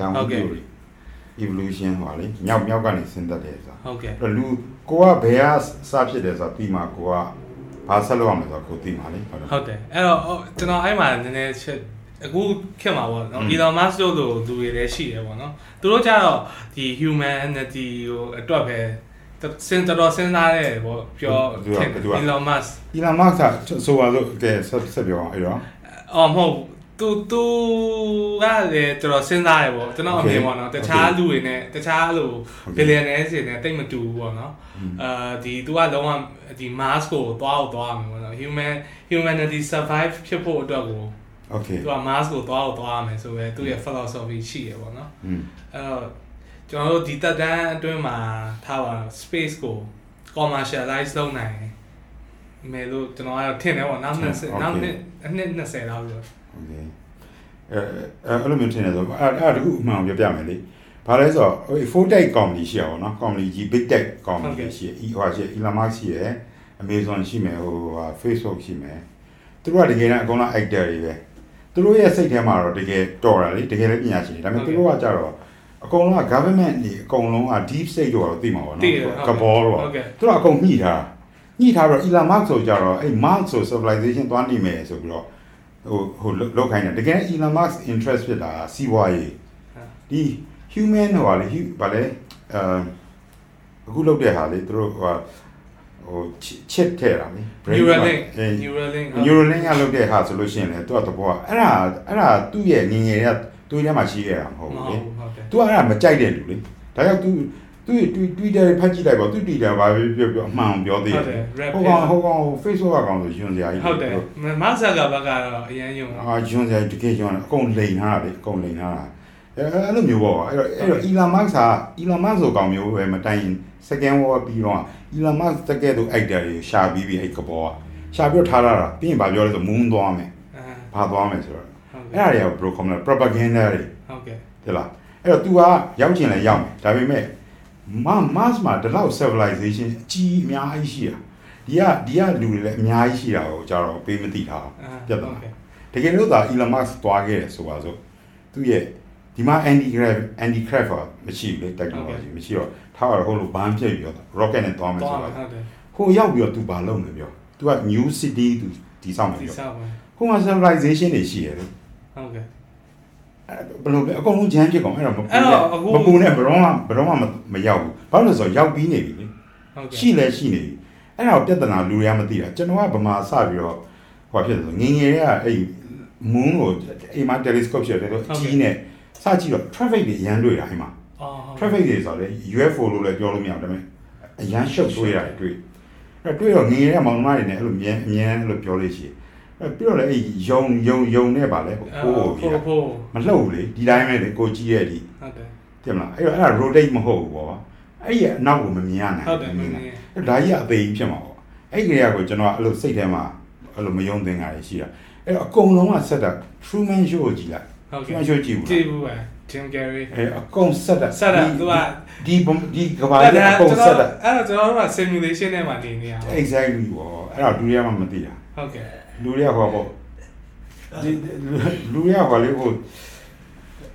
down ဟုတ်ကဲ့ theory evolution ဟောလေမြောက်မြောက်ကနေဆင်းသက်တယ်ဆိုတာဟုတ်ကဲ့အဲ့တော့လူကိုကဘယ်ကစဖြစ်တယ်ဆိုတာပြီးမှကိုကဘာဆက်လုပ်ရမလဲဆိုတာကိုသိမှာလေဟုတ်တယ်ဟုတ်တယ်အဲ့တော့ဟိုကျွန်တော်အဲ့မှာနည်းနည်းချက်အခုခင်မှာပေါ့နော်อืม Elon Musk တို့လိုလူတွေလည်းရှိတယ်ပေါ့နော်သူတို့ကြတော့ဒီ humanity ကိုအတွက်ပဲစဉ်တော်တော်စဉ်းစားတယ်ပေါ့ပြောသူကထင်ဘယ်သူက Elon Musk Elon Musk ကဆိုပါလို့ကဲဆက်ဆက်ပြောအောင်အဲ့တော့အော်မဟုတ် သူသူကလည်းတော်တော်စဉ်းစားတယ်ပေါ့ကျွန်တော်အမြင်ပေါ့နော်တခြားလူတွေနဲ့တခြားလို billionaire တွေနဲ့တိတ်မတူဘူးပေါ့နော်အာဒီသူကလုံးဝဒီ Mars ကိုသွားအောင်သွားမယ်ပေါ့နော် human humanity survive ဖြစ်ဖို့အတွက်ကို okay သူက Mars ကိုသွားအောင်သွားရမယ်ဆိုပဲသူရဲ့ philosophy ရှိရပေါ့နော်อืมအဲ့တော့ကျွန်တော်တို့ဒီတက်တန်းအတွင်းမှာထားပါတော့ space ကို commercialize လုပ်နိုင်မယ်လို့ကျွန်တော်ကတော့ထင်တယ်ပေါ့နောက်20နောက်နှစ်အနှစ်20လောက် ဆို okay အဲအဲ့လိုမျိုးထင်တယ်ဆိုအဲ့အဲ့တခုအမှန်အောင်ပြောပြမယ်လေဘာလဲဆိုတော့ဟို full tech company ရှိရပါတော့ company ကြီး big tech company ရှိရ e ဟိုရှိ Elon Musk ရှိရ Amazon ရှိမယ်ဟိုဟာ Facebook ရှိမယ်သူတို့ကတကယ်တမ်းအကုန်လုံး actor တွေပဲသူတို့ရဲ့စိတ်ထဲမှာတော့တကယ်တော်တာလေတကယ်လည်းပညာရှင်တွေဒါပေမဲ့သူတို့ကကြတော့အကုန်လုံးက government တွေအကုန်လုံးက deep state တော့သိမှာပါသိနော်တယ်ကဘောတော့ဟုတ်ကဲ့သူတို့အကုန်ညှိထားညှိထားတော့ Elon Musk ဆိုကြတော့အဲ့ Musk ဆို civilization သွားနေမယ်ဆိုပြီးတော့ ဟိုဟိုလောက်ခိုင်းတယ်တကယ် Elon Musk interest ဖြစ်တာစီးပွားရေးဒီ human ဟိုဟာလေဗာလဲအအခုလောက်တဲ့ဟာလေသူတို့ဟိုဟာဟိုချစ်ထဲတာလေ Neuralink အဲ Neuralink Neuralink ကလောက်တဲ့ဟာဆိုလို့ရှိရင်လေသူကသဘောကအဲ့ဒါအဲ့ဒါသူ့ရဲ့ငငယ်တွေကသူ့ထဲမှာရှိခဲ့တာမဟုတ်မဘူးဟုတ်လေဘူးဟုတ်တယ်သူကအဲ့ဒါမကြိုက်တဲ့လူလေဒါကြောင့် तू သူ့ Twitter ဖတ်ကြည့်လိုက်ပါသူ Twitter ဘာပဲပြောပြောအမှန်ပြောသေးတယ်ဟုတ်တယ် rap ဟိုကောင်ဟိုကောင် Facebook အကောင့်ဆိုယွန်စရာကြီးဟုတ်တယ်မဆာကဘကတော့အရင်ယုံအာယွန်စရာတကယ်ယွန်အကုန်လိန်ထားတာလေအကုန်လိန်ထားတာအဲအဲ့လိုမျိုးပေါ့အဲ့တော့အဲ့တော့ Elon Musk က Elon Musk ဆိုကောင်မျိုးပဲမတိုင်ရင် second war ပြီးတော့ Elon Musk တကယ်တော့ actor တွေရှာပြီးပြီးအဲ့ကဘောကရှာပြီးတော့ထားလာတာပြီးရင်ဗာပြောလဲဆို moon သွားမယ်အာဘာသွားမယ်ဆိုတော့ဟုတ်အဲ့ကဲ့ဒါတွေက bro ကမလား propaganda တွေဟုတ်ကဲ့ဟုတ်လားအဲ့တော့ तू ကရောက်ချင်လဲရောက်မယ်ဒါပေမဲ့ မ mass မှာဒီလောက် civilization အကြီးအများကြီးရှိတာဒီကဒီကလူတွေလည်းအများကြီးရှိတာကိုကြတော့ပေးမသိတာအာပြတ်သွားတကယ်လို့သာ Elon Musk သွားခဲ့တယ်ဆိုပါစို့သူရဲ့ဒီမှာ anti craft anti craft မရှိဘူးလေ technology မရှိတော့ထားရဟိုလိုဘန်းပြည့်ပြီးတော့ rocket နဲ့သွားမယ်တော့ဆိုဟုတော့တ်တယ်ဟိုရောက်ပြီးတော့ तू ဘာလုပ်လဲပြော तू က new city သူဒီဆောင်မယ်ဒီပြောစားပါဟိုမှာ civilization တွေရှိရတယ်ဟုတ်ကဲ့ ဘယ်လိုလဲအကုန်လုံးဂျမ်းဖြစ်ကုန်အဲ့တော့မပူအဲ့တော့အခုမပူနဲ့ဘရောမှဘရောမှမရောက်ဘူးဘာလို့လဲဆိုတော့ရောက်ပြီးနေပြီလေဟုတ်ကဲ့ရှိလဲရှိနေပြီအဲ့ဒါကိုပြဿနာလူတွေကမသိတာကျွန်တော်ကဗမာစပြီးတော့ဟောဖြစ်တယ်ဆိုငယ်ငယ်တွေကအဲ့ moon ကိုအိမ်မှာ telescope ရှိတယ်ဆိုအကြီးနဲ့စကြည့်တော့ traffic တွေအရန်တွေ့တာအိမ်မှာအော် traffic တွေဆိုတော့လေ UFO လို့လည်းပြောလို့မရဘူးဒါပေမဲ့အရန်ရှုပ်တွေ့ရတယ်တွေ့အဲ့တွေ့တော့ငယ်ငယ်ကမောင်နှမတွေနဲ့အဲ့လိုမြဲအမြဲအဲ့လိုပြောလို့ရှိရင်အဲ့ ပြီးတော့လည်းအဲ့ယုံယုံယုံနဲ့ပါလေဟိုဟိုပြီးဖိုးဖိုးမလှုပ်ဘူးလေဒီတိုင်းပဲလေကိုကြည့်ရဲ့ဒီဟုတ်တယ်တင်မလားအဲ့တော့အဲ့ဒါ rotate မဟုတ်ဘူးပေါ့အဲ့ဒီအနောက်ကိုမမြင်ရနိုင်ဟုတ်တယ်မင်းအဲ့ဒါကြီးကအသေးကြီးဖြစ်မှာပေါ့အဲ့ဒီကကိုကျွန်တော်အဲ့လိုစိတ်ထဲမှာအဲ့လိုမယုံသင်္ကာတွေရှိတာအဲ့တော့အကုန်လုံးကဆက်တာ Truman Show ကိုကြည့်လိုက်ဟုတ်ကဲ့ Truman Show ကြည့်ဘူးကြည့်ဘူးပဲ Jim Carrey အဲ့အကုန်ဆက်တာဆက်တာသူကဒီဘုံဒီကဘာကြီးအကုန်ဆက်တာအဲ့တော့ကျွန်တော်တို့က simulation နဲ့မှနေနေရအောင် exactly ပေါ့အဲ့ဒါလူတွေကမှမသိတာဟုတ်ကဲ့ လူတွေကဟောပေါ့ဒီလူတွေကဟောလေဟို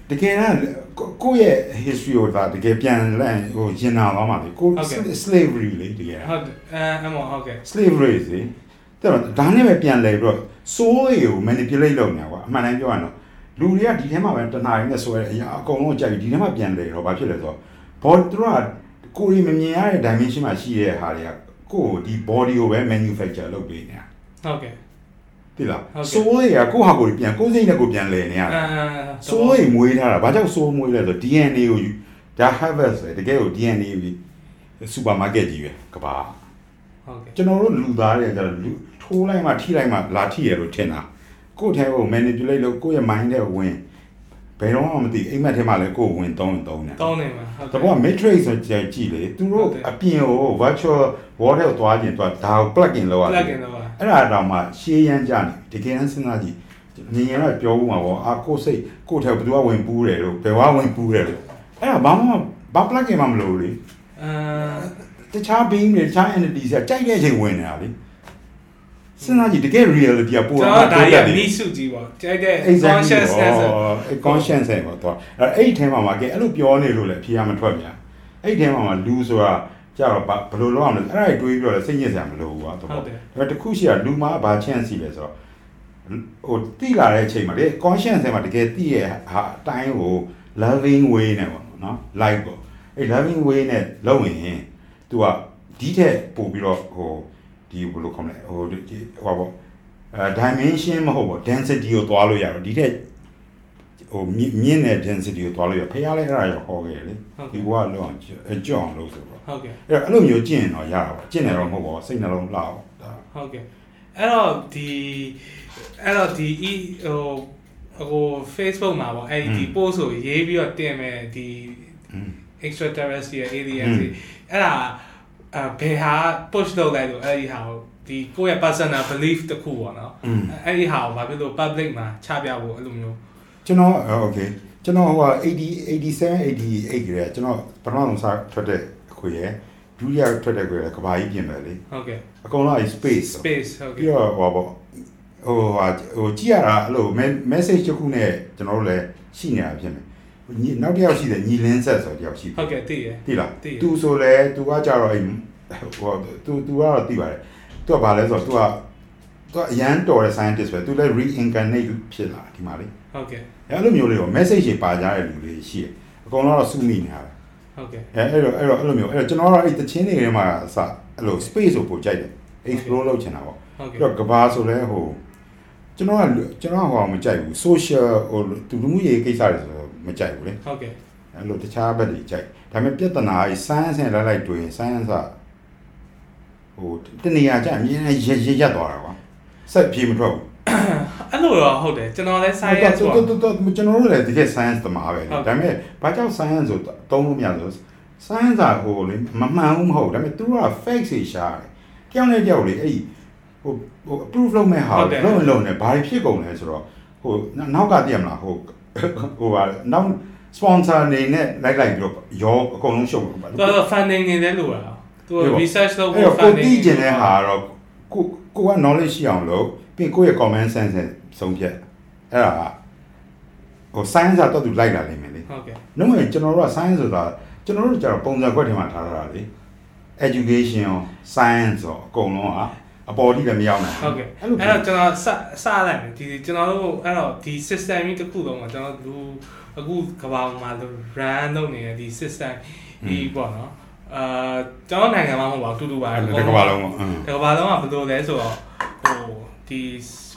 တကယ်တော့ကိုယ့်ရဲ့ history ကိုဒါတကယ်ပြန်လန့်ဟိုရင်နာသွားမှာလေကို slavery လေတကယ်ဟုတ်တယ်အဲအမောဟုတ်ကဲ့ slavery စီတဲ့တော့ဒါနဲ့ပဲပြန်လဲပြီးတော့ soul တွေကို manipulate လုပ်နေတာကွာအမှန်တမ်းပြောရရင်တော့လူတွေကဒီထဲမှာပဲတဏှာရင်းနဲ့ဆိုရတဲ့အရာအကုန်လုံးကြိုက်ပြီးဒီထဲမှာပြန်လဲတော့ဘာဖြစ်လဲဆိုတော့ body သူတို့ကကိုယ်ရီမမြင်ရတဲ့ dimension မှာရှိတဲ့ဟာတွေကကိုယ်ဒီ body ကိုပဲ manufacture လုပ်ပေးနေတာဟုတ်ကဲ့ သိလားဟုတ်ကဲ့ soul တွေကကိုယ့်ဟာကိုယ်ပြန်ကိုယ်စိတ်နဲ့ကိုယ်ပြန်လဲနေရအာတာ soul တွေမွေးထားတာဘာကြောင့် soul မွေးလဲဆိုတော့ DNA ကိုယူဒါ harvest ပဲတကယ်ကို DNA ပြီး supermarket ကြီးပဲကဘာဟုတ်ကဲ့ကျွန်တော်တို့လူသားတွေကကျတော့လူထိုးလိုက်မှထိလိုက်မှလာထိရလို့ထင်တာကိုယ့်ထဲကို manipulate လုပ်ကိုယ့်ရဲ့ mind ထဲကိုဝင်ဘယ်တော့မှမသိအိမ်မက်ထဲမှာလည်းကိုယ်ဝင်သုံးရင်သုံးတယ်တောင်းနေမှာဟုတ်တဘောက matrix ဆိုကြည့်ကြည့်လေသူတို့အပြင်ကို virtual world ထဲကိုသွားခြင်းသူကဒါကို plug in လုပ်ရပလတက်ယ်ကင်တော့ပါ အဲ့ဒါတော့မှရှေးရမ်းကြနေတကယ်တမ်းစဉ်းစားကြည့်ငင်ငယ်တော့ပြောဦးမှာပေါ့အာကိုယ်စိတ်ကိုယ်ထဲဘယ်သူကဝင်ပူးတယ်လို့ဘယ်ဝါဝင်ပူးတယ်လို့အဲ့ဒါဘာမှဘာ plug in မှမလုပ်ဘူးလေအာတခြား being တွေတခြား entity တွေကကြိုက်တဲ့အချိန်ဝင်နေတာလေစဉ်းစားကြည့်တကယ် reality ကပိုကျွန်တော်ဒါကြီးကမိစုကြီးပေါ့ကြိုက်တဲ့ consciousness အဲ consciousness ပေါ့တော့အဲ့အဲ့ထဲမှာမှာကဲအဲ့လိုပြောနေလို့လည်းအဖြေရမထွက်ပြန်အဲ့ထဲမှာမှာလူဆိုတာ ကြတော့ဘယ်လိုလုပ်အောင်လဲအဲ့ဒါတွေးပြီးတော့လည်းစိတ်ညစ်စရာမလိုဘူးကွာတော့ဒါပေမဲ့တခုရှိတာလူမှာဘာ chance ရှိလဲဆိုတော့ဟိုတိလာတဲ့အချိန်မှာလေ conscious ထဲမှာတကယ်တိရဲ့ဟာအတိုင်းကို loving way နဲ့ပေါ့နော် like ပေါ့အဲ့ loving way နဲ့လုပ်ရင် तू ကဒီထက်ပို့ပြီးတော့ဟိုဒီဘယ်လိုခေါ်မလဲဟိုဟိုပေါ့အဲ dimension မဟုတ်ပေါ့ density ကိုသွားလို့ရတော့ဒီထက်ဟိုမြင့်တဲ့ density ကိုသွားလို့ရဖះလဲအဲ့ဒါရောဟောခဲ့လေဒီဘဝလောက်အောင်ကြောက်အောင်လုပ်ဆိုတော့ ဟုတ်ကဲ့အဲ့တော့အဲ့လိုမျိုးကျင့်တော့ရတာပေါ့ကျင့်တယ်တော့မဟုတ်ပါဘူးစိတ်နှလုံးလှအောင်ဒါဟုတ်ကဲ့အဲ့တော့ဒီအဲ့တော့ဒီဟိုဟို Facebook မှာပေါ့အဲ့ဒီ post ကိုရေးပြီးတော့တင်မယ်ဒီ extraterrestrial alien တွေအဲ့ဒါအဘယ်ဟာ push လုပ်လိုက်လို့အဲ့ဒီဟာကိုဒီကိုယ့်ရဲ့ personal belief တခုပေါ့နော်အဲ့ဒီဟာကိုဘာဖြစ်လို့ public မှာချပြဖို့အဲ့လိုမျိုးကျွန်တော် okay ကျွန်တော်ဟို80 87 88ကလေးကျွန်တော်ပထမဆုံးစထွက်တဲ့ ခွေရယ်ဒုတိယထွက်တဲ့ခွေရယ်ကဘာကြီးပြင်မယ်လေဟုတ်ကဲ့အကုန်လုံးအဲ space space ဟုတ်ပြီးကဲ့တော့ဟိုပေါ့ဟိုဟာဟိုကြည့်ရတာအဲ့လို message တစ်ခုနဲ့ကျွန်တော်တို့လည်းရှိနေတာဖြစ်မယ်ညီနောက်တစ်ယောက်ရှိတယ်ညီလင်းဆက်ဆိုတယောက်ရှိဟုတ်ကဲ့သိရသိလားသိတယ်သူဆိုလဲသူကကြတော့အဲ့ဟိုသူသူကတော့သိပါတယ်သူကဘာလဲဆိုတော့သူကသူကအရန်တော်တဲ့ scientist ပဲသူလည်း reincarnate ဖြစ်လာဒီမှာလေဟုတ်ကဲ့အဲ့လိုမျိုးလေးတော့ message တွေပါကြတဲ့လူတွေရှိတယ်အကုန်လုံးတော့စုမိနေတာပဲ ဟုတ်ကဲ့အဲအဲ့တော့အဲ့တော့အဲ့လိုမျိုးအဲ့တော့ကျွန်တော်ကတော့အဲ့တချင်းတွေထဲမှာအစအဲ့လို space ကိုပို့ကြိုက်တယ် explore လုပ်ချင်တာပေါ့ဟုတ်ပြီးကဲ့တော့ကဘာဆိုလဲဟိုကျွန်တော်ကကျွန်တော်ဟိုမကြိုက်ဘူး social ဟိုသူလူမှုရေးကိစ္စတွေဆိုတော့မကြိုက်ဘူးလေဟုတ်ကဲ့အဲ့လိုတခြားဘက်တွေကြိုက်ဒါပေမဲ့ပြဿနာကြီး science နဲ့လိုက်လိုက်တွေ့ရင် science ကဟိုတနေရာကျအမြင်နဲ့ရရရက်သွားတာကွာစက်ပြေမထွက်ဘူးအဲ့ လိုတော့ဟုတ်တယ်ကျွန်တော်လည်း science ဆိုပေါ့တော့တော်တော်ကျွန်တော်တို့လည်းတကယ် science တမားပဲလေဟုတ်ဒါပေမဲ့ဘာကြောင့် science ဆိုတုံးလို့မရလို့ science ကဟိုလေမမှန်ဘူးမဟုတ်ဒါပေမဲ့သူတို့က fake တွေရှာတယ်တယောက်နဲ့တယောက်လေအဲ့ဟိုဟို approve လုပ်မဲ့ဟာလုံးလုံးနဲ့ဘာဖြစ်ကုန်လဲဆိုတော့ဟိုနောက်ကတည်းကမလားဟိုဟိုဟာနောက် sponsor အနေနဲ့လိုက်လိုက်ပြီးတော့ရောအကုန်လုံးရှုပ်လို့ပါသူကတော့ funding နေတယ်လို့ပါသူ research လုပ်အဲ့ဖို့တော့ကို funding သိကျင်တဲ့ဟာကတော့ကိုကိုက knowledge ရှိအောင်လုပ်ပြီးကိုယ့်ရဲ့ common sense နဲ့ ဆုံးဖြတ်အဲ့ဒါကဟို science ကတော့သူလိုက်လာနိုင်မယ်လေဟုတ်ကဲ့နှုတ်ရင်ကျွန်တော်တို့က science ဆိုတာကျွန်တော်တို့ကျတော့ပုံစံခွက်ထဲမှာထားတာလေ education ရော science ရောအကုန်လုံးကအပေါ်တိလည်းမရောက်နိုင်ဟုတ်ကဲ့အဲ့လိုအဲ့တော့ကျွန်တော်စစလိုက်မယ်ဒီကျွန်တော်တို့အဲ့တော့ဒီ system ကြီးတစ်ခုလုံးမှာကျွန်တော်လူအခုကမ္ဘာမှာ run လုပ်နေတဲ့ဒီ system ဒီပေါ့နော်အာကျွန်တော်နိုင်ငံမှာမဟုတ်ပါဘူးတူတူပါအဲ့ဒါတစ်ကမ္ဘာလုံးပေါ့အင်းတကဘာလုံးကဘယ်လိုလဲဆိုတော့ဟိုဒီ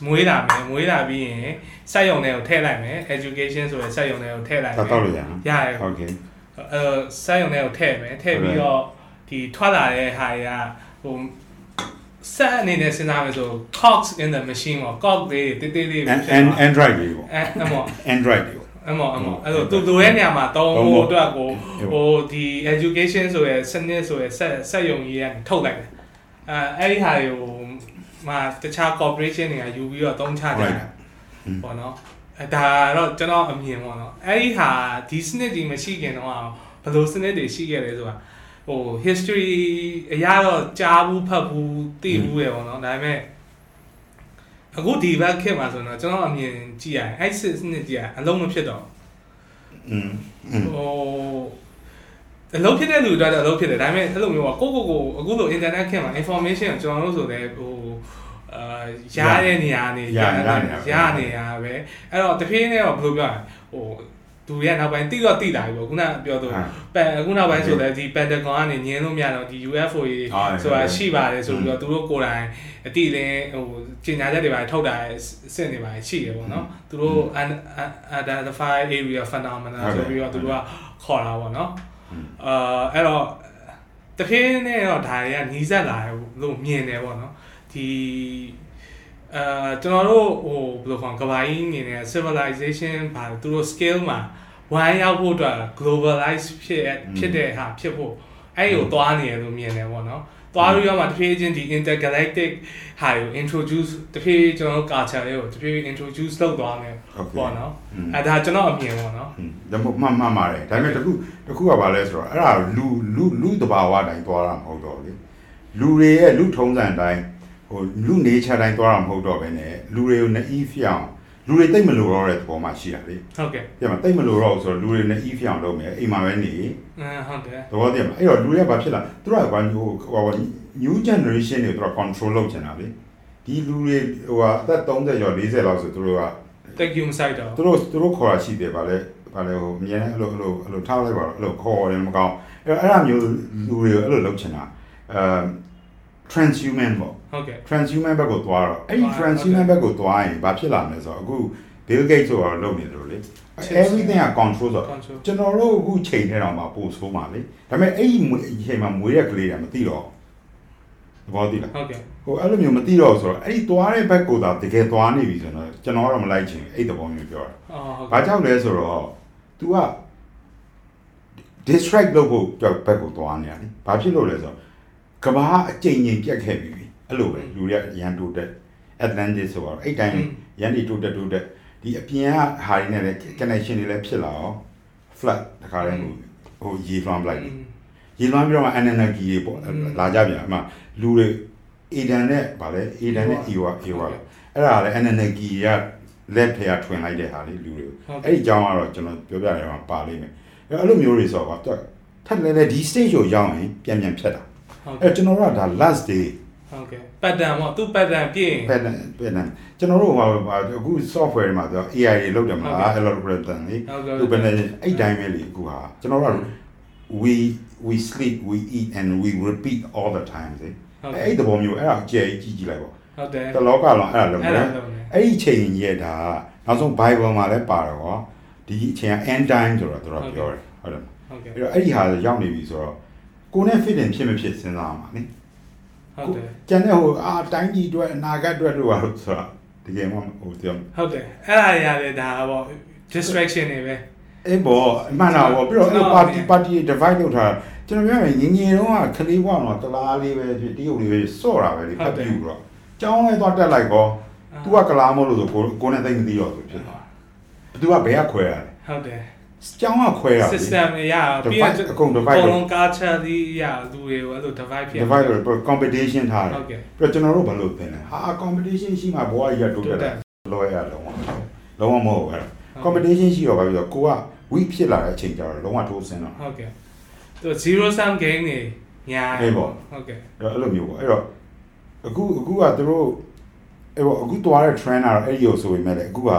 မွေးတာမယ်မွေးတာပြီးရင်စက်ရုံတွေကိုထည့်လိုက်မယ် education ဆိုရယ်စက်ရုံတွေကိုထည့်လိုက်မယ်တော့လို့ရအောင်ရတယ်ဟုတ်ကဲ့အဲစက်ရုံတွေကိုထည့်မယ်ထည့်ပြီးတော့ဒီထွက်လာတဲ့ဟာတွေကဟိုဆက်အနေနဲ့စဉ်းစားမယ်ဆို cogs in the machine ပေါ့ cog လေးတိတိလေး android လေးပေါ့အဲအမော android လေးပေါ့အမောအမောအဲ့တော့သူသူရဲ့နေရာမှာတောင်းဖို့အတွက်ကိုဟိုဒီ education ဆိုရယ်စနစ်ဆိုရယ်ဆက်ဆက်ယုံကြီးရထုတ်လိုက်တယ်အဲအဲ့ဒီဟာတွေကို မှာတခြား corporation တွေကယူပြီးတော့သုံးချကြတယ်ပေါ့နော်အဲဒါတော့ကျွန်တော်အမြင်ပေါ့နော်အဲဒီဟာဒီစနစ်ကြီးမရှိခင်တော့ဘယ်လိုစနစ်တွေရှိခဲ့လဲဆိုတာဟို history အရတော့ကြားဘူးဖတ်ဘူးသိဘူးရယ်ပေါ့နော်ဒါပေမဲ့အခုဒီဘက်ခေတ်မှာဆိုတော့ကျွန်တော်အမြင်ကြည့်ရအဲ့စစ်စနစ်ကြီးအလုံးမဖြစ်တော့อืมဟိုအလုံးဖြစ်တဲ့လူတွေတော့အလုံးဖြစ်တယ်ဒါပေမဲ့အဲ့လိုမျိုးကကိုကိုကိုအခုလို internet ခေတ်မှာ information ကိုကျွန်တော်တို့ဆိုတဲ့ဟို အာရတဲ့နေရာနေရနေရပဲအဲ့တော့တဖြည်းနဲ့တော့ဘယ်လိုပြောရလဲဟိုသူရဲ့နောက်ပိုင်းတိတော့တိလာပြီပေါ့ခုနပြောသူပန်ခုနောက်ပိုင်းဆိုလည်းဒီ Pentagon ကနေညင်းလို့မရတော့ဒီ UFO ကြီးဆိုတာရှိပါတယ်ဆိုပြီးတော့သူတို့ကိုယ်တိုင်အတိလင်းဟိုကျင်ညာချက်တွေပါထုတ်တာစစ်နေပါရှိတယ်ပေါ့နော်သူတို့ identify area phenomena ဆိုပြီးတော့သူတို့ကခေါ်တာပေါ့နော်အာအဲ့တော့တဖြည်းနဲ့တော့ဒါတွေကနီးစပ်လာလို့မြင်တယ်ပေါ့နော် ဒီအာကျွန်တော်တို့ဟိုဘယ်လိုခေါ်ကဘာကြီးနေနေ civilization ဘာသူတို့ scale မှာဝိုင်းရောက်ဖို့အတွက် globalize ဖြစ်ဖြစ်တဲ့ဟာဖြစ်ဖို့အဲ့ဒီကိုသွားနေရလို့မြင်တယ်ပေါ့နော်သွားပြီးတော့မှတဖြည်းချင်းဒီ intergalactic ဟာကို introduce တဖြည်းကျွန်တော်တို့ culture လေးကိုတဖြည်း introduce လုပ်သွားမယ်ပေါ့နော်အဲဒါကျွန်တော်အမြင်ပေါ့နော်อืมဒါမှမှမှပါတယ်ဒါပေမဲ့တခုတခုကဘာလဲဆိုတော့အဲ့ဒါလူလူလူတဘာဝတိုင်းသွားတာမဟုတ်တော့လေလူတွေရဲ့လူထုံးစံတိုင်း ဟိုလူနေချတိုင်းသွားတာမဟုတ်တော့ဘဲနဲ့လူတွေကို naive ဖြစ်အောင်လူတွေတိတ်မလို့တော့တဲ့သဘောမှရှိတာလေဟုတ်ကဲ့ပြမတိတ်မလို့တော့ဘူးဆိုတော့လူတွေ naive ဖြစ်အောင်လုပ်မယ်အိမ်မှာပဲနေအင်းဟုတ်တယ်သဘောတည်းမှာအဲ့တော့လူတွေကဘာဖြစ်လာသူတို့ကဘာဟိုဟို new generation တွေသူတို့ control လုပ်ချင်တာလေဒီလူတွေဟိုအသက်30ကျော်40လောက်ဆိုသူတို့ကတက်ကျူမဆိုင်တော့သူတို့သူတို့ခေါ်တာရှိတယ်ဗာလဲဗာလဲဟိုအမြဲတမ်းအဲ့လိုအဲ့လိုအဲ့လိုထားလိုက်ပါတော့အဲ့လိုခေါ်တယ်မကောင်းအဲ့အဲ့အမျိုးလူတွေကိုအဲ့လိုလုပ်ချင်တာအဲ transhuman ပေါ့ ဟုတ်ကဲ့ transhuman ဘက်ကိုသွားတော့အဲ့ဒီဟုတ် transhuman ဘက်ကိုသွားရင်ဘာဖြစ်လာမလဲဆိုတော့အခု Bill Gates ဆိုတာလုပ်နေတယ်လို့လေ everything က control ဆိုတော့ control ကျွန်တော်တို့အခုချိန်ထဲတော့မှပို့ဆိုးပါလေဒါပေမဲ့အဲ့ဒီအချိန်မှာမွေးတဲ့ကလေးကမသိတော့သဘောတည်လားဟုတ်ကဲ့ဟိုအဲ့လိုမျိုးမသိတော့ဆိုတော့အဲ့ဒီသွားတဲ့ဘက်ကိုသာတကယ်သွားနေပြီဆိုတော့ကျွန်တော်ကတော့မလိုက်ချင်အဲ့ဒီသဘောမျိုးပြောတာအော်ဟုတ်။ဘာကြောင့်လဲဆိုတော့ तू က distract လုပ်ဖို့ကြောက်ဘက်ကိုသွားနေရတယ်။ဘာဖြစ်လို့လဲဆိုတော့ကဘာအကြိမ်ကြိမ်ပြက်ခဲ့ပြီ။ အဲ့လိုပဲလူတွေကရန်တိုးတက် Atlantis ဆိုတော့အဲ့တိုင်းရန်ဒီတိုးတက်တိုးတက်ဒီအပြင်ကဟာတွေနဲ့လည်း connection တွေလည်းဖြစ်လာအောင် flat တခါတည်းဟိုဟိုရေလွှမ်းပလိုက်တယ်။ရေလွှမ်းပြီးတော့မှ energy တွေပေါ့လာကြပြန်အမှလူတွေ Eden နဲ့ဗာလဲ Eden နဲ့ Eva Eva အဲ့ဒါလည်း energy ကလက်ထဲကထွင်လိုက်တဲ့ဟာလေးလူတွေဟုတ်ကဲ့အဲ့ဒီအကြောင်းကတော့ကျွန်တော်ပြောပြရမှာပါလိမ့်မယ်အဲ့အဲ့လိုမျိုးတွေဆိုတော့သူကထပ်လဲလဲဒီ stage ကိုရောက်ရင်ပြန်ပြန်ဖြတ်တာဟုတ်အဲ့ကဲ့ကျွန်တော်တို့ကဒါ last day ဟုတ်ကဲ့ pattern ပေါ့သူ pattern ပြည့်ရင် pattern pattern ကျွန်တော်တို့ဟိုဟာအခု software တွေမှာသူက AI တွေလုပ်တယ်မဟုတ်လားကဲ့ algorithm လေဟုတ်ကဲ့သူပဲလေအဲ့တိုင်းပဲလေအခုဟာကျွန်တော်တို့က we we sleep we eat and we repeat all the time လေဟုတ်ကဲ့အဲ့ဒီသဘောမျိုးအဲ့ဒါအကျယ်ကြီးကြည့်လိုက်ပေါ့ဟုတ်တယ်တလောကလုံးအဲ့ဒါလုံးအဲ့ပဲဒါလုံးတယ်အဲ့ဒီအချိန်ကြီးရဲ့ဒါကနောက်ဆုံး Bible မှာလည်းပါတော့ဟောဒီအချိန်က end time ဆိုတော့သူတို့ပြောတယ်ဟုတ်တယ်ဟုတ်ကဲ့အဲ့တော့အဲ့ဒီဟာရောက်နေပြီဆိုတော့ကိုယ်နဲ့ fit in ဖြစ်မဖြစ်စဉ်းစားမှာနိ ဟုတ်တယ်ကျန်တဲ့ဟိုအာတိုင်းကြီးအတွက်အနာဂတ်အတွက်လို့ပါလို့ဆိုတော့တကယ်မှဟိုပြောဟုတ်တယ်အဲ့ဒါရတယ်ဒါပေါ့ distraction တွေပဲအေးဘောအမှန်တော့ဘောပြီးတော့အဲ့ party party divide လုပ်ထားတာကျွန်တော်ပြောရင်ငငယ်တုန်းကခလေးဘွားတော့တလားလေးပဲဖြစ်တရုပ်လေးပဲစော့တာပဲလေဖတ်ပြူတော့ကျောင်းလေးသွားတက်လိုက်ကော तू ကကလားမလို့ဆိုကိုကိုနဲ့သိမသိတော့ဆိုဖြစ်သွား तू ကဘယ်ကခွဲရလဲဟုတ်တယ် ကျောင်းကခွဲရလေ system တွေရပြီး divide အကုန် divide အကုန်လုံး culture ဒီရလူတွေကိုအဲ့လို divide ဖြစ် divide လို့ competition ထားတယ်ဟုတ်ကဲ့ပြီးတော့ကျွန်တော်တို့ဘာလို့သင်လဲဟာ competition ရှိမှဘဝကြီးရတိုးတက်တယ်လောရလုံးဝလုံးဝမဟုတ်ဘူးအဲ့ competition ရှိတော့ဘာဖြစ်လို့ကိုက weak ဖြစ်လာတဲ့အချိန်ကျတော့လုံးဝထိုးစင်းတော့ဟုတ်ကဲ့သူ zero sum game တွေညာအေးပေါ့ဟုတ်ကဲ့အဲ့လိုမျိုးပေါ့အဲ့တော့အခုအခုကသူတို့အဲ့ပေါ့အခုသွားတဲ့ trend ကတော့အဲ့ဒီကိုဆိုပေမဲ့လည်းအခုက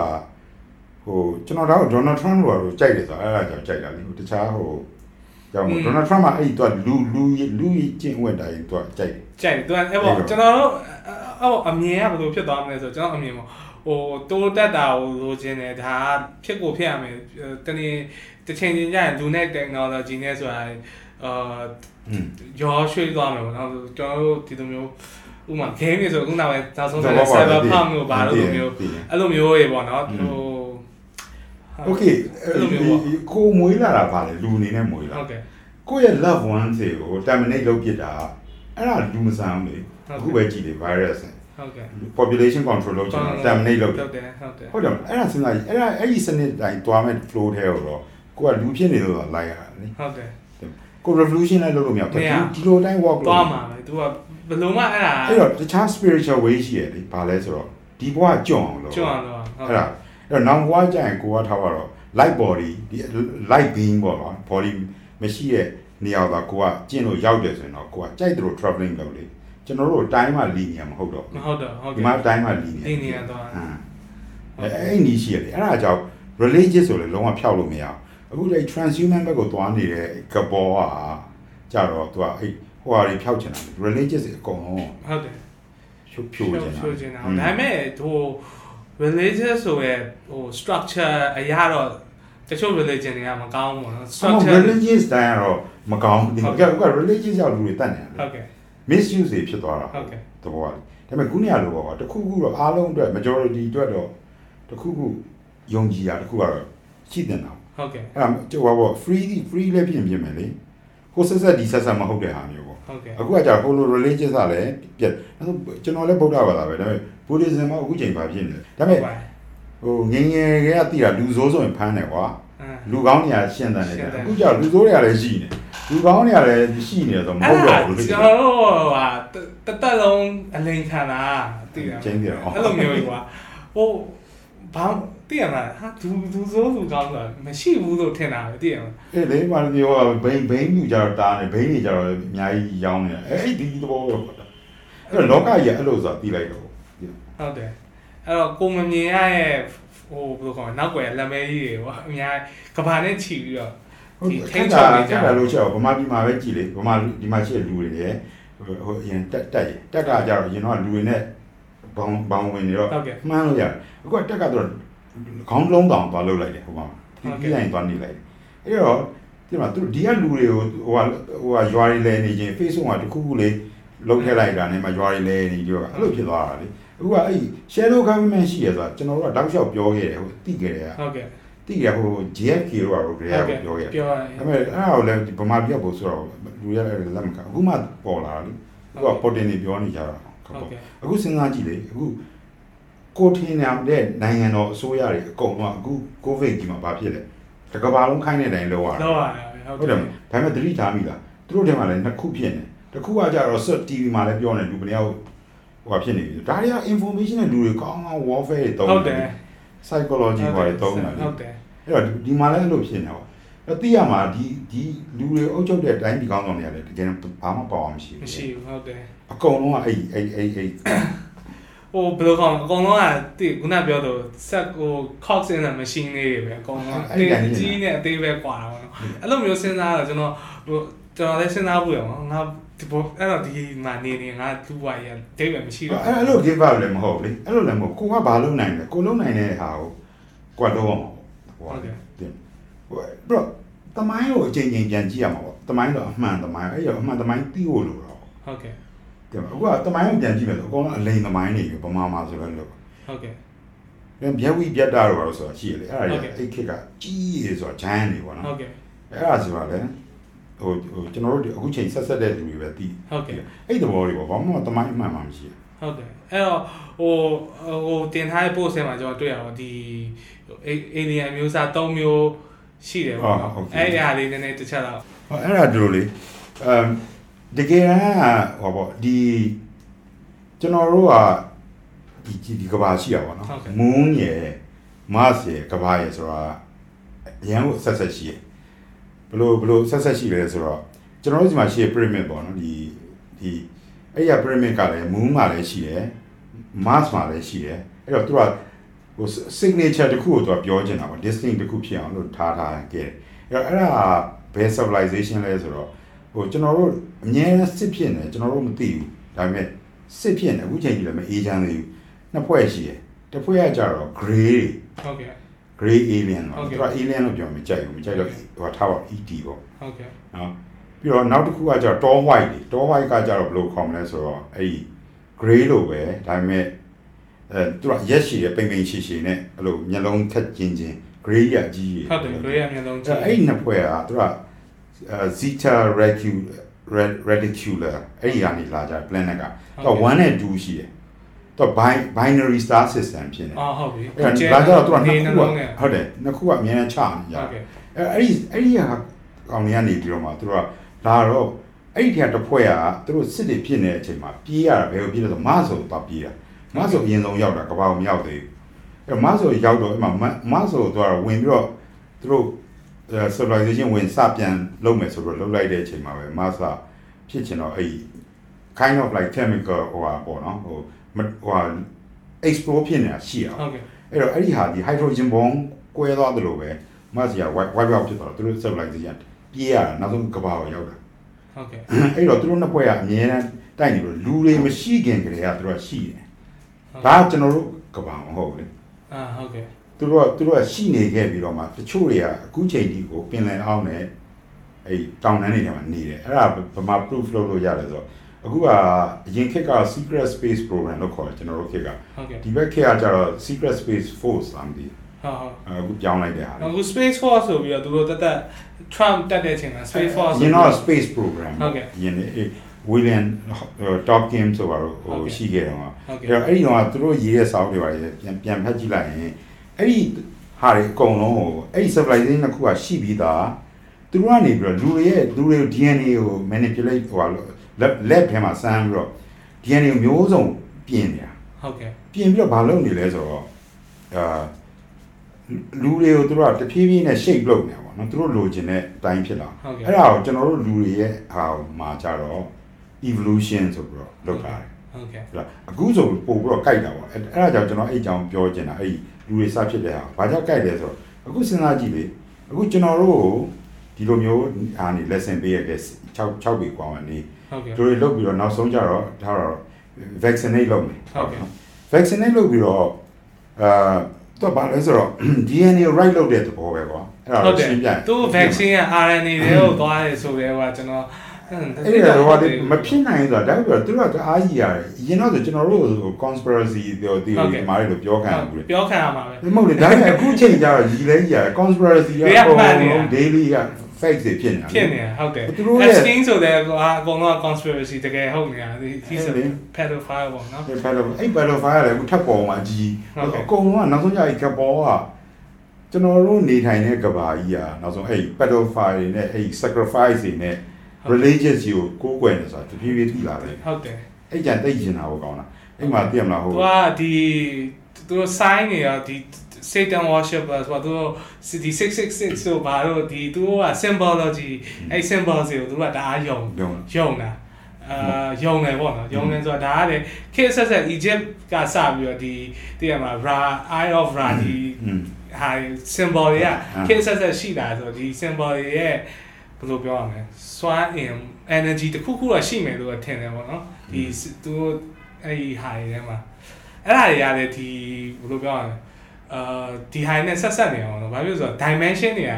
ဟိုကျွန်တော်တို့ဒေါ်နယ်ထရမ့်တို့ကတော့ကြိုက်တယ်ဆိုအဲ့ဒါကြောင့်ကြိုက်တာလေတခြားဟိုကြောင့်ဒေါ်နယ်ထရမ့်ကအဲ့ဒီသူကလူလူလူကျင့်ဝတ်တာကြီးသူကကြိုက်တယ်ကြိုက်တယ်သူကအဲ့ပေါ့ကျွန်တော်တို့အဲ့ပေါ့အမြင်ကဘယ်လိုဖြစ်သွားမလဲဆိုကျွန်တော်အမြင်ပေါ့ဟိုတိုးတက်တာကိုလိုချင်တယ်ဒါဖြစ်ကိုဖြစ်ရမယ်တနေ့တစ်ချိန်ချင်းကျရင်လူနဲ့ technology နဲ့ဆိုတာအာရောရွှေ့သွားမယ်ပေါ့နော်ကျွန်တော်တို့ဒီလိုမျိုးဥမာ game တွေဆိုခုနကပဲနောက်ဆုံးဆိုတဲ့ cyberpunk ကိုဘာလို့လိုမျိုးအဲ့လိုမျိုးတွေပေါ့နော်ဟို โอเค အဲ့လိုမျိုးပေါ့ ကိုမွေးလာတာပါလေလူအနေနဲ့မွေးလာ ဟုတ်ကဲ့ ကိုယ့်ရဲ့ love one တွေကို terminate လုပ်ပြတာအဲ့ဒါလူမဆန်ဘူးလေ ဟုတ်ကဲ့ အခုပဲကြည့်တယ် virus ဟုတ်ကဲ့ population control လုပ်ချင်တာ terminate လုပ်တယ် ဟုတ်တယ်ဟုတ်တယ် ဟုတ်တယ်အဲ့ဒါစဉ်းစားကြည့်အဲ့ဒါအဲ့ဒီစနစ်တိုင်းတွားမဲ့ flow ထဲကိုတော့ကိုကလူဖြစ်နေလို့တော့လိုက်ရတာလေ ဟုတ်တယ် ကို revolution လည်းလုပ်လို့မရဘူး မရ ဒီလိုတိုင်း walk လုပ် သွားမှာပဲ तू ကဘယ်လိုမှအဲ့ဒါ အဲ့တော့တခြား spiritual way ရှိရတယ်လေဘာလဲဆိုတော့ဒီဘဝကြွအောင်လို့ ကျွမ်းတော့ဟုတ် အဲ့ဒါအဲ့ တော့နောက်ဘဝကျရင်ကိုကထားပါတော့ light body ဒီ light being ပေါ့နော် body မရှိတဲ့နေရာတော့ကိုကကျင့်လို့ရောက်တယ်ဆိုရင်တော့ကိုကကြိုက်တယ်လို့ traveling လုပ်လေကျွန်တော်တို့တိုင်းမှာလီနေရမဟုတ်တော့မဘူးဟုတ်တော့ဟုတ်ဒီကဲ့မှာတိုင်းမှာလီနေလီနေရတော့ဟမ်အဲ့အဲ့ဒီရှိရတယ်အဲ့ဒါကြောင့် religious ဆိုလေလုံးဝဖျောက်လို့မရဘူးအခုလေ transhuman ဘက်ကိုသွားနေတဲ့ကဘောကကြတော့သူကအဲ့ဟိုဟာတွေဖျောက်ချင်တာ religious အကုန်လုံးဟုတ်တယ်ဖြိုးဖြိုးချင်တာဖြိုးချင်တာဒါပေမဲ့ဟို religious ဆိုရဲဟို structure အရာတော့တချို့ religion တွေကမကောင်းဘူးပေါ့နော်ဆောင်း structure religious တိုင်းကတော့မကောင်းဘူးဒီဟုတ်ကကဲ့က religious ရောက်လူတွေတတ်နေတယ်ဟုတ်ကဲ့ misuse တွေဖြစ်သွားတာဟုတ်ကဲ့တဘောကလေဒါပေမဲ့ခုနေရလို့ပေါ့ကွာတခုခုတော့အားလုံးအတွက် majority အတွက်တော့တခုခုယုံကြည်တာတခုကတော့ရှိတင်တာဟုတ်ကဲ့အဲ့ဒါကျိုးပါပေါ့ free free လည်းပြင်ပြင်မယ်လေကိုဆက်ဆက်ဒီဆက်ဆက်မဟုတ်တဲ့ဟာမျိုးပေါ့ ဟုတ်ကဲ့အခုကကြာဟိုလို religious ကလည်းပြက်အဲ့ကျွန်တော်လည်းဗုဒ္ဓဘာသာပဲဒါပေမဲ့ Buddhism ကအခုချိန်ပါဖြစ်နေတယ်ဒါပေမဲ့ဟိုငငယ်ကတည်းကသိတာလူဆိုးဆိုရင်ဖမ်းတယ်ကွာအင်းလူကောင်းနေရာရှင်းတယ်နေရှတယ်င်းတယ်အခုကြာလူဆိုးတွေကလည်းရှိနေလူကောင်းတွေကလည်းရှိနေတယ်ဆိုမဟုတ်တော့ဘူးလေကျွန်တော်တို့ဟာတတက်လုံးအလိန်ခံတာသိတယ်ချင်းပြအောင်အဲ့လိုမျိုးကြီးကွာဟိုဘာ သိရမလားဟာသူသူစိုးသူကောင်းဆိုတာမရှိဘူးလို့ထင်တာပဲသိရမလားအေးလေဘာလို့ပြောဘိန်းဘိန်းမြူကြတော့တားနေဘိန်းတွေကြတော့အများကြီးရောင်းနေတယ်အဲ့ဒီသဘောတော့အဲ့တော့လောကကြီးအဲ့လိုဆိုတာပြီးလိုက်တော့ဟုတ်တယ်အဲ့တော့ကိုမမြင်ရရဲ့ဟိုဘယ်လိုခေါ်မလဲနောက်ွယ်လက်မဲကြီးတွေပေါ့အများကဘာနဲ့ချီပြီးတော့ဟုတ်ဒီကဲ့ထိခန်းက်ချုပ်တာနေခကြက်တာလို့ချက်တော့ဗမာပြည်မှာပဲကြည်လေဗမာဒီမှာရှိတဲ့လူတွေလေဟိုဟိုအရင်တက်တက်ရတက်ကကြတော့ရင်တော့လူတွေနဲ့ဘောင်ဘောင်ဝင်နေတော့ဟုတ်ကဲ့မှန်းလို့ရတယ်အခုကတက်ကတော့ ခေါင်းလုံးတောင်သွားလှုပ်လိုက်တယ်ဟိုမှာပြီးလိုက်သွားနေလိုက်တယ်အဲ့တော့ဒီမှာသူဒီကလူတွေကိုဟိုဟာဟိုဟာရွာတွေလဲနေချင်း Facebook မှာတခုခုလေးလုံးထည့်လိုက်တာနဲ့မှရွာတွေလဲနေကြတော့အဲ့လိုဖြစ်သွားတာလေအခုကအဲ့ shadow government ရှိရဆိုတာကျွန်တော်တို့ကတောက်လျှောက်ပြောခဲ့တယ်ဟိုတိခဲ့တယ်ကဟုတ်ကဲ့တိရဟို JFK တို့ကဟိုကြပြောခဲ့တယ်ပြောရအဲ့မဲ့အဲ့ဒါကိုလည်းဗမာပြည်ကပို့ဆိုတော့လူရလည်းလက်မကအခုမှပေါ်လာတယ်အခုကပေါ်တင်နေပြောနေကြတာဟုတ်ကဲ့အခုစဉ်းစားကြည့်လေအခု ကိုထင်းနေတဲ့နိုင်ငံတော်အစိုးရတွေအကုန်လုံးအခုကိုဗစ်ကြီးမှာဘာဖြစ်လဲတကဘာလုံးခိုင်းတဲ့တိုင်းလောက်ရတော့တာဟုတ်ဟုတ်ကဲ့တယ်ဒါပေမဲ့သတိထားမိလားသူတို့ထဲမှာလည်းနှစ်ခုဖြစ်နေတစ်ခုကကြတော့ set TV မှာလည်းပြောနေလူပလျောက်ဟိုဖြစ်နေပြီဒါတွေက information နဲ့လူတွေကောင်းကောင်း warfare တွေတုံးဟုတ်တနေယ် psychology ဘာတွေတုံးနေလေဟုတ်တယ်အဲ့တော့ဒီမှာလည်းအဲ့လိုဖြစ်နေပါအဲ့သိရမှာဒီဒီလူတွေအုပ်ချုပ်တဲ့အတိုင်းဒီကောင်းဆောင်တွေကလည်းတကယ်ဘာမှပေါ့အောင်မရှိဘူးမရှိဘူးဟုတ်တယ်အကုန်လုံးကအဲ့အဲ့အဲ့အဲ့ ဟိုဘယ်လိုခေါ်အကောင်လုံးကတိခုနပြောတော့ဆက်ဟို cox in the machine လေးတွေပဲအကောင်လုံးအကြီးနဲ့အသေးပဲကွာတာပေါ့နော်အဲ့လိုမျိုးစဉ်းစားတော့ကျွန်တော်ဟိုကျွန်တော်လည်းစဉ်းစားဖို့ရအောင်ငါဒီဘောအဲ့တော့ဒီမှာနေနေငါသူ့ဝါရဒိတ်ပဲမရှိတော့အဲ့လို give up လည်းမဟုတ်လေအဲ့လိုလည်းမဟုတ်ကိုကဘာလုပ်နိုင်လဲကိုလုပ်နိုင်တဲ့ဟာကိုကိုကတော့ဟိုတင်ဟိုဘရောတမိုင်းကိုအချိန်ချင်းပြန်ကြည့်ရမှာပေါ့တမိုင်းတော့အမှန်တမိုင်းအဲ့ရအမှန်တမိုင်းသိဖို့လိုတော့ဟုတ်ကဲ့ တင်အခုကတမိုင်းကိုပြန်ကြည့်မယ်ဆိုအကုန်လုံးအလိန်တမိုင်းနေပြီဗမာမှာဆိုတော့လို့ဟုတ်ကဲ့ပြန်ဗျက်ဝီပြတ်တာတော့ဆိုတာရှိရလေအဲ့ဒါကြီးအဲ့ခက်ကကြီးရေဆိုတာဂျိုင်းနေပေါ့နော်ဟုတ်ကဲ့အဲ့ဒါဆိုတာလေဟိုဟိုကျွန်တော်တို့အခုချိန်ဆက်ဆက်တဲ့လူတွေပဲသိဟုတ်ကဲ့အဲ့သဘောတွေပေါ့ဘာမှတမိုင်းအမှန်မှမရှိဟုတ်တယ်အဲ့တော့ဟိုဟိုတင်ထားတဲ့ post ထဲမှာကျွန်တော်တွေ့ရအောင်ဒီ alien မျိုးစား၃မျိုးရှိတယ်ပေါ့နော်အဲ့ဒီဟာလေးနည်းနည်းတစ်ချက်တော့ဘူးဟောအဲ့ဒါဒီလိုလေအမ် တကယ်တမ်းကဟောပေါ့ဒီကျွန်တော်တို့ကဒီဒီကဘာရှိရပါတော့မွန်းရယ်မတ်ရယ်ကဘာရယ်ဆိုတာအရန်ကိုဆက်ဆက်ရှိရယ်ဘလို့ဘလို့ဆက်ဆက်ရှိလဲဆိုတော့ကျွန်တော်တို့ဒီမှာရှိရ pyramid ပေါ့နော်ဒီဒီအဲ့ရ pyramid ကလည်း moon မှာလည်းရှိတယ် mars မှာလည်းရှိတယ်အဲ့တော့သူကဟို signature တစ်ခုကိုသူကပြောချင်တာပေါ့ distinct တစ်ခုဖြစ်အောင်လို့ထားထားခဲ့တယ်အဲ့တော့အဲ့ဒါဘယ် civilization လဲဆိုတော့ ဟိုကျွန်တော်တို့အငြင်းစစ်ဖြစ်နေကျွန်တော်တို့မသိဘူးဒါပေမဲ့စစ်ဖြစ်နေအခုချိန်ကြီးလည်းမအေးချမ်းသေးဘူးနှစ်ဖွဲ့ရှိတယ်တစ်ဖွဲ့ကကြတော့ gray ဟုတ်ကဲ့ gray alien ဟုတ်တော့ကဲ့သူက alien လို့ပြောမကြိုက်ဘူးမကြိုက်တော့ဟိုထားပါ ET ပေါ့ဟုတ်ကဲ့နော်ပြီးတော့နောက်တစ်ခုကကျတော့ tall white တွေ tall white ကကျတော့ဘယ်လိုခေါ်မလဲဆိုတော့အဲ့ဒီ gray လို့ပဲဒါပေမဲ့အဲသူကရက်ရှည်ရဲ့ပိန်ပိန်ရှည်ရှည်နဲ့အဲ့လိုမျက်လုံးခက်ကျင်းချင်း gray ရအကြီးကြီးဟုတ်တယ် gray အမြင်ဆုံးကြည့်အဲ့ဒီနှစ်ဖွဲ့ကသူကအဲ zeta reticular reticular အဲ့ဒီကနေလာကြ planet ကသူက1နဲ့2ရှိတယ်သူက binary star system ဖြစ်နေအော်ဟုတ်ပြီအဲ့ဒါဒါကြတော့သူကနှစ်ခုကလုံးနဲ့ဟုတ်တယ်နှစ်ခုကအများနဲ့ချနေကြဟုတ်ကဲ့အဲအဲ့ဒီအဲ့ဒီဟာကောင်တွေကနေပြီးတော့မှသူတို့ကလာတော့အဲ့ဒီထက်တစ်ဖွဲ့ကသူတို့စစ်တွေဖြစ်နေတဲ့အချိန်မှာပြေးရတာဘယ်လိုပြေးလဲဆိုမဆိုတော့ပြေးတာမဆိုအရင်ဆုံးရောက်တာကဘာကိုမရောက်သေးဘူးအဲ့မဆိုရောက်တော့အဲ့မှာမဆိုတော့ဝင်ပြီးတော့သူတို့ civilization ဝင်စပြန်လုပ်မယ်ဆိုတော့လုပ်လိုက်တဲ့အချိန်မှာပဲမဆာဖြစ်ချင်တော့အဲ့ kind of like chemical ဟိုဟာပေါ့နော်ဟိုဟိုဟာ explode ဖြစ်နေတာရှိအောင်ဟုတ်ကဲ့အဲ့တော့အဲ့ဒီဟာဒီ hydrogen bomb ကွဲသွားတယ်လို့ပဲမဆီယာ white white out ဖြစ်သွားတော့သူတို့ civilization ပြေးရတာနောက်ဆုံးကဘာကိုရောက်တာဟုတ်ကဲ့အဲ့တော့သူတို့နှစ်ဖွဲ့ကအမြဲတမ်းတိုက်နေလို့လူတွေမရှိခင်ကတည်းကသူတို့ကရှိတယ်ဒါကကျွန်တော်တို့ကဘာမဟုတ်လေအာဟုတ်ကဲ့ သူတို့ကသူတို့ကရှိနေခဲ့ပြီးတော့မှတချို့တွေကအခုချိန်ဒီကိုပင်လယ်အောင်နဲ့အဲ့တောင်တန်းတွေထဲမှာနေတယ်အဲ့ဒါဗမာ proof လုပ်လို့ရတယ်ဆိုတော့အခုကအရင်ခေတ်က secret space program လို့ခေါ်တယ်ကျွန်တော်တို့ခေတ်ကဟုတ်ကဲ့ဒီဘက်ခေတ်ကကျတော့ secret space force လာမသိဘူးဟုတ်ဟုတ်အခုပြောင်းလိုက်တဲ့ဟာလေအခု space force ဆိုပြီးတော့သူတို့တက်တက် Trump တက်တဲ့အချိန်မှာ space force ရင်တော့ space program ဟုတ်ကဲ့ရင်လေ William Dawkins ဆိုပါတော့ဟိုဟုတ်ကဲ့ရှိခဲ့တော့ဟုတ်ကဲ့အဲ့တော့အဲ့ဒီတော့သူတို့ရေးတဲ့စာအုပ်တွေပါလေပြန်ပြန်ဖတ်ကြည့်လိုက်ရင် အဲ့ဒီဟာတွေအကုန်လုံးကိုအဲ့ဒီ civilization တစ်ခုကရှိပြီးသားသူတို့ကနေပြီးတော့လူတွေရဲ့လူတွေ DNA ကို manipulate ဟိုဟာလက်လက်ထဲမှာစမ်းပြီးတော့ DNA ကိုမျိုးစုံပြင်နေတာဟုတ်ကဲ့ပြင်ပြီးတော့ဘာလုပ်နေလဲဆိုတော့အာလူတွေကိုသူတို့ကတဖြည်းဖြည်းနဲ့ shape လုပ်နေတာပေါ့နော်သူတို့လိုချင်တဲ့အတိုင်းဖြစ်လာဟုတ်ကဲ့အဲ့ဒါကိုကျွန်တော်တို့လူတွေရဲ့ဟာမှာကြတော့ evolution ဆိုပြီးတော့လုပ်ထားတယ်ဟုတ်ကဲ့ဟုတ်လားအခုဆိုပို့ပြီးတော့ကြိုက်တာပေါ့အဲ့အဲ့ဒါကြောင့်ကျွန်တော်အဲ့အကြောင်းပြောချင်တာအဲ့ဒီ လူတွေစဖြစ်တဲ့ဟာဘာကြောင့်ကြိုက်လဲဆိုတော့အခုစဉ်းစားကြည့်လေအခုကျွန်တော်တို့ကိုဒီလိုမျိုးဟာနေ lesson ပေးရတဲ့6 6ပေกว่าနေ ဟုတ်ကဲ့ တို့တွေလုပ်ပြီးတော့နောက်ဆုံးကြတော့ဒါတော့ vaccinate လုပ်မယ် ဟုတ်ကဲ့ vaccinate လုပ်ပြီးတော့အာတော့ဘာလဲဆိုတော့ DNA right လုပ်တဲ့သဘောပဲကွာအဲ့ဒါ ဟုတ် တော့ တယ် ရှင်းပြရင် သူ vaccine က RNA တွေကိုသွားတယ်ဆိုတော့ကကျွန်တော် အဲ့ဒါတော့ဒီမဖြစ်နိုင်ဆိုတာဒါပေမဲ့သူတို့ကအားကြီးရတယ်အရင်တော့ဆိုကျွန်တော်တို့ conspiracy theory ဒီမားတွေလို့ပြောခံရဘူးလေပြောခံရမှာပဲမဟုတ်လေဒါပေမဲ့အခုချိန်ကျတော့ဒီလဲကြီးရတယ် conspiracy ကတွေကအကုန်မှန်နေလုံးတာ daily က fake တွေဖြစ်နေတာဖြစ်နေတာဟုတ်တယ်သူတို့ရဲ့ Epstein ဆိုတဲ့ကအကုန်လုံး conspiracy တကယ်ဟုတ်နေတာ he's အဲ့ a လေ pedophile ပေါ့နော်ဒီ pedophile အဲ့ pedophile လည်းအခုထပ်ပေါ်မှာကြီးဟုတ်ကဲ့အကုန်လုံးကနောက်ဆုံးကြရင်ကပေါ်ကကျွန်တော်တို့နေထိုင်တဲ့ကဘာကြီးอ่ะနောက်ဆုံးအဲ့ pedophile တွေနဲ့အဲ့ sacrifice တွေနဲ့ religious ကြီးကိုကိုးကွယ်နေဆိုတာတဖြည်းဖြည်းထိလာတယ်ဟုတ်တယ်အဲ့ကြံတိတ်ကျင်တာကိုကောင်းတာအဲ့မှာသိရမလားဟိုသူကဒီသူတို့ sign နေရဒီ Satan worshipper ဆိုတော့သူတို့ဒီ666ဆိုဘာလို့ဒီသူတို့က symbology အဲ့ symbol တွေကိုသူတို့ကဒါအားယုံလုံးယုံတာအာယုံတယ်ပေါ့နော်ယုံတယ်ဆိုတာဒါကလေခေတ်ဆက်ဆက် Egypt ကစပြီးတော့ဒီတည်ရမှာ Ra Eye of Ra ဒီอืมဟာ symbol တွေကအာခေတ်ဆက်ဆက်ရှိတာဆိုတော့ဒီ symbol တွေရဲ့ ဘယ်လိုပြောရမလဲစွမ်းအင် energy တစ်ခုခုတော့ရှိမယ်လို့ထင်တယ်ပေါ့နော်ဒီသူတို့အဲ့ဒီဟာတွေထဲမှာအဲ့ဒါတွေကလည်းဒီဘယ်လိုပြောရမလဲအာဒီဟာနဲ့ဆက်ဆက်နေအောင်နော်ဘာဖြစ်လို့ဆိုတော့ dimension တွေက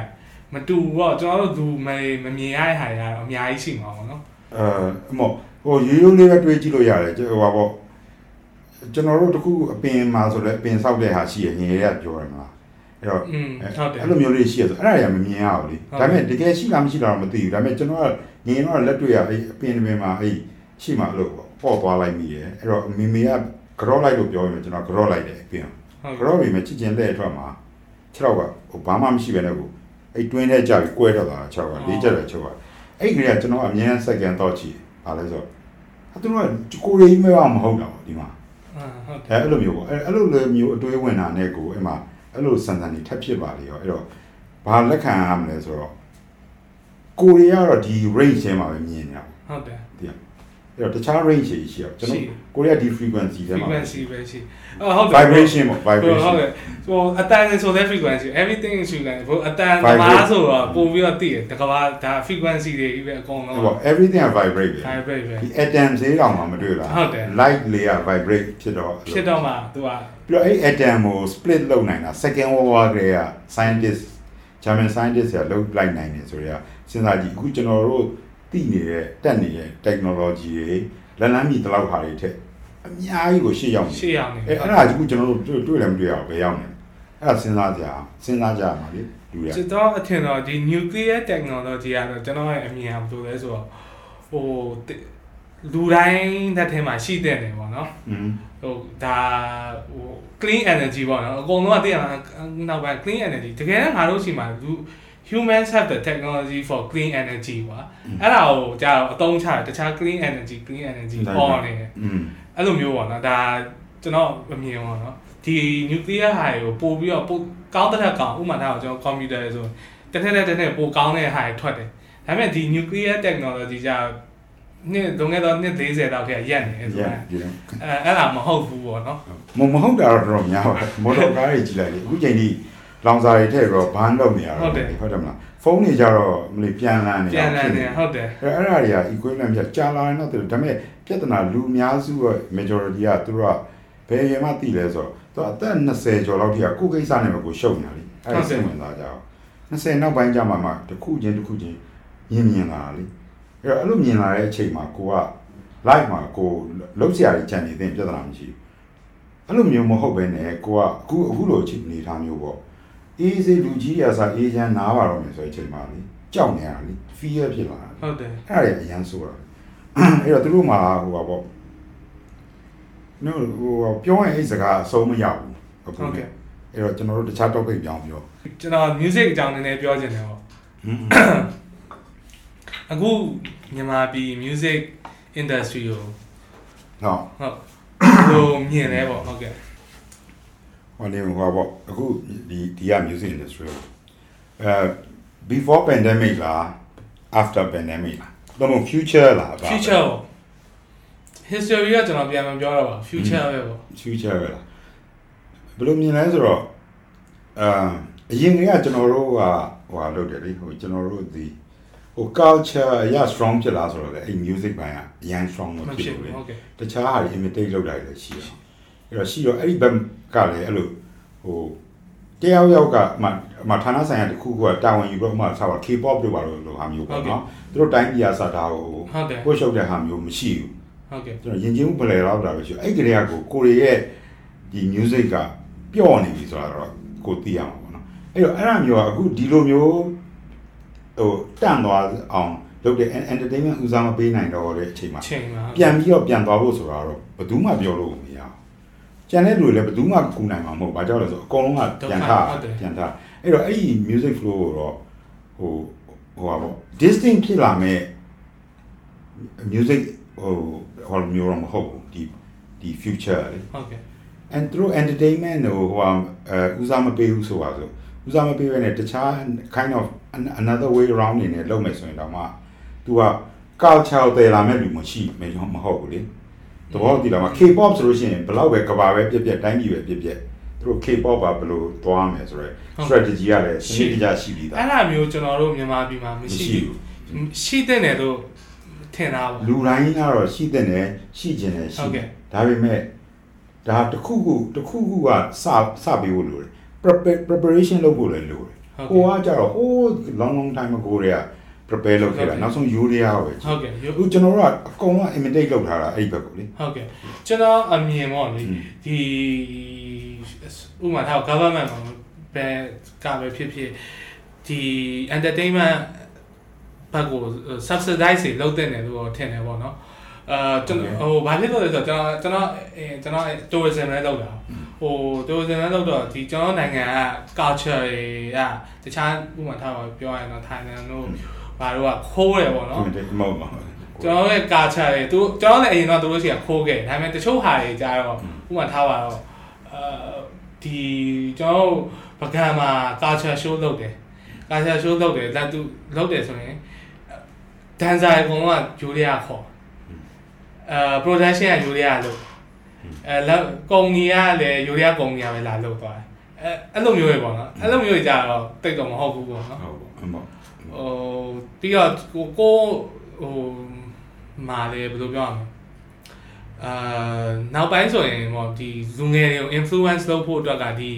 မတူဘူးပေါ့ကျွန်တော်တို့သူမမမြင်ရတဲ့ဟာတွေကတော့အများကြီးရှိမှာပေါ့နော်အဲမောဟိုရိုးရိုးလေးပဲတွေးကြည့်လို့ရတယ်ဟိုပါပေါ့ကျွန်တော်တို့တခုအပင်မှာဆိုလဲအပင်ဆောက်တဲ့ဟာရှိရငယ်ရပြောရမှာ အဲ့တော့อืมဟုတ်တယ်အဲ့လိုမျိုးလေးရှိရဆိုအဲ့ဒါတွေကမမြင်ရဘူးလေဟုတ်ဒါပေမဲ့တကယ်ရှိလားမရှိလားတော့မသိဘူးဒါပေမဲ့ကျွန်တော်ကငင်တော့လက်တွေ့ရအဲ့အပင်တစ်ပင်မှာအဲ့ရှိမှလို့ပေါ့ပေါ့သွားလိုက်မိတယ်အဲ့တော့မိမိကကြောလိုက်လို့ပြောရင်ကျွန်တော်ကြောလိုက်တယ်အပင်ဟုတ်ကြောပြီမဲ့ချစ်ကျင်တဲ့အထွက်မှာ6တော့ကဟိုဘာမှမရှိပဲနဲ့ကိုအဲ့တွင်းထဲကြာပြီးကွဲတော့တာ6ကလေးချက်တယ်6ကအဲ့ဒီကကျွန်တော်အမြဲစက္ကန့်တော့ချီဘာလဲဆိုတော့အဲ့သူကကိုရီးမဲမဟုတ်တာပေါ့ဒီမှာအာဟုတ်တယ်အဲအဲ့လိုမျိုးပေါ့အဲ့အဲ့လိုလိုမျိုးအတွေးဝင်တာနဲ့ကိုအဲ့မှာ အဲ့လိုစံစံနေထပ်ဖြစ်ပါလေရောအဲ့တော့ဘာလက်ခံရမလဲဆိုတော့ကိုရီးယားတော့ဒီ range ထဲမှာပဲမြင်နေတာဟုတ်တယ်ဒီကအဲ့တော့တခြား range တွေရှိရောကျွန်တော်ကိုရီးယားဒီ frequency ထဲမှာ frequency ပဲရှိအော်ဟုတ်တယ် vibration ပေါ့ဟုတ် vibration တယ်ဟိုအတန်ဆိုတဲ့ frequency everything is frequency ဘို့အတန်သမားဆိုတော့ပို့ပြီးတော့သိတယ်တကဘာဒါ frequency တွေကြီးပဲအကုန်လုံးဟိုပေါ့ everything is vibrate ပဲ vibrate ပဲဒီ atom ဈေးတောင်မှမတွေ့လားဟုတ်တယ် light layer vibrate ဖြစ်တော့ဖြစ်တော့မှသူက ပြီးတော့အဲ့ atom ကို split လုပ်နိုင်တာ second world war ကလေးက scientist German scientist ကလုပ်လိုက်နိုင်တယ်ဆိုတော့စဉ်းစားကြည့်အခုကျွန်တော်တို့သိနေတဲ့တက်နေတဲ့ technology တွေလက်လန်းမီတလောက်ဟာတွေထက်အများကြီးကိုရှေ့ရောက်နေရှေ့ရောက်နေအဲ့အဲ့ဒါကအခုကျွန်တော်တို့တွေ့တွေ့လည်းမတွေ့ရဘူးဘယ်ရောက်နေလဲအဲ့ဒါစဉ်းစားကြအောင်စဉ်းစားကြရမှာလေလူတွေကကျွန်တော်အထင်တော့ဒီ nuclear technology ကတော့ကျွန်တော်ရဲ့အမြင်အရဘယ်လိုလဲဆိုတော့ဟိုလူတိုင်းတစ်ထဲမှာရှိတဲ့နေပေါ့နော်อืม ဟိုဒါဟို clean energy ပေါ့နော်အကုန်လုံးကသိရမှာနောက်ပိုင်း clean energy တကယ်တော့ငါတို့ရှိမှာလူ humans have the technology for clean energy ကွာအဲ့ဒါကိုကြာတော့အသုံးချတယ်တခြား clean energy clean energy ပေါ်နေတယ်อืมအဲ့လိုမျိုးပေါ့နော်ဒါကျွန်တော်အမြင်ပေါ့နော်ဒီ nuclear ဟာကိုပို့ပြီးတော့ပို့ကောင်းတဲ့ထက်ကောင်းဥပမာထားအောင်ကျွန်တော် computer ဆိုတစ်ထက်တစ်ထက်နဲ့ပို့ကောင်းတဲ့ဟာတွေထွက်တယ်ဒါပေမဲ့ဒီ nuclear technology ကြာ နှစ်လွန်ခဲ့တော့နှစ်40လောက်ခေတ်ရက်နေတယ်ဆိုရတော့ရအဲအဲ့ဒါမဟုတ်ဘူးပေါ့နော်မမဟုတ်တာတော့တော်တော်များပါတယ်မော်တော်ကားတွေကြည့်လိုက်လေအခုချိန်ကြီးလောင်စာတွေထည့်ပြီးတော့ဘန်းလုပ်နေရတော့ဟုတ်တယ်မလားဖုန်းတွေကြတော့မလို့ပြန်လန်းနေပြန်လာနေဟုတ်တယ်အဲ့အဲ့ဒါတွေက equivalent ပြကြာလာရင်တော့ဒါပေမဲ့ပြဿနာလူအများစုက majority ကသူတို့ကဘယ်ရင်မှသိလဲဆိုတော့သူအသက်20ကျော်လောက်ထိကကိုယ်ကိစ္စနဲ့ပဲကိုရှုပ်နေတာလေအဲ့ဒါစိတ်ဝင်စားကြအောင်20နောက်ပိုင်းကျမှမှတစ်ခုချင်းတစ်ခုချင်းမြင်မြင်လာလေ အဲ့တော့အဲ့လိုမြင်လာတဲ့အချိန်မှာကိုက live မှာကိုလုံးစရာတွေကြံနေတဲ့ပြဿနာမရှိဘူးအဲ့လိုမျိုးမဟုတ်ပဲနဲ့ကိုကအခုအခုလိုအချိန်အနေထားမျိုးပေါ့အေးစေးလူကြီးရစားအေးချမ်းနားပါတော့မယ်ဆိုတဲ့အချိန်မှာလေကြောက်နေရတာလေ fear ဖြစ်လာတာဟုတ်တယ်အဲ့ဒါတွေအရန်ဆိုတာအဲ့တော့သူတို့မှာဟိုပါပေါ့နော်ဟိုပြောရင်အဲ့စကားအဆုံးမရဘူးအခုဟုတ်ကဲ့အဲ့တော့ကျွန်တော်တို့တခြား topic ပြောင်းပြောကျွန်တော် music အကြောင်းနည်းနည်းပြောချင်တယ်ပေါ့ အခုမြန်မာပြည် music industry ကိုဟုတ်ဟုတ်ဟိုမြင်လဲပေါ့ဟုတ်ကဲ့ဟိုနေဟိုပေါ့အခုဒီဒီက music industry ကိုအဲ before pandemic လား after pandemic လားတော့ future လားဗာ future ပေါ့ history ကကျွန်တော်ပြန်မပြောတော့ပါ future ပဲပေါ့ future ပဲလားဘယ်လိုမြင်လဲဆိုတော့အာအရင်ကကျွန်တော်တို့ကဟိုဟာလုပ်တယ်လေဟိုကျွန်တော်တို့ဒီ ဟို culture အရ strong ဖြစ်လာဆိုတော့လေအဲ့ music ဘိုင်းကအရန် strong မမဖြစ်ဖြစ်ဘူးဘူးလေဟုတ်ကဲ့တခြားဟာတွေ imitate လုပ်တာတွေလည်းရှိတယ်အဲ့တော့ရှိတော့အဲ့ဒီဘက်ကလည်းအဲ့လိုဟိုတယောက်ယောက်ကမှမှဌာနဆိုင်ရာတစ်ခုခုကတာဝန်ယူပြီးတော့မှဆောက်တာ K-pop တို့ပါလို့လို့ဟာမျိုးပေါ့နော်သူတို့တိုင်းပြည်အစားတာကိုဟုတ်တယ်ပို့ရှုပ်တဲ့ဟာမျိုးမရှိဘူးဟုတ်ကဲ့ကျွန်တော်ယဉ်ကျေးမှုပလဲတော့တာပဲရှိတယ်အဲ့ဒီကလေးကကိုကိုရီရဲ့ဒီ music ကပျော့နေပြီဆိုတာတော့ကိုသိရမှာပေါ့နော်အဲ့တော့အဲ့ဒါမျိုးကအခုဒီလိုမျိုး ဟိုတန့်သွားအောင်လုပ်တဲ့ entertainment ဦးစားမပေးနိုင်တော့တဲ့အချိန်မှာချိန်မှာပြန်ပြီးတော့ပြန်သွားဖို့ဆိုတာတော့ဘယ်သူမှပြောလို့မရဘူးကျန်တဲ့လူတွေလည်းဘယ်သူမှကူနိုင်မှာမဟုတ်ဘာကြောင့်လဲဆိုတော့အကုန်လုံးကပြန်ထားပြန်ထားအဲ့တော့အဲ့ဒီ music flow ကိုတော့ဟိုဟိုပါပေါ့ distinct ဖြစ်လာမဲ့ music ဟိုဟောမျိုးတော့မဟုတ်ဘူးဒီဒီ future လေဟုတ်ကဲ့ and through entertainment ဟိုဟိုအဲဦးစားမပေးဘူးဆိုပါဆိုဦးစားမပေးဘဲနဲ့တခြား kind of an- another way around နေနဲ့လုပ်မယ်ဆိုရင်တော့မှ तू က culture တည်လာမဲ့လူမရှိမဟုတ်ဘူးလေသဘောတည်လာမှာ K-pop ဆိုလို့ရှိရင်ဘယ်လောက်ပဲကဘာပဲပြက်ပြက်တိုင်းပြည်ပဲပြက်ပြက်သူတို့ K-pop ကဘယ်လိုသွားမယ်ဆိုတော့ strategy ကလည်းစနစ်တကျရှိပြီးသားအဲ့ဒါမျိုးကျွန်တော်တို့မြန်မာပြည်မှာမရှိဘူးရှိတဲ့တယ်လို့ထင်တာပါလူတိုင်းကတော့ရှိတဲ့နယ်ရှိကျင်တယ်ရှိဟုတ်ကဲ့ဒါပေမဲ့ဒါတစ်ခုခုတစ်ခုခုကစစပေးဖို့လိုတယ် Prepare- preparation လုပ်ဖို့လည်းလိုတယ် ဟုတ်ဟိုကဲ့ကကြတော့ဟိုး long long time ago တွေက prepare လုပ်ခဲ့တာဟုတ်ကဲ့နောက်ဆုံးယူရီးယားပဲဟုတ်ကဲ့အခုကျွန်တော်တို့ကအကုန်လုံး imitate လုပ်ထားတာအဲ့ဒီဘက်ကိုလေဟုတ်ကဲ့ကျွန်တော်အမြင်ပေါ့လေอืมဒီဥပမာထား government မှာပဲကပဲဖြစ်ဖြစ်ဒီ entertainment ဘက်ကို subsidize တွေလုပ်တဲ့တယ်လို့ထင်တယ်ပေါ့နော်အာကျွန်တော်ဟိုဘာဖြစ်လို့လဲဆိုတော့ကျွန်တော်ကျွန်တော်အဲကျွန်တော် tourism လည်းလုပ်တာ ဟို tourism လည်းလုပ်တော့ဒီကျွန်တော်နိုင်ငံက culture တွေကတခြားဥပမာထားပါပြောရရင်တော့ Thailand တို့ဘာတို့ကခိုးတယ်ပေါ့နော် imitate မဟုတ်ပါဘူးကျွန်တော်ရဲ့ကာချာတွေသူကျွန်တော်လည်းအရင်တော့သူတို့စီကခိုးခဲ့ဒါပေမဲ့တချို့ဟာတွေကြတော့ဥပမာထားပါတော့အဲဒီကျွန်တော်ပကံမှာကာချာရှိုးလုပ်တယ်ကာချာရှိုးလုပ်တယ်လက်သူလုပ်တယ်ဆိုရင်ဒန်ဆာအကုန်လုံးကယူရီးယားခေါ်အဲ production ကယူရီးယားလုပ် အဲလက်ကုမ္ပဏီကလည်းယူရီးယားကုမ္ပဏီကပဲလာလုပ်သွားတယ်အဲအဲ့လိုမျိုးတွေပေါ့နော်အဲ့လိုမျိုးတွေကြတော့တိတ်တော့မဟုတ်ဘူးပေါ့နော်ဟုတ်ပါအမဟုတ်ဟိုပြီးတော့ကိုကိုဟိုမာလေဘယ်လိုပြောရမလဲအာနောက်ပိုင်းဆိုရင်ပေါ့ဒီလူငယ်တွေကို influence လုပ်ဖို့အတွက်ကဒီ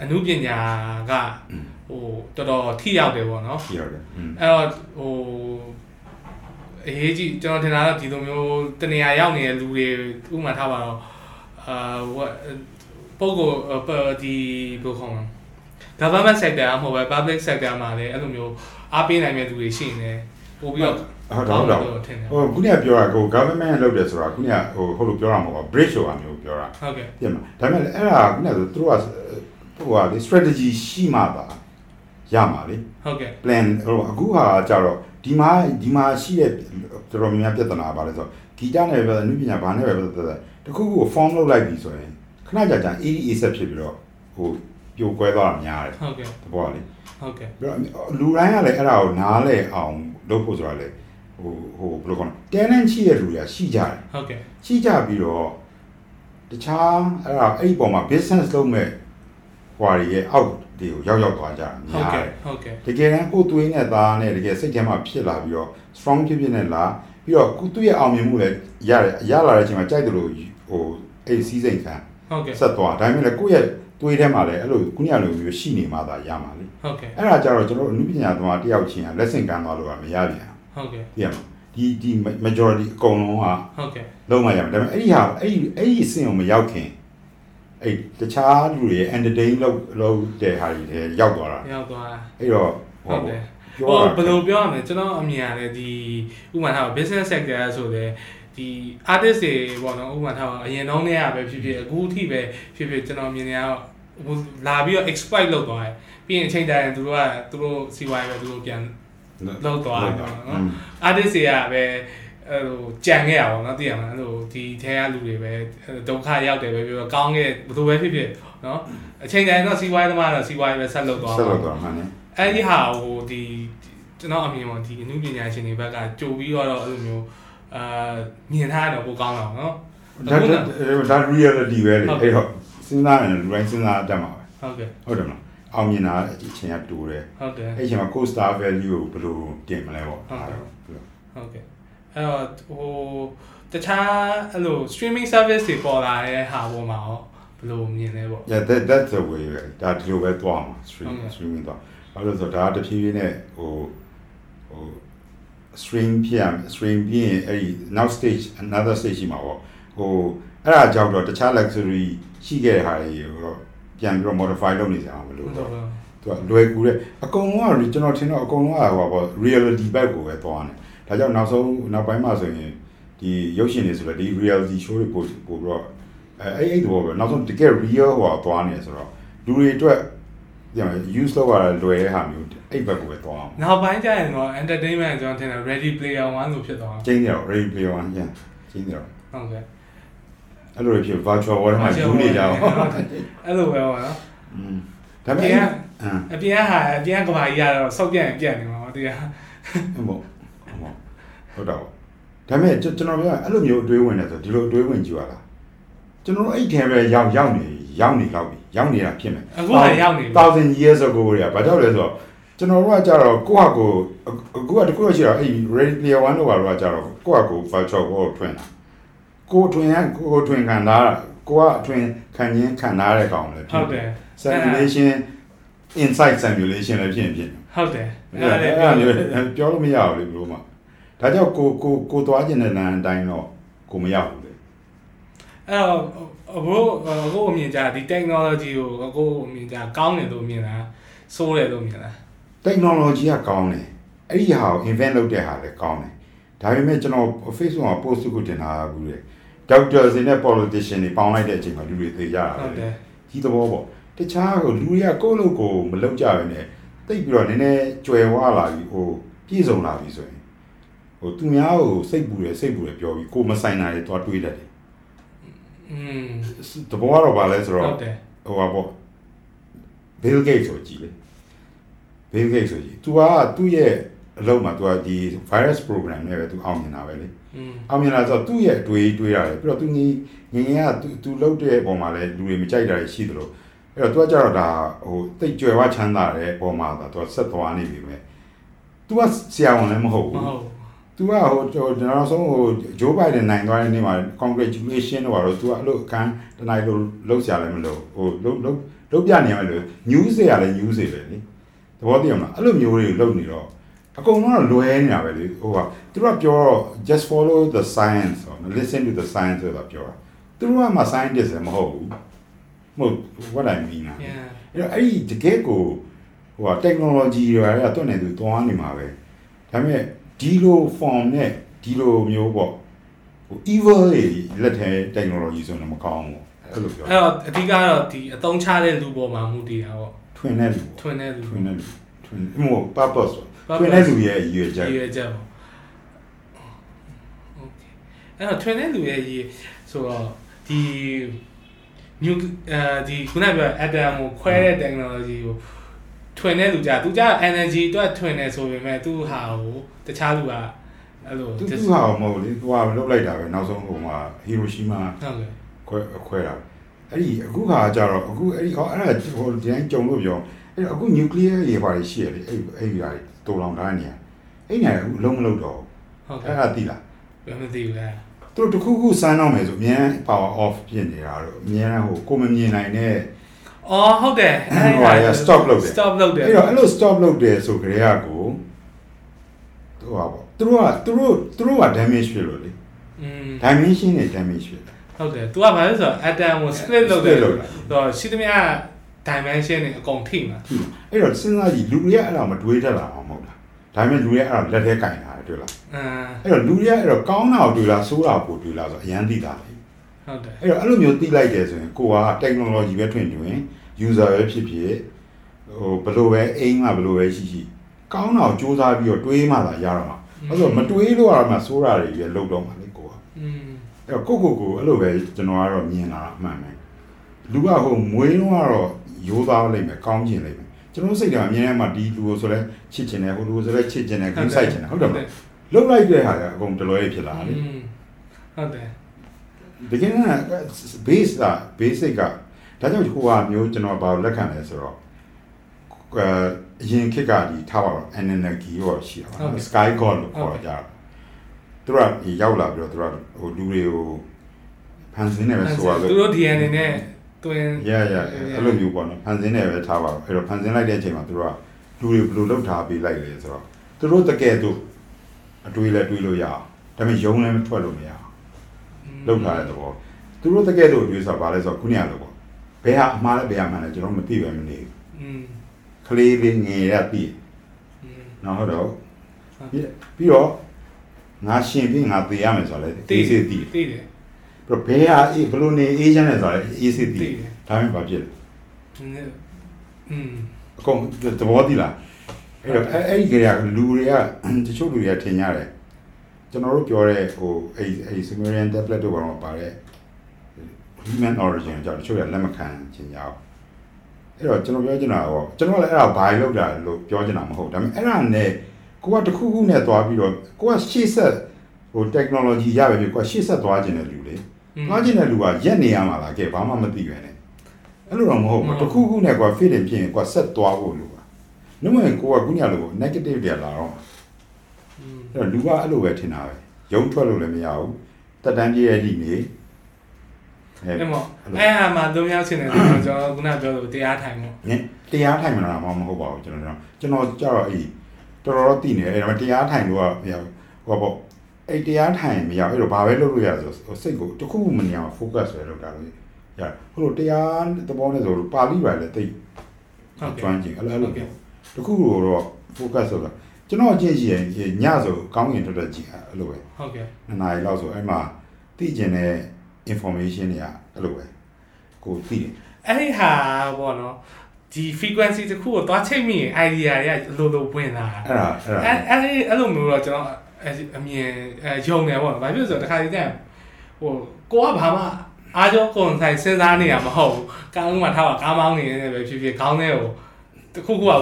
အမှုပညာကဟိုတော်တော်ထိရောက်တယ်ပေါ့နော်ပြရတယ်อืมအဲ့တော့ဟို အရေးကြီးကျွန်တော်ထင်တာတော့ဒီလိုမျိုးတနေရာရောက်နေတဲ့လူတွေဥပမာထားပါတော့အာဟိုပုံကိုဒီဘယ်လိုခေါ်မလဲ government sector အမဟုတ်ပဲ public sector မှာလည်းအဲ့လိုမျိုးအားပေးနိုင်မဲ့လူတွေရှိနေတယ်ပို့ပြီးတော့ဟုတ်တော့ဟုတ်တော့လို့ထင်တယ်ဟိုခုနကပြောတာကို government လုပ်တယ်ဆိုတာခုနကဟိုဟုတ်လို့ပြောတာမဟုတ်ပါ bridge ဆိုတာမျိုးပြောတာဟုတ်ကဲ့ပြင်မှာဒါပေမဲ့အဲ့ဒါခုနကဆိုသူတို့ကဟိုဟာလေ strategy ရှိမှပါရမှာလေဟုတ်ကဲ့ plan ဟိုအခုဟာကြတော့ ဒီမှာဒီမှာရှိတဲ့တော်တော်များများပြဿနာပါလဲဆိုတော့ဂီတနဲ့ပဲအနုပညာဘာနဲ့ပဲပြဿနာတခုခုကို form လုပ်လိုက်ပြီဆိုရင်ခဏကြာကြာ AD set ဖြစ်ပြီးတော့ဟိုပြိုကွဲသွားတာများတယ်ဟုတ်ကဲ့တဘောကလေဟုတ်ကဲ့ပြီးတော့လူတိုင်းကလည်းအဲ့ဒါကိုနားလဲအောင်လုပ်ဖို့ဆိုတာလေဟိုဟိုဘယ်လိုကော talent ရှိတဲ့လူတွေကရှိကြတယ်ဟုတ်ကဲ့ရှိကြပြီးတော့တခြားအဲ့ဒါအဲ့ဒီပုံမှာ business လုပ်မဲ့ဟွာတွေရဲ့အောက် တွေကိုရောက်ရောက်သွားကြတာဟုတ်များတကဲ့ယ်ဟုတ်ကဲ့တကယ်တမ်းကိုယ်သွေးနဲ့သားနဲ့တကယ်စိတ်ထဲမှာဖြစ်လာပြီးတော့ strong ဖြစ်ဖြစ်နဲ့လာပြီးတော့ကိုသူ့ရဲ့အောင်မြင်မှုလည်းရတယ်ရလာတဲ့အချိန်မှာကြိုက်တယ်လို့ဟိုအဲ့ဒီစီးစိမ်ခံဟုတ်ကဲ့ဆက်သွားဒါပေမဲ့လည်းကိုယ့်ရဲ့သွေးထဲမှာလည်းအဲ့လိုခုနကလိုမျိုးရှိနေမှသာရမှာလေဟုတ်ကဲ့အဲ့ဒါကြတော့ကျွန်တော်တို့အနုပညာသမားတယောက်ချင်းကလက်ဆင့်ကမ်းသွားလို့ကမရပြန်ဟုတ်ကဲ့ဘူးသိရမလားဒီဒီ majority အကုန်လုံးကဟုတ်ကဲ့လုံးဝရမယ်ဒါပေမဲ့အဲ့ဒီဟာအဲ့ဒီအဲ့ဒီအဆင့်ကိုမရောက်ခင် အဲ့တခြားလူတွေ entertain လုပ်လုပ်တဲ့ဟာတွေလည်းရောက်သွားတာရောက်သွားတာအဲ့တော့ဟုတ်တယ်ပြောဟိုရဘယ်လိုပြောရမလဲကျွန်တော်အမြင်ရတယ်ဒီဥပမာထား business sector ဆိုတဲ့ဒီ artist တွေပေါ့နော်ဥပမာထားအရင်တော့နေရပဲဖြစ်ဖြစ်အခုထိပဲဖြစ်ဖြစ်ကျွန်တော်မြင်နေရတော့ဟိုလာပြီးတော့ exploit လုပ်သွားတယ်ပြီးရင်အချိန်တိုင်းသူတို့ကသူတို့စီဝိုင်းပဲသူတို့ပြန်လောက်သွားတယ်နော်อืม artist တွေကပဲ အဲ့လိုကြံခဲ့ရပါတော့သိရမလားအဲ့လိုဒီထဲကလူတွေပဲဒုက္ခရောက်တယ်ပဲပြောကောင်းခဲ့ဘယ်သူပဲဖြစ်ဖြစ်နော်အချိန်တိုင်းတော့စီဝိုင်းသမားတော့စီဝိုင်းပဲဆက်လုပ်သွားဆက်ပါလို့တော့မှန်တယ်အဲ့ဒီဟာဟိုဒီကျွန်တော်အမြင်ပေါ့ဒီအမှုပညာရှင်တွေဘက်ကကြိုပြီးတော့အဲ့လိုမျိုးအာမြင်ထားတော့ပိုကောင်းတော့နော်ဒါဒါ reality ပဲလေအဲ့တော့စဉ်းစားရင်လူတိုင်းစဉ်းစားတတ်မှာပဲဟုတ်ကဲ့ဟုတ်တယ်မလားအောင်မြင်တာအချိန်ကတူတယ်ဟုတ်တယ်အဲ့ချိန်မှာ cost star value ကိုဘယ်လိုတင်မလဲပေါ့ဟုတ်တယ်အဲ့တော့ဟုတ်ကဲ့ အဲ့တော့ဟိုတခြားအဲ့လို streaming service တွေပေါ်လာတဲ့ဟာပေါ်မှာရောဘယ်လိုမြင်လဲပေါ့ yeah that that's the way ပဲဒါဒီလိုပဲသွားမှာ stream ဟုတ်ကဲ့ streaming သွားဘာလို့လဲဆိုတော့ဒါတဖြည်းဖြည်းနဲ့ဟိုဟို stream ဖြစ်ရမယ် stream ပြီးရင်အဲ့ဒီ now stage another stage ရှိမှာပေါ့ဟိုအဲ့ဒါကြောင့်တော့တခြား luxury ရှိခဲ့တဲ့ဟာတွေကိုတော့ပြန်ပြီးတော့ modify လုပ်နေကြအောင်မလို့ဟုတ်တော့ကဲ့သူကလွယ်ကူတယ်အကုန်လုံးကကျွန်တော်ထင်တော့အကုန်လုံးကဟိုပါ reality ဘက်ကိုပဲသွားနေ ဒါကြောင့်နောက်ဆုံးနောက်ပိုင်းမှာဆိုရင်ဒီရုပ်ရှင်တွေဆိုတော့ဒီ reality show တွေပို့ပို့ပြီးတော့အဲအဲ့အဲ့တော့ပဲနောက်ဆုံးတကယ် real ဟိုကသွားနေဆိုတော့လူတွေအတွက်ဒီမှာ use လုပ်ရတာလွယ်တဲ့ဟာမျိုးအဲ့ဘက်ကိုပဲသွားအောင်နောက်ပိုင်းကျရင်တော့ entertainment ကျွန်တော်ထင်တယ် ready player 1လို့ဖြစ်သွားကျင်းနေတော့ ready play one ကျင်းကျင်းနေတော့ဟုတ်ကဲ့အဲ့လိုဖြစ် virtual world မှာယူနေကြအောင်အဲ့လိုပဲပေါ့နော်อืมဒါပေပြင်မဲ့ကအမ်အပြင်ကဟာအပြင်ကကဘာကြီးကတော့စောက်ပြန်ပြတ်နေမှာပေါ့တရားဟုတ်ပေါ့ ဟုတ်တော့ဒါပေမဲ့ကျွန်တော်ပြောအဲ့လိုမျိုးအတွေးဝင်တယ်ဆိုဒီလိုအတွေးဝင်ကြည့်ရတာကျွန်တော်အဲ့ထဲပဲရောက်ရောက်နေရောက်နေတော့ပြီရောက်နေတာဖြစ်မယ်အခုကရောက်နေပြီ1000 years ago တွေကဘာကြောင့်လဲဆိုတော့ကျွန်တော်တို့ကကြတော့ကိုယ့်ဟာကိုယ်အခုကတခုရှိတော့အဲ့ ready player 1တို့ကတော့ကြတော့ကိုယ့်ဟာကိုယ် virtual world ထွင်တာကိုယ်ထွင်ရကိုယ်ထွင်ခံတာကိုယ်ကအထွင်ခံခြင်းခံထားတဲ့ကောင်လည်းဟုတ်တယ် simulation inside simulation လည်းဖြစ်ရင်ဖြစ်တယ်ဟုတ်တယ်အဲ့ဒါလည်းပြောလို့မရဘူးလေဘယ်လိုမှ ဒါကြောင့်ကိုကိုကိုသွားကျင်တဲ့လမ်းအတိုင်းတော့ကိုမရဘူးလေအဲ့တော့အခုအခုအမြင်ကြဒီ technology ကိုအခုအမြင်ကြကောင်းတယ်လို့မြင်တာဆိုးတယ်လို့မြင်တာ technology ကကောင်းတယ်အဲ့ဒီဟာကို invent လုပ်တဲ့ဟာလည်းကောင်းတယ်ဒါပေမဲ့ကျွန်တော် Facebook မှာ post ကိုတင်ထားဘူးလေ doctor တွေနဲ့ politician တွေပေါင်းလိုက်တဲ့အချိန်မှာလူတွေသိကြတာဟုတ်တယ်ဒီသဘောပေါ့တခြားကိုလူတွေကကိုယ့်လို့ကိုမလုပ်ကြဘဲနဲ့တိတ်ပြီးတော့နည်းနည်းကြွယ်ဝလာပြီဟိုပြည့်စုံလာပြီဆိုရင် ဟိုသူများကိုစိတ်ပူတယ်စိတ်ပူတယ်ပြောပြီးကိုမဆိုင်တာတွေသွားတွေးတတ်တယ်อืมတဘောကတော့ဗာလဲဆိုတော့ဟိုပါပေါ့ Bill Gates ဆိုကြည်လေ Bill Gates ဆိုကြည် तू ကသူ့ရဲ့အလုပ်မှာ तू ကဒီ virus program နဲ့ပဲ तू အောင်မြင်တာပဲလေအောင်မြင်လာဆိုသူ့ရဲ့တွေးတွေးရတယ်ပြီးတော့ तू ငင်းငင်းက तू तू လုပ်တဲ့အပေါ်မှာလဲလူတွေမကြိုက်တာရှိသလိုအဲ့တော့ तू ကကြတော့ဒါဟိုတိတ်ကြွယ်ဝချမ်းသာတဲ့အပေါ်မှာဒါ तू ဆက်သွားနေပြီပဲ तू ကဆရာဝန်လည်းမဟုတ်ဘူး ဟုတ် तू ကဟိုကျွန်တော်ဆုံးဟို Joe Biden နိုင်သွားတဲ့နေ့မှာ congratulation တော့တော့ तू ကအဲ့လိုအခန်းတနိုင်လို့လုံးဆရာလည်းမလို့ဟိုလုံးလုံးလုံးပြနေရမယ်လို့ news တွေရလည်း news တွေပဲလေသဘောတည်မလားအဲ့လိုမျိုးတွေလုပ်နေတော့အကုန်လုံးကလွဲနေတာပဲလေဟိုကသူတို့ကပြောတော့ just follow the science or listen to the science ဆိုတာပြောတာသူတို့ကမှ scientist လည်းမဟုတ်ဘူးမဟုတ် what I mean อ่ะ yeah အဲ့တော့အဲ့ဒီတကယ်ကိုဟိုက technology တွေအဲ့ဒါတွတ်နေသူသွားနေမှာပဲဒါပေမဲ့ ဒီလို form နဲ့ဒီလိုမျိုးပေါ့ဟို evil တွေလက်ထဲ technology ဆိုတော့မကောင်းဘူးအဲ့လိုပြောအဲ့တော့အဓိကတော့ဒီအသုံးချတဲ့လူပေါ်မှာမူတည်တာပေါ့ထွင်တဲ့လူထွင်တဲ့လူထွင်တဲ့လူထွင်ဟို purpose ထွင်တဲ့လူရဲ့ရည်ရွယ်ချက်ရည်ရွယ်ချက်ပေါ့ okay အဲ့တော့ထွင်တဲ့လူရဲ့ရည်ဆိုတော့ဒီ new အဲဒီခုနကပြော atom ကိုခွဲတဲ့ technology ကို ထွင်တဲ့လူကြသူကြ energy အတွက်ထွင်နေဆိုပေမဲ့သူ့ဟာကိုတခြားလူကအဲ့လိုသူသူဟာမဟုတ်လေသူကလုတ်လိုက်တာပဲနောက်ဆုံးဟိုမှာဟီရိုရှီမာဟုတ်ကဲ့ခွဲခွဲတာအဲ့ဒီအခုခါကျတော့အခုအဲ့ဒီဟောအဲ့ဒါဟိုဒီတိုင်းကြုံလို့ပြောအဲ့အခု nuclear ရေပါရှိရလေအဲ့အဲ့ဒီဟာတူလောင်ထားနေရအဲ့နေအခုလုံးမလုံးတော့ဟုတ်အဲ့ကဲ့ဒါသိလားဘယ်မသိဘူးလဲသူတို့တခုခုစမ်းတော့မယ်ဆိုအမြန် power off ဖြစ်နေတာတော့အမြန်ဟိုကိုမမြင်နိုင်တဲ့ အော်ဟုတ်တယ် ဟိုဟာရ stop လုပ်တယ် stop လုပ်တယ် အဲ့တော့အဲ့လို stop လုပ်တယ်ဆိုကြရကိုသူကပေါ့သူတို့ကသူတို့သူတို့က damage ဖြစ်လို့လေ อืม dimension နဲ့ damage ဖြစ်တယ် ဟုတ်တယ် तू ကဘာလဲဆိုတော့ atom ကို split လုပ်တယ် split လုပ်တာ ဆိုတော့ရှိသမျှ dimension တွေအကုန်ထိမှာ အဲ့တော့စဉ်းစားကြည့်လူတွေကအဲ့ဒါမတွေးတတ်လာမှာမဟုတ်လားဒါပေမဲ့လူတွေကအဲ့ဒါလက်ထဲကင်တာတွေ့လား အမ် အဲ့တော့လူတွေကအဲ့တော့ကောင်းတာကိုတွေ့လားဆိုးတာကိုတွေ့လားဆိုတော့အရန်သိတာလေ ဟုတ်တယ် အဲ့တော့အဲ့လိုမျိုးသိလိုက်တယ်ဆိုရင်ကိုက technology ပဲထွင်တွင် user ပဲဖြစ်ဖြစ်ဟိုဘလို့ပဲအိမ်မှာဘလို့ပဲရှိရှိကောင်းတာကိုစူးစမ်းပြီးတော့တွေးမှသာရတော့မှာအဲ့ဆိုမတွေးလို့ရမှာစိုးတာတွေရလောက်တော့မှာလေကိုကအဲ့တော့ကိုကိုကိုအဲ့လိုပဲကျွန်တော်ကတော့မြင်လာအမှန်ပဲလူကဟိုမွေးလုံးကတော့ရိုးသားလိုက်မယ်ကောင်းကျင်လိုက်မယ်ကျွန်တော်စိတ်ကအမြဲတမ်းမှဒီလူကိုဆိုလဲချစ်ကျင်တယ်ဟိုလူကိုဆိုလဲချစ်ကျင်တယ်ကိုစိုက်ကျင်တယ်ဟုတ်တယ်မလားလုံလိုက်တဲ့ဟာကအကုန်ဒလွဲဖြစ်လာတယ်ဟုတ်တယ်တကယ်က base က basic က ဒါကြောင့်ဟိုဟာမျိုးကျွန်တော်ဘာလို့လက်ခံလဲဆိုတော့အဲအရင်ခေတ်ကဒီထားပါတော့ energy ရောရှိတာပါ sky god လို့ခေါ်ကြတာသူကရောက်လာပြီးတော့သူကဟိုလူတွေကိုဖန်ဆင်းနေပဲဆိုတော့သူတို့ DNA နဲ့တွင်ရရအဲ့လိုမျိုးပေါ့နော်ဖန်ဆင်းနေပဲထားပါတော့အဲ့တော့ဖန်ဆင်းလိုက်တဲ့အချိန်မှာသူတို့ကလူတွေဘယ်လိုလုပ်ထားပေးလိုက်လဲဆိုတော့သူတို့တကယ်သူအတွေးလဲတွေးလို့ရအောင်ဒါပေမဲ့ယုံလည်းမထွက်လို့မရအောင်လောက်ထားတဲ့သဘောသူတို့တကယ်လို့ရွေးဆိုပါလဲဆိုတော့ခုနကလို့ပေါ့ ဘယ်ဟာအမှားလဲဘယ်ဟာမှန်လဲကျွန်တော်မသိပဲမနေဘူး อืม ကလေးလေးငယ်ရပြီ อืม နော်ဟုတ်တော့ပြီးပြီးတော့ငါရှင်ပြီးငါသိရမယ်ဆိုတော့လေအေးစေးသိတယ် သိတယ် ပြီးတော့ဘယ်ဟာအေးဘလို့နေအေးချမ်းလဲဆိုတော့လေအေးစေးသိတယ်ဒါမှမဟုတ်ဖြစ်လဲ อืม အကုန်သဘောသိလားအဲ့တော့အဲ့အဲ့ဒီကလေးကလူတွေကတချို့လူတွေကထင်ကြတယ်ကျွန်တော်တို့ပြောတဲ့ဟိုအဲ့အဲ့ Sumerian tablet တို့ဘာလို့ပါတဲ့ human origin ကြောင့်တချို့ကလက်မခံချင်ကြအောင်အဲ့တော့ကျွန်တော်ပြောချင်တာကတော့ကျွန်တော်ကလည်းအဲ့ဒါဘာလို့လောက်တာလို့ပြောချင်တာမဟုတ်ဒါပေမဲ့အဲ့ဒါနဲ့ကိုကတစ်ခုခုနဲ့သွားပြီးတော့ကိုကရှေ့ဆက်ဟို technology ရပဲဖြစ်ကိုကရှေ့ဆက်သွားခြင်းတဲ့လူလေသွားခြင်းတဲ့လူကရက်နေရမှာလားကဲဘာမှမသိပဲနဲ့အဲ့လိုတော့မဟုတ်ဘူးတစ်ခုခုနဲ့ကိုက fit ဖြစ်ရင်ကိုကဆက်သွားဖို့လိုပါနှမရင်ကိုကခုညလို negative တွေလာတော့อืมအဲ့တော့လူကအဲ့လိုပဲထင်တာပဲရုံထွက်လို့လည်းမရဘူးတက်တန်းပြည့်ရဲ့ဒီနေ အဲ့မောအဲ့ဟာမှာသုံးယောက်ချင်းတယ်ကျွန်တော်ခုနပြောလို့တရားထိုင်မို့ငင်းတရားထိုင်မလားမမဟုတ်ပါဘူးကျွန်တော်ကျွန်တော်ကြတော့အေးတော်တော်တည်နေတယ်အဲ့ဒါတရားထိုင်လို့ကမရဘူးဟောပေါ့အဲ့တရားထိုင်မရအဲ့တော့ဘာပဲလုပ်လို့ရဆိုစိတ်ကိုတခုမှမနေအောင် focus ပဲလုပ်တာလို့ရဟိုလိုတရားသဘောနဲ့ဆိုပါဠိပါလေတိတ်ဟုတ်ကဲ့ကျွမ်းကျင်အဲ့လိုအဲ့လိုတခုကိုတော့ focus ဆိုတော့ကျွန်တော်အချင်းရှိရင်ညဆိုကောင်းရင်တော်တော်ကြည့်အဲ့လိုပဲဟုတ်ကဲ့နှစ်နာရီလောက်ဆိုအဲ့မှာသိကျင်တဲ့ information တွေကအဲ့လိုပဲကိုသိတယ်အဲ့ဒီဟာပေါ့နော်ဒီ frequency တစ်ခုကိုသွားချိတ်မိရင် idea တွေကလိုလိုဝင်လာအဲ့ဒါအဲ့ဒါအဲ့အဲ့ဒီအဲ့လိုမျိုးတော့ကျွန်တော်အမြင်အဲယုံတယ်ပေါ့နော်ဘာဖြစ်လို့ဆိုတော့တခါတည်းတည်းဟိုကိုကဘာမှအားကြောကွန်ဆိုင်စဉ်းစားနေရမဟုတ်ဘူးကားဥမှာထားပါကားမောင်းနေနေပဲဖြစ်ဖြစ်ခေါင်းထဲကိုတခုခုက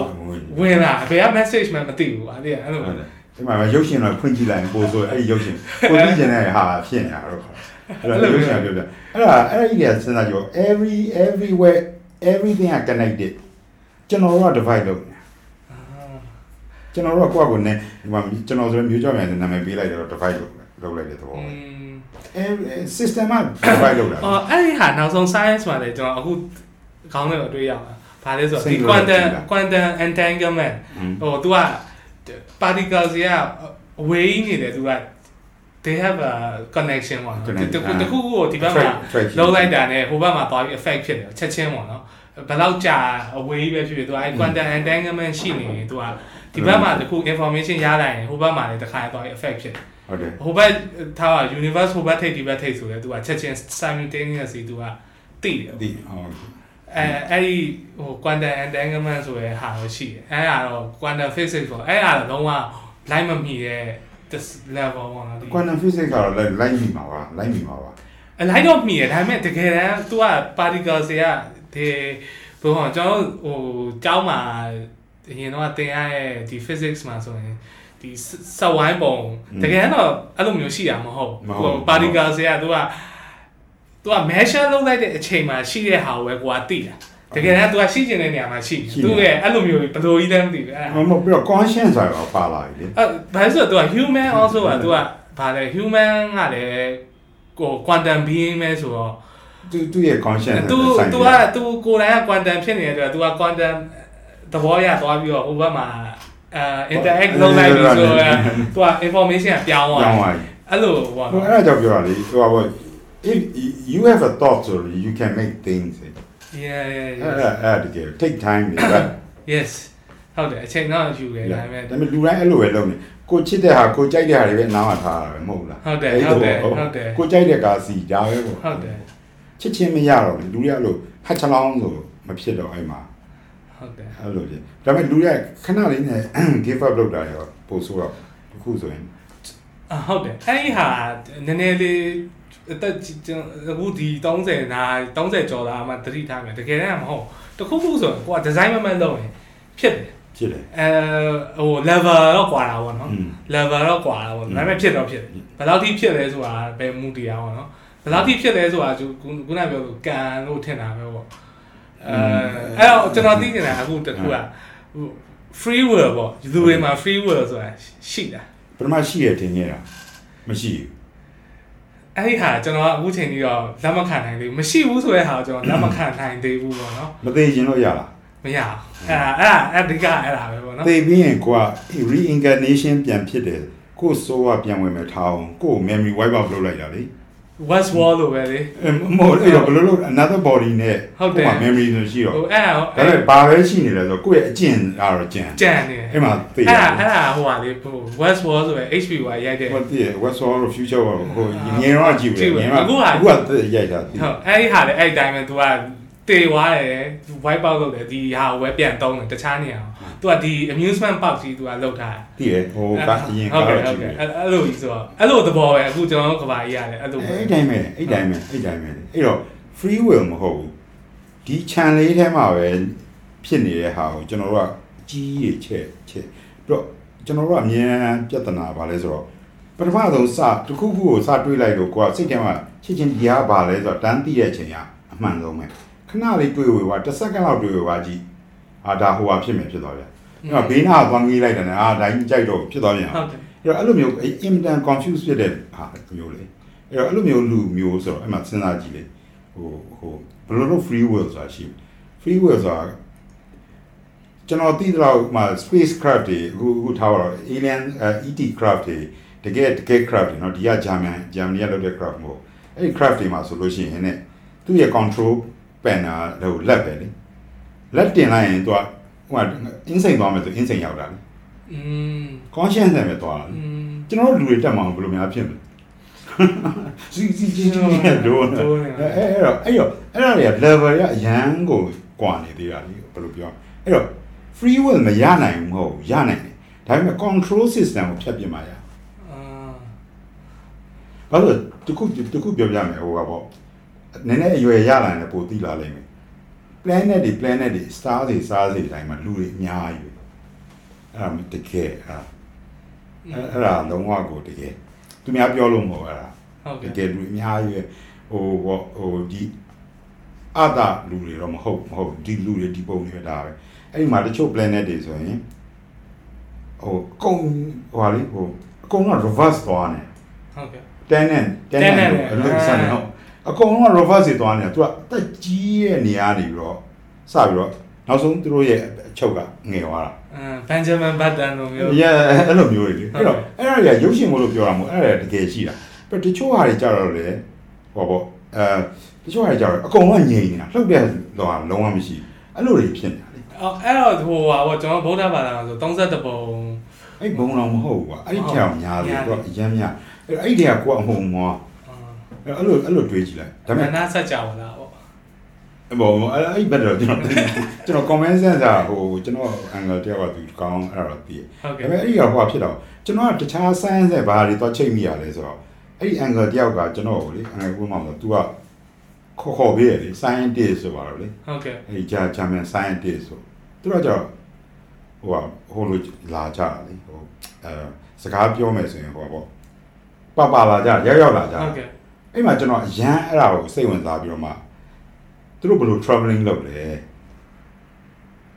ဝင်လာဘယ်က message မှမသိဘူးအဲ့ဒီအဲ့လိုဟုတ်တယ်ဒီမှာရုပ်ရှင်တော့ဖွင့်ကြည့်လိုက်ရင်ပို့ဆိုအဲ့ဒီရုပ်ရှင်ကိုသိကျင်တဲ့ဟာဖြစ်နေတာတော့ အဲ့ဒါရုပ်ရှင်ပြောပြအဲ့ဒါအဲ့ဒီကစဉ်းစားကြည့် every everywhere everything are connected ကျွန်တော်တို့က divide လုပ်နေကျွန်တော်တို့ကကိုယ့်အကိုနဲ့ဒီမှာကျွန်တော်ဆိုရင်မျိုးကြောင့်မြန်နာမည်ပေးလိုက်တော့ divide လုပ်လုပ်လိုက်တဲ့သဘော อื ပဲ ม every system က divide လုပ်တာ အော်အဲ့ဒီဟာနောက်ဆုံး science မှာလည်းကျွန်တော်အခုခေါင်းထဲကိုတွေးရမှာဘာလဲဆိုတော့ဒီ Singular quantum ကြည့်လား quantum entanglement ဟို तू က particles တွေက away နေတယ် तू က they have a connection ပေါ့နော်တခုတခုကိုဒီဘက်မှာလုံးလိုက်တာနဲ့ဟိုဘက်မှာသွားပြီး effect ဖြစ်တယ်ချက်ချင်းပေါ့နော်ဘယ်လောက်ကြာ away ပဲဖြစ်ဖြစ်သူအဲ quantum entanglement ရှိနေရင်သူကဒီဘက်မှာတခု information ရလိုက်ရင်ဟိုဘက်မှာလည်းတစ်ခါသွားပြီး effect ဖြစ်တယ်ဟုတ်တယ်ဟိုဘက်ထားက universe ဟိုဘက်ထိပ်ဒီဘက်ထိပ်ဆိုလဲသူကချက်ချင်း simultaneously သူကတိတယ်တိဟုတ်အဲအဲ့ဒီဟို quantum entanglement ဆိုရဲဟာတော့ရှိတယ်အဲ့ဒါတော့ quantum physics ပေါ့အဲ့ဒါတော့လုံးဝ blind မမီတဲ့ this level ပေါ့နော်ဒီ quantum physics ကတော့လိုက်လိုက်မိမှာပါလိုက်မိမှာပါ အလိုက်တော့မီရဒါပေမဲ့တကယ်တမ်း तू က particles တွေကဒီဘယ်ဟောကျွန်တော်ဟိုကျောင်းမှာအရင်တော့သင်ရတဲ့ဒီ physics မှာဆိုရင်ဒီစက်ဝိုင်းပုံတကယ်တော့အဲ့လိုမျိုးရှိတာမဟုတ်ဟို particles တွေက तू က तू က measure လုပ်လိုက်တဲ့အချိန်မှာရှိတဲ့ဟာကိုပဲကိုကသိတာ တကယ်တမ်း तू ကရှိကျင်တဲ့နေရာမှာရှိသူ့ရဲ့အဲ့လိုမျိုးဘယ်လိုကြီးလဲမသိဘူးအဲ့ဒါ မမပြီးတော့ conscience ဆိုတာပါလာပြီလေ အဲ့ဘာလို့ဆိုတော့ तू က human also က तू ကဘာလဲ human ကလည်းကို quantum being ပဲဆိုတော့ သူသူရဲ့ conscience तू तू က तू ကိုယ်တိုင်က quantum ဖြစ်နေတဲ့အတွက် तू က quantum သဘောရသွားပြီးတော့ဟိုဘက်မှာအဲ interact လုပ်လိုက်ပြီးဆိုတော့ तू က information ကပြောင်းသွား ကြောင်းသွားပြီ အဲ့လိုပေါ့ ဟို နော် အဲ့ဒါကြောင့်ပြောတာလေဟိုပါ if you have a thought so you can make things yeah yeah အဲ့ yeah ဒါအဲ့ဒါတကယ် take time လေဒါ yes ဟုတ်တယ်အချိန်တော့ယူခဲ့ဒါပေမဲ့ဒါပေမဲ့လူတိုင်းအဲ့လိုပဲလုပ်နေကိုချစ်တဲ့ဟာကိုကြိုက်တဲ့ဟာတွေပဲနားမှာထားတာပဲမဟုတ်လားဟုတ်တယ်ဟုတ်တယ်ဟုတ်တယ်ကိုကြိုက်တဲ့ကာစီဒါပဲပေါ့ဟုတ်တယ်ချစ်ချင်းမရတော့ဘူးလူတွေကအဲ့လိုဟတ်ချလောင်းဆိုမဖြစ်တော့အဲ့မှာဟဟုတ်တယ်အဲ့လိုလေဒါပေမဲ့လူတွေကခဏလေးနဲ့ give up လုပ်တာရောပို့ဆိုတော့အခုဆိုရင်အဟုတ်တယ်အဲ့ဒီဟာနည်းနည်းလေး အသက်ကြီးကျွန်တော်အခုဒီ30နာ30ကျော်လာမှတတိထားမယ်တကယ်တမ်းမဟုတ်တခုခုဆိုရင်ကိုကဒီဇိုင်းမမတ်လုပ်ရင်ဖြစ်တယ်ဖြစ်တယ်အဲဟို level တော့ကွာတာပေါ့နော်อืม level တော့ကွာတာပေါ့ဒါပေမဲ့ဖြစ်တော့ဖြစ်တယ်ဘယ်လောက်ထိဖြစ်လဲဆိုတာပဲမူတရားပေါ့နော်ဘယ်လောက်ထိဖြစ်လဲဆိုတာခုခုနပြောလို့ကန်လို့ထင်တာပဲပေါ့အဲအဲ့တော့ကျွန်တော်သိနေတာအခုတခုက free will ပေါ့လူတွေမှာ free will ဆိုတာရှိတာပထမရှိရတင်နေတာမရှိဘူး အဲ့ဒီဟာကျွန်တော်ကအခုချိန်ကြီးတော့လက်မခံနိုင်သေးဘူးမရှိဘူးဆိုတဲ့ဟာကိုကျွန်တော်လက်မခံနိုင်သေးဘူးပေါ့နော်မသေးရင်တော့ရလားမရအောင်အဲ့ဒါအဲ့ဒါအဓိကအဲ့ဒါပဲပေါ့နော်သေပြီးရင်ကိုက reincarnation ပြန်ဖြစ်တယ်ကိုဆိုးကပြန်ဝင်မယ်ထားအောင်ကို memory wipe out လုပ်လိုက်တာလေ West Wall လို့ပဲလေအဲ့မဟုတ်အဲ့တော့ဘယ်လိုလုပ် another body နဲ့ဟုတ်တယ်ကိုက memory ဆိုရှိတော့ဟိုအဲ့ဒါဒါပေမဲ့ဘာပဲရှိနေလဲဆိုတော့ကိုယ့်ရဲ့အကျင့်အားတော့ကျန်ကြံနေတယ်အဲ့မှာသိအဲ့ရဒါအဲ့ဒါဟိုဟာလေဟို West Wall ဆိုပဲ HPY ရိုက်တယ်ဟိုတည်း West Wall တို့ Future Wall ဟိုငင်းတော့ကြည့်ဘူးငင်းတော့အခုကရိုက်တာသိဟုတ်အဲ့ဒီဟာလေအဲ့ဒီတိုင်းပဲ तू က တေသွားတယ် wipe out လုပ်တယ်ဒီဟာကိုပဲပြန်သုံးတယ်တခြားနေအောင် तू ကဒီ amusement park ကြီး तू ကလောက်ထားတယ်သိရဟိုကအရင်ဟုတ်ကားကဲ့တော့ဟုတ်ကြည့်ကဲ့တယ်အဲ့အဲ့လိုကြီးဆိုတော့အဲ့လိုသဘောပဲအခုကျွန်တော်တို့ကဘာကြီးရတယ်အဲ့လိုပဲအဲ့တိုင်းပဲအဲ့တိုင်းပဲအဲ့တိုင်းပဲအဲ့တော့ free will မဟုတ်ဘူးဒီ channel လေးထဲမှာပဲဖြစ်နေတဲ့ဟာကိုကျွန်တော်တို့ကအကြီးကြီးချက်ချက်တော့ကျွန်တော်တို့ကအမြဲတမ်းပြဿနာပါလဲဆိုတော့ပထမဆုံးစတစ်ခုခုကိုစတွေးလိုက်လို့ကိုကစိတ်ထဲမှာချက်ချင်းဒီဟာဘာလဲဆိုတော့တန်းသိတဲ့အချိန်ကအမှန်ဆုံးပဲ ခဏလေးတွေးဝေပါတစ်စက္ကန့်လောက်တွေးဝေပါကြည့်အာဒါဟိုဟာဖြစ်မယ်ဖြစ်သွားပြန်အဲ့တော့ဘေးနာကသွားငေးလိုက်တယ်နဲ့အာဒါကြီးကြိုက်တော့ဖြစ်သွားပြန် ဟုတ်တယ် အဲ့တော့အဲ့လိုမျိုးအင်တန် confuse ဖြစ်တဲ့ဟာမျိုးလေအဲ့တော့အဲ့လိုမျိုးလူမျိုးဆိုတော့အဲ့မှာစဉ်းစားကြည့်လေဟိုဟိုဘယ်လိုလုပ် free will ဆိုတာရှိ free will ဆိုတာကျွန်တော်သိသလောက်မှာ space craft တွေအခုအခုထားတော့ alien ET craft တွေတကယ်တကယ် craft တွေเนาะဒီကဂျာမန်ဂျာမနီကလုပ်တဲ့ craft မဟုတ်အဲ့ဒီ craft တွေမှာဆိုလို့ရှိရင်ねသူ့ရဲ့ control ပန်တာဟိုလက်ပဲလေလက်တင်လိုက်ရင်သူကဟိုကအင်းစိန်သွားမယ်ဆိုအင်းစိန်ရောက်တာလေอืม conscience နဲ့ပဲသွားတာလေကျွန်တော်တို့လူတွေတက်မအောင်ဘယ်လိုများဖြစ်မလဲစီစီချင်းတော့အဲ့အဲ့တော့အဲ့တော့အဲ့ဒါတွေက level ရအရန်ကိုကွာနေသေးတာလေဘယ်လိုပြောအဲ့တော့ free will မရနိုင်ဘူးမဟုတ်ရနိုင်တယ်ဒါပေမဲ့ control system ကိုဖြတ်ပြမှာရအာဘာလို့တခုတခုပြောပြမယ်ဟိုကပေါ့ နည်းနည်းအရွယ်ရလာရင်ပိုသိလာလိမ့်မယ် planet တွေ planet တွေ star တွေ star တွေတိုင်းမှာလူတွေအများကြီးပဲအဲ့ဒါမတကယ်အဲ့ဒါအဲ့အဲ့ဒါလုံးဝကိုတကယ်သူများပြောလို့မဟုတ်အဲ့ဒါဟုတ်တကဲ့ကယ်လူအများကြီးပဲဟိုဘောဟိုဒီအတာလူတွေတော့မဟုတ်မဟုတ်ဒီလူတွေဒီပုံတွေပဲဒါပဲအဲ့ဒီမှာတချို့ planet တွေဆိုရင်ဟိုအကုန်ဟိုဟာလေဟိုအကုန်လုံး reverse သွားနေဟုတ်ကဲ့10နဲ့10 10နဲ့နဲ့အလုပ်ဆန်တော့ အကုန်လုံးက reverse တွေသွားနေတာသူကအသက်ကြီးရဲ့နေရာနေပြီးတော့စပြီးတော့နောက်ဆုံးသူတို့ရဲ့အချုပ်ကငယ်သွားတာအမ်ဘန်ဂျမန်ဘတ်တန်လိုမျိုးရဲအဲ့လိုမျိုးတွေလေအဲ့တော့အဲ့ဒါတွေကရုပ်ရှင်မို့လို့ပြောတာမဟုတ်အဲ့ဒါတကယ်ရှိတာပြတချို့ဟာတွေကြတော့လေဟောပေါ့အဲတချို့ဟာတွေကြတော့အကုန်လုံးငြိမ်နေတာလှုပ်တဲ့လောကလုံးဝမရှိအဲ့လိုတွေဖြစ်နေတာလေအော်အဲ့တော့ဟိုဟာပေါ့ကျွန်တော်ဗုဒ္ဓဘာသာမှာဆို32ပုံအဲ့ဘုံတော်မဟုတ်ဘူးကွာအဲ့ဒီကြောင်များတယ်တော့အရင်များအဲ့အဲ့ဒီကကိုအမှုံမော အဲ့လိုအဲ့လိုတွေးကြည့်လိုက်ဒါဒါပေပေမဲ့မဲ့နားဆက်ကြပါလားပေါ့ဘောအဲ့အဲ့ဘက်တော့ကျွန်တော်ကျွန်တော် comment sensor ဟိုကျွန်တော် angle တယောက်ကသူကောင်းအဲ့တော့သိတယ်ဟုတ်ဒါကဲ့ပေမဲ့အဲ့ဒီကဟိုဖြစ်တော့ကျွန်တော်ကတခြား science နဲ့ဘာတွေတော့ချိန်မိရလဲဆိုတော့အဲ့ဒီ angle တယောက်ကကျွန်တော်ကိုလေ angle ကိုမှမလို့ तू ကခေါ်ခေါ်ပေးရလေ scientist ဆိုပါတော့လေဟုတ်ကဲ့အဲ့ဒီဂျာ German scientist ဆိုသူတို့ကကြောဟိုကဟိုလိုလာကြတာလေဟိုအဲစကားပြောမယ်ဆိုရင်ဟိုပေါ့ပပလာကြရောက်ရောက်လာကြဟုတ်ကဲ့ အဲ့မှာကျွန်တော်အရန်အဲ့ဒါကိုစိတ်ဝင်စားပြီးတော့မှသူတို့ဘယ်လို traveling လုပ်လဲ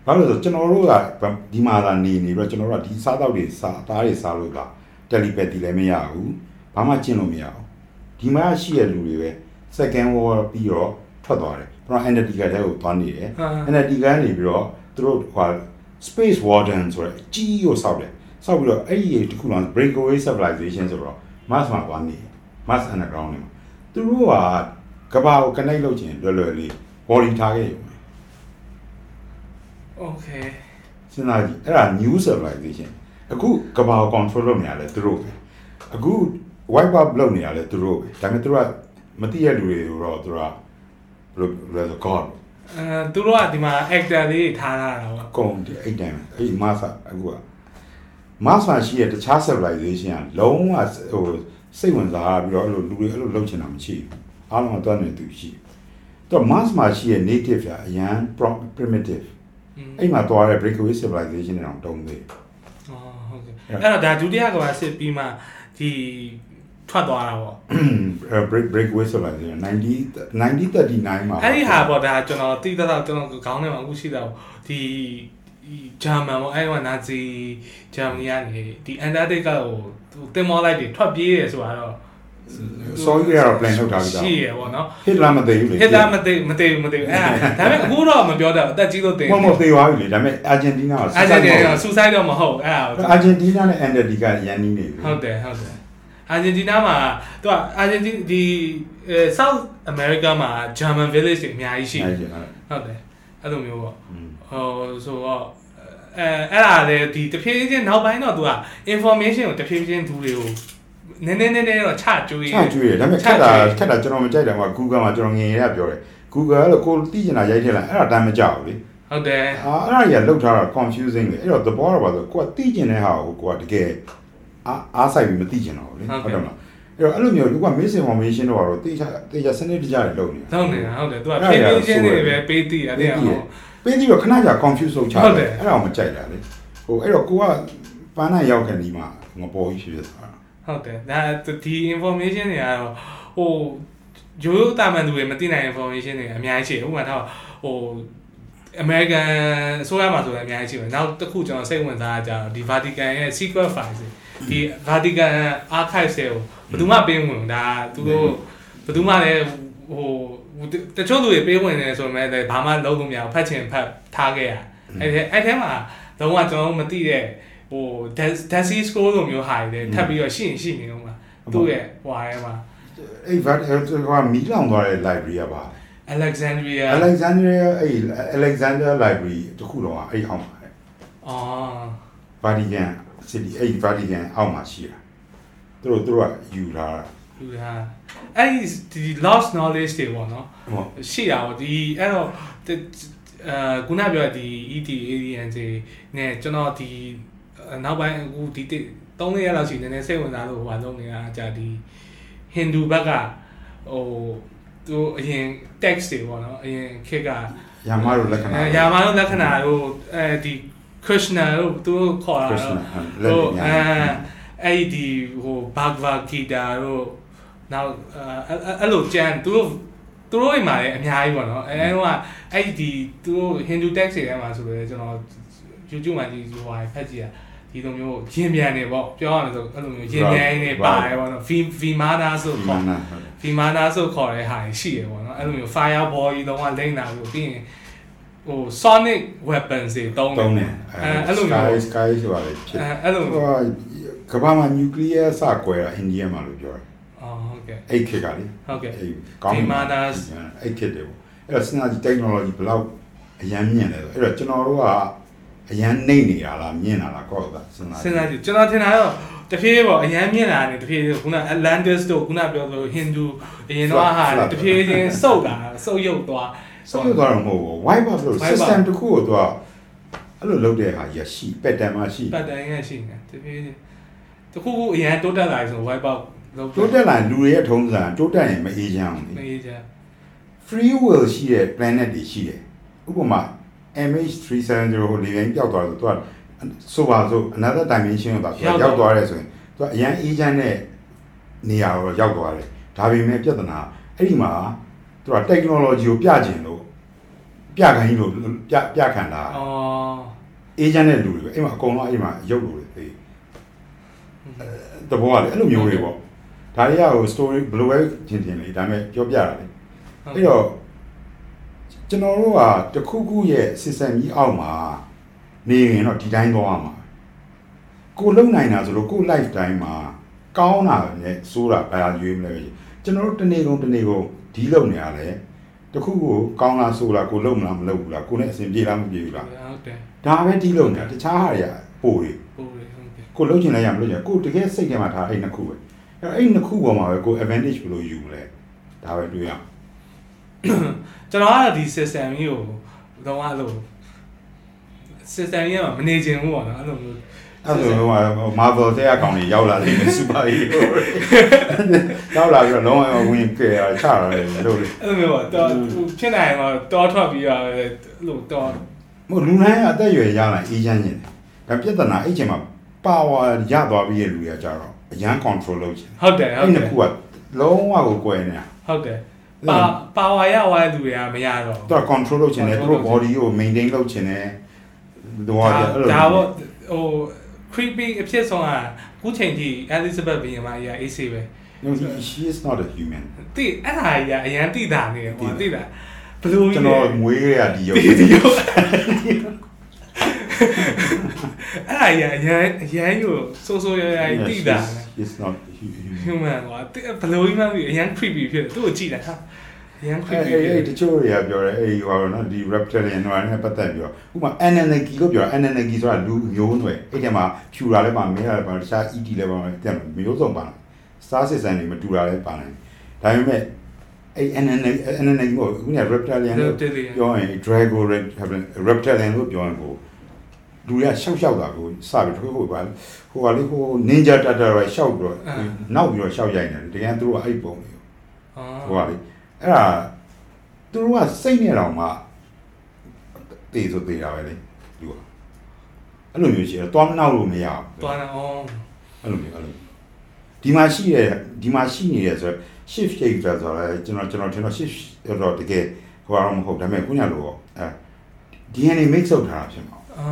ဘာလို့လဲဆိုကျွန်တော်တို့ကဒီမှာလာနေနေပြီးတော့ကျွန်တော်တို့ကဒီစားတော့တွေစားအသားတွေစားလို့က telepathy လည်းမရဘူးဘာမှကျင့်လို့မရဘူးဒီမှာရှိရလူတွေပဲ second war ပြီးတော့ထွက်သွားတယ်ကျွန်တော် entity ကတည်းကသွားနေတယ်ဟာ entity ကနေပြီးတော့သူတို့ဟို space warden ဆိုတဲ့အကြီးကိုစောက်တယ်စောက်ပြီးတော့အဲ့ဒီတခုလုံး breakaway civilization ဆိုတော့ Mars မှာသွားနေတယ် Mars underground နေမှာ သူတို့ကကဘာကို connect လုပ်ခြင်းလွယ်လွယ်လေး body ထားခဲ့ရုံပဲ okay စဉ်းစားကြည့်အဲ့ဒါ new civilization အခုကဘာကို control လုပ်နေရလဲသူတို့ပဲအခု wipe up လုပ်နေရလဲသူတို့ပဲဒါပေမဲ့သူတို့ကမသိရလူတွေတော့သူတို့ကဘယ်လိုလဲဆို god အဲသူတို့ကဒီမှာ actor လေးတွေထားတာတော့အကုန်ဒီအဲ့တိုင်းအဲ့ဒီ massa အခုက massa ရှိရတခြား civilization ကလုံးဝဟို စိတ်ဝင်စားပြီးတော့အဲ့လိုလူတွေအဲ့လိုလုပ်ချင်တာမရှိဘူးအားလုံးကတွန်းနေသူရှိတော့ mass မှာရှိရဲ့ native ကအရန် primitive အဲ့မှာသွားတဲ့ breakaway civilization တွေတော့တုံးသေးอ๋อဟုတ်ကဲ့အဲ့တော့ဒါဒုတိယကမ္ဘာစစ်ပြီးမှဒီထွက်သွားတာပေါ့ break breakaway civilization 90 1939မှာအဲ့ဒီဟာပေါ့ဒါကျွန်တော်သိသလောက်ကျွန်တော်ခေါင်းထဲမှာအခုရှိတာပေါ့ဒီ ဂျာမန်ပေါ့အဲ့ဒီကနာဇီဂျာမနီကနေဒီအန်တာတစ်ကကိုတင်မောလိုက်တွေထွက်ပြေးတယ်ဆိုတာတော့စောကြီးကတော့ plan လုပ်ထားပြီးသားရှိရပေါ့နော်ဟစ်လာမသိဘူးလေဟစ်တာမသိမသိမသိအဲ့ဒါဒါပေမဲ့အခုတော့မပြောတော့အသက်ကြီးလို့တင်မမသေးပါဘူးလေဒါပေမဲ့အာဂျင်တီးနားကအာဂျင်တီနာဆူဆိုက်တော့မဟုတ်အဲ့ဒါအာဂျင်တီးနားနဲ့အန်တာဒီကရန်နီးနေပြီဟုတ်တယ်ဟုတ်တယ်အာဂျင်တီနာမှာသူကအာဂျင်တီဒီအဲ South America မှာ German village တွေအများကြီးရှိတယ်အဲ့ဒါဟုတ်တယ်အဲ့လိုမျိုးပေါ့อืม ဟိုဆိုတော့အဲအဲ့ဒါလေဒီတဖြည်းဖြည်းနောက်ပိုင်းတော့သူက information ကိုတဖြည်းဖြည်းသူတွေကိုနည်းနည်းနည်းနည်းတော့ချကျွေးချကျွေးတယ်ဒါပေမဲ့ခက်တာခက်တာကျွန်တော်မကြိုက်တယ်မှာ Google မှာကျွန်တော်ငင်ရရပြောတယ် Google ကကိုသိချင်တာရိုက်ထည့်လိုက်အဲ့ဒါတမ်းမကြောက်ဘူးလေဟုတ်တယ်အာအဲ့ဒါကြီးကလောက်ထားတာ confusing လေအဲ့တော့သဘောတော့ပါဆိုကိုကသိချင်တဲ့ဟာကိုကိုကတကယ်အားအားဆိုင်ပြီးမသိချင်တော့ဘူးလေဟုတ်တယ်မလားအဲ့တော့အဲ့လိုမျိုးလူက misinformation တော့တော့တေချာတေချာစနစ်တကျတွေလုပ်နေတာဟုတ်နေတာဟုတ်တယ်သူကဖြည်းဖြည်းချင်းတွေပဲပေးတည်ရတယ်ဟို ပေးပြီးတော့ခဏကြာ confuse လုပ်ချဟုတ်တယ်အဲ့ဒါကိုမကြိုက်တာလေဟိုအဲ့တော့ကိုကပန်းနိုင်ရောက်ခဲ့ဒီမှာငပေါ်ကြီးဖြစ်ဖြစ်သွားတာဟုတ်တယ်ဒါဒီ information တွေကတော့ဟိုရိုးရိုးတာမန်သူတွေမသိနိုင် information တွေအများကြီးရှိတယ်ဥပမာတော့ဟို American အစိုးရမှာဆိုရင်အများကြီးရှိတယ်နောက်တစ်ခုကျွန်တော်စိတ်ဝင်စားတာကြတော့ဒီ Vatican ရဲ့ secret files တွေဒီ Vatican archives တွေကိုဘယ်သူမှပေးဝင်ဘူးဒါသူတို့ဘယ်သူမှလည်းဟို တချို့လူတွေပေးဝင်နေဆိုပေမဲ့လည်းဘာမှလုပ်လို့မရဘူးဖတ်ချင်ဖတ်ထားခဲ့ရအဲ့ဒီအဲ့ထဲမှာလုံးဝကျွန်တော်တို့မသိတဲ့ဟို Desi scroll လိုမျိုးဟာတွေထပ်ပြီးတော့ရှိရင်ရှိနေဦးမှာသူ့ရဲ့ဟွာထဲမှာအဲ့ဗတ်ဟိုမီလောင်သွားတဲ့ library ကပါ Alexandria Alexandria အဲ့ Alexander library တခုတော့အဲ့အောက်မှာအော် Vatican city အဲ့ Vatican အောက်မှာရှိတာသူတို့သူတို့ကယူထားတာ လူဟာအဲ့ဒီ lost knowledge တွေပေါ့နော်ဟုတ်ရှိတာပေါ့ဒီအဲ့တော့အဲခုနပြောဒီ ET alien တွေနဲ့ကျွန်တော်ဒီနောက်ပိုင်းအခုဒီ3ရက်လောက်ရှိနေနေစိတ်ဝင်စားလို့ဟိုဟာလုပ်နေတာကြာဒီ Hindu ဘက်ကဟိုသူအရင် text တွေပေါ့နော်အရင်ခေတ်ကရာမတို့လက္ခဏာအဲယာမတို့လက္ခဏာတို့အဲဒီ Krishna တို့သူတို့ခေါ်တာ Krishna တော့ဟုတ်လက်ဟိုညာအဲအဲ့ဒီဟို Bhagavad Gita တို့ နောက်အဲအဲ့လိုကျန်သူတို့သူတို့အိမ်မှာလည်းအများကြီးပေါ့နော်အဲအဲ့တော့အဲ့ဒီသူတို့ Hindu text တွေထဲမှာဆိုလည်းကျွန်တော် YouTube မှာဒီဟိုဟာဖတ်ကြည့်တာဒီလိုမျိုးရင်ပြန်နေပေါ့ပြောရမယ်ဆိုအဲ့လိုမျိုးရင်ပြန်နေပါတယ်ပေါ့နော် V Vimana ဆိုဒီခေါ်မှာနာဗီမာနာဆိုခေါ်တဲ့ဟာရှိရပေါ့နော်အဲ့လိုမျိုး fireball ကြီးလုံးဝလိမ့်တာလို့ပြီးရင်ဟို sonic weapons တွေတုံးတုံးတယ်အဲအဲ့လိုမျိုး sky sky ဆိုတာလေဖြစ်အဲအဲ့လိုဟိုကဘာမှာ nuclear စကွဲတာအိန္ဒိယမှာလို့ပြောတယ်အော် ဟုတ်ကဲ့အဲ့ခေတ်ကလေဟုတ်ကဲ့အဲ့ကောင်း Vimanas အဲ့ခေတ်တယ်ပေါ့အဲ့တော့စဉ်းစားကြည့် technology ဘယ်လောက်အရန်မြင့်လဲဆိုအဲ့တော့ကျွန်တော်တို့ကအရန်နှိမ့်နေတာလားမြင့်တာလားကောက်တာစဉ်းစားစဉ်းစားကြည့်ကျွန်တော်ထင်တာတော့တဖြည်းဖြည်းပေါ့အရန်မြင့်လာတယ်တဖြည်းဖြည်းခုန Atlantis တို့ခုနပြောသလို Hindu အရင်တော့ဟာတဖြည်းဖြည်းစုပ်လာစုပ်ယုတ်သွားဆိုတော့တော့မဟုတ်ဘူး wipe out လို့ Wipe out system တစ်ခုကိုသူကအဲ့လိုလုပ်တဲ့ဟာရရှိ pattern မှာရှိပတ်တိုင်းရရှိနေတဖြည်းဖြည်းတခုခုအရန်တိုးတက်လာပြီဆို wipe out လုပ် တိုးတက်လာလူတွေရဲ့ထုံးစံတိုးတက်ရင်မအေးချမ်းဘူးမလေအေးချာ free will ရှိတဲ့ planet တွေရှိတယ်ဥပမာ MH370 ဟိုလေရင်ပျောက်သွားတယ်သူကဆိုပါစို့ another dimension ကိုသူကရောက်သွားတယ်ဆိုရင်သူကအရန်အေးချမ်းတဲ့နေရာကိုရောက်သွားတယ်ဒါပေမဲ့ပြဿနာအဲ့ဒီမှာသူက technology ကိုပြကျင်လို့ပြခိုင်းလို့ပြပြခံတာအော်အေးချမ်းတဲ့လူတွေပဲအဲ့မှာအကုန်လုံးအဲ့မှာရုပ်လို့လေသိတဘောကလေအဲ့လိုမျိုးတွေပေါ့ ဒါတွေကဟို story ဘယ်လိုပဲချင်းချင်းလေဒါပေမဲ့ပြောပြတာလေအဲ့တော့ကျွန်တော်တို့ကတခုခုရဲ့ system ကြီးအောက်မှာနေရင်တော့ဒီတိုင်းသွားမှာကိုလုံနိုင်တာဆိုလို့ကို life time မှာကောင်းတာနဲ့စိုးတာဘာရွေးမလဲကျွန်တော်တို့တနေ့ကုန်တနေ့ကုန်ဒီလုံနေရတယ်တခုခုကောင်းလားဆိုလားကိုလုံမလားမလုံဘူးလားကိုနဲ့အဆင်ပြေလားမပြေဘူးလားဟုတ်တယ်ဒါပဲတီးလုံးတယ်တခြားဟာတွေကပို့တွေဟုတ်တယ်ဟုတ်တယ်ကိုလုံးချင်လိုက်ရမလို့ချင်ကိုတကယ်စိတ်ထဲမှာထားအဲ့နှစ်ခုပဲ အဲ့အဲ့နှစ်ခုပေါ်မှာပဲကို advantage ဘယ်လိုယူမလဲဒါပဲတွေးရအောင်ဟကျွန်တော်ကတော့ဒီ system ကြီးကိုတော့အဲ့လို system ကြီးကမနေချင်ဘူးပေါ့နော်အဲ့လိုမျိုးအဲ့ဒါဆိုတော့ Marvel တဲ့အကောင်ကြီးရောက်လာတယ် super hero ရောက်လာပြီးတော့လုံးဝဝင်ကြရချတာလေလို့အဲ့လိုမျိုးပေါ့တော့ဖြစ်နိုင်တော့တောထွက်ပြီးတော့အဲ့လိုတော့မဟုတ်လူတိုင်းအသက်အရွယ်ရလာအေးချမ်းနေတယ်ဒါပြဿနာအဲ့ချိန်မှာ power ရသွားပြီးရဲ့လူရကြတော့ အရန် control လုပ်ချင်ဟုတ်တယ်ဟုတ်အဲ့တနှစ်ယ်ခုကလုံးဝကိုကွယ်နေတာဟုတ်တယ်ပါပါဝါရဝါလူတွေကမရတော့သူက control လုပ်ချင်တယ်သူတို့ body ကို maintain လုပ်ချင်တယ်တော့အဲ့လိုဒါပေါ့ဟို creepy အဖြစ်ဆုံးကခုချိန်ထိ Elizabeth ဘီယံမကြီးက AC ပဲ no she is not a human တိအဲ့ဒါကြီးကအရန်တိတာနေတယ်ပေါ့တိတာဘလို့ကျွန်တော်မွေးရတဲ့ဒီရုပ်ဒီရုပ်အဲ့ဒါကြီးကအရန်အရန်ကိုစိုးစိုးရရတိတာ is not human human ကွာဘလို့ကြီးမှမသိအရန် creepy ဖြစ်တယ်သူ့ကိုကြည့်တာဟာအရန်အဲ့ creepy အဲ့ဖြစ်အဲ့တချို့တွေကပြောတယ်အဲ့ဟိုနော်ဒီ reptilian တွေနဲ့ပတ်သက်ပြီးတော့ဥပမာ ananaki လို့ပြောတာ ananaki ဆိုတာလူမျိုးနွယ်အဲ့ထဲမှာဖြူတာလည်းပါမင်းတာလည်းပါတခြား ET လည်းပါမယ်တဲ့မျိုးစုံပါစား system တွေမတူတာလည်းပါနိုင်ဒါပေမဲ့အဲ့ ananaki ananaki ကိုခုနက reptilian လို့ပြောရင် drago reptilian လို့ပြောရင်ကို လူရရှောက်ရှောက်တာကိုစပြီးထိုးဖို့ပါဟိုကလေဟို ninja tata ရရှောက်ပြီးတော့နောက်ပြီးတော့ရှောက်ရိုက်နေတယ်တကယ်သူတို့ကအဲ့ပုံတွေဟိုကလေအဲ့ဒါသူတို့ကစိတ်နဲ့တောင်မှတေးဆိုတေးတာပဲလေလူကအဲ့လိုမျိုးရှိတယ်သွားမနောက်လို့မရဘူးသွားတယ်အော်အဲ့လိုမျိုးအဲ့လိုဒီမှာရှိတဲ့ဒီမှာရှိနေတယ်ဆိုတော့ shift shape ဆိုတော့လေကျွန်တော်ကျွန်တော်ထင်တော့ shift တော့တကယ်ဟိုကတော့မဟုတ်ဒါပေမဲ့ခုညလိုပေါ့အဲ DNA mix လုပ်ထားတာဖြစ်မှာအာ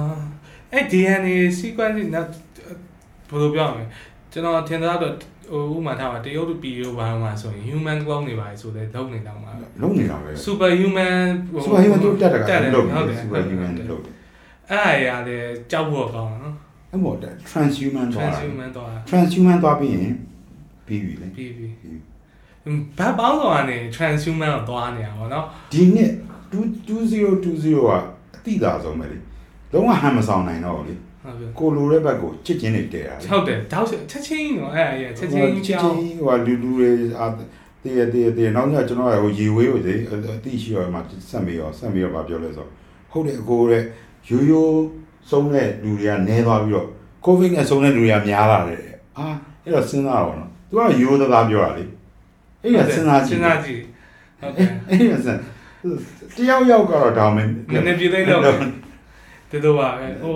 အဲ့ DNA sequence နဲ့ဘယ်လိုပြောရမလဲကျွန်တော်ထင်တာတော့ဟိုဥမာထားပါတရုတ်ပြည်ရောဘာမှဆိုရင် human clone တွေပါဆိုလဲလုံးနေတော့မှာလုံးနေတာပဲ super human super human တို့တက်တာကတက်တယ်လုံးဟုတ်တယ် super human လို့အဲ့ဒါရလည်းကြောက်ဖို့ကောင်းတာနော်အဲ့မို့ transhuman သွားတာ transhuman တော့ transhuman သွားပြီးရင်ပြီးပြီလေပြီးပြီဘာပေါင်းဆောင်ကနေ transhuman ကိုသွားနေတာပေါ့နော်ဒီနှစ်2020ကအတိသာဆုံးပဲလေ လုံးဝဟန်မဆောင်နိုင်တော့ဘူးလေဟုတ်ပြီကိုလိုတဲ့ဘက်ကိုချစ်ချင်းနေတဲတာလေဟုတ်တယ်တောက်ချက်ချင်းတော့အဲ့ဒါရချက်ချင်းချစ်ကြောချင်းင်းဟိုလူလူတွေအာတည်တည်တည်နောက်ကျကျွန်တော်ကဟိုရေဝေးကိုလေအတိရှိရောမှာဆက်ပြီးရောဆက်ပြီးရောဗာပြောလဲဆိုဟုတ်တယ်အကိုတဲ့ရိုးရိုးဆုံးတဲ့လူတွေကနဲသွားပြီးတော့ကိုဗစ်နဲ့ဆုံးတဲ့လူတွေကများလာတယ်အာအဲ့တော့စဉ်းစားတော့နော်သူကရိုးသားသားပြောတာလေအဲ့ဒါစဉ်းစားကြည့်စဉ်းစားကြည့်ဟုတ်တယ်အဲ့ဒါစဉ်းတယောက်ယောက်ကတော့ဒါမှမနည်းနည်းပြည့်သိတော့ တတော်ပါပဲဟို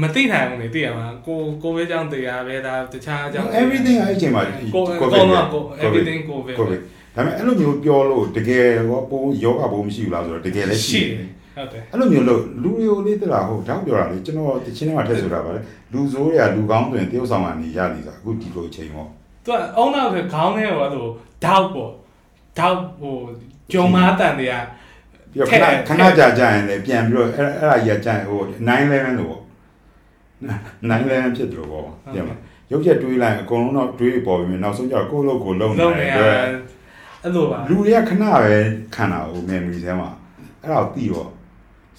မသိနိုင်ဘူးလေသိရမှာကိုကိုဝေးကြောင့်တရားပဲဒါတခြားကြောင့် everything အဲ့အချိန်မှာကိုကိုတော့ကို everything ကိုပဲကိုဗစ်ဒါပေမဲ့အဲ့လိုမျိုးပြောလို့တကယ်ရောပိုးယောဂပိုးမရှိဘူးလားဆိုတော့တကယ်လည်းရှိတယ်ဟုတ်တယ်အဲ့လိုမျိုးလို့လူတွေကိုလေးတလားဟုတ်တောက်ပြောတာလေကျွန်တော်တချင်းထဲမှာထည့်ဆိုတာပါလေလူဆိုးတွေကလူကောင်းဆိုရင်တယောက်ဆောင်ကနေရနေစားအခုဒီလိုအချိန်ပေါ့သူကအုံနောက်ဆိုခေါင်းထဲကိုအဲ့လိုဓာတ်ပေါ့ဓာတ်ဟိုဂျုံမားတန်တွေက ပြီးတော့ခဏခဏကြာကြာရင်လည်းပြန်ပြီးတော့အဲ့အဲ့ဒါကြီးကြာရင်ဟို911လို့ပေါ့911ဖြစ်တယ်လို့ပေါ့ပြန်မရုပ်ချက်တွေးလိုက်အကုန်လုံးတော့တွေးပေါ်ပြီးနောက်ဆုံးကျတော့ကိုယ့်လို့ကိုယ်လုံးနေလုံးနေတရယ်အဲ့လိုပါလူတွေကခဏပဲခံတာဟို memory ထဲမှာအဲ့ဒါကိုပြီးတော့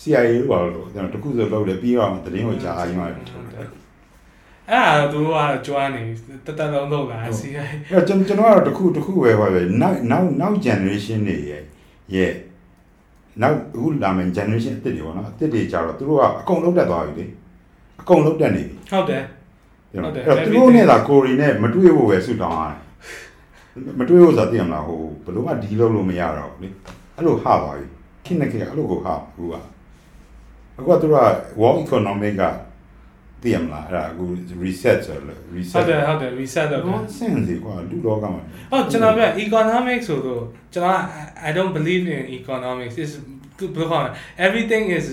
CIA လို့ပါလို့ကျွန်တော်တခုဆိုလုပ်တယ်ပြီးတော့သတင်းကိုကြားရင်မှအဲ့ဒါတော့သူတို့ကတော့ကြွားနေတတလုံးလုံးလာစီရိုက်အဲ့ကျွန်ကျွန်တော်ကတော့တခုတခုပဲဟောပဲနောက်နောက်နောက် generation တွေရဲ့ရဲ့ နောက်အခုလာမယ့် generation အစ်စ်တွေပေါ့နော်အစ်စ်တွေကြတော့သူတို့ကအကုန်လုံးတက်သွားပြီလေအကုန်လုံးတက်နေပြီဟုတ်တယ်အဲ့ဟုတ်တယ်တော့သူတို့နဲ့သာကိုရီနဲ့မတွေ့ဖို့ပဲဆူတောင်းရတယ်မတွေ့ဖို့ဆိုတာသိရမလားဟိုဘယ်လိုမှဒီလုပ်လို့မရတော့ဘူးလေအဲ့လိုဟသွားပြီခိနေကေအဲ့လိုကိုဟအခုကအခုကသူက world economic က သိရမလားအဲ့ဒါအခု reset ဆိုလို့ ဟုတ် reset တယ်ဟုတ်တယ် reset တော့ nonsense တွေကွာလူလောကမှာ ဟုတ်ကျွန်တော်ပြ economics ဆိုတော့ကျွန်တော် I don't believe in economics is ဘယ်လိုခေါ်လဲ everything is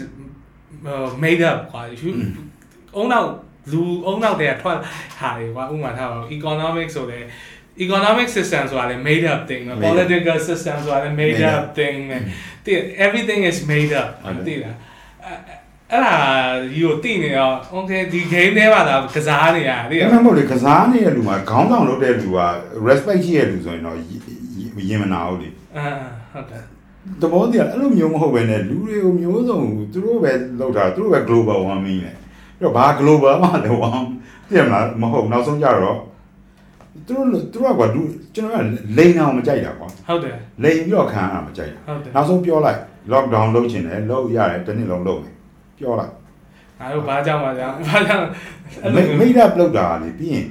uh, made up ကွာ you အုံနောက်လူအုံနောက်တည်းထွက်ဟာတွေကွာဥပမာထားပါ economics ဆိုတဲ့ economic system ဆိုတာလေ made up thing ပဲ political system ဆိုတာလေ made up thing ပဲတည် everything is made up တည်လား အဲ့ဒါဒီကိုတည်နေတော့ okay ဒီ game ထဲမှာဒါကစားနေရတည်အဲ့လားမှမဟုတ်လေကစားနေတဲ့လူမှာခေါင်းဆောင်လုပ်တဲ့လူက respect ရှိတဲ့လူဆိုရင်တော့ရင်မနာဘူးလေအာဟုတ်တယ်သဘောတည်းအဲ့လိုမျိုးမဟုတ်ပဲねလူတွေကိုမျိုးစုံသူတို့ပဲလောက်တာသူတို့ပဲ global warming နဲ့ပြီးတော့ဘာ global မှလည်းဝမ်းသိရမလားမဟုတ်နောက်ဆုံးကြတော့သူတို့သူတို့ကကွာလူကျွန်တော်ကလိန်အောင်မကြိုက်တာကွာဟုတ်တယ်လိန်ပြီးတော့ခံရတာမကြိုက်တာဟုတ်တယ်နောက်ဆုံးပြောလိုက် lockdown လုပ်ချင်တယ်လုပ်ရတယ်တစ်နှစ်လုံးလုပ်မယ် ပြောလိုက်ငါတို့ဘာကြောင့်ပါကြောင့်ဘာကြောင့်အဲ့လိုမိမျိုးမိတ်ရပ်လုပ်တာလေပြီးရင်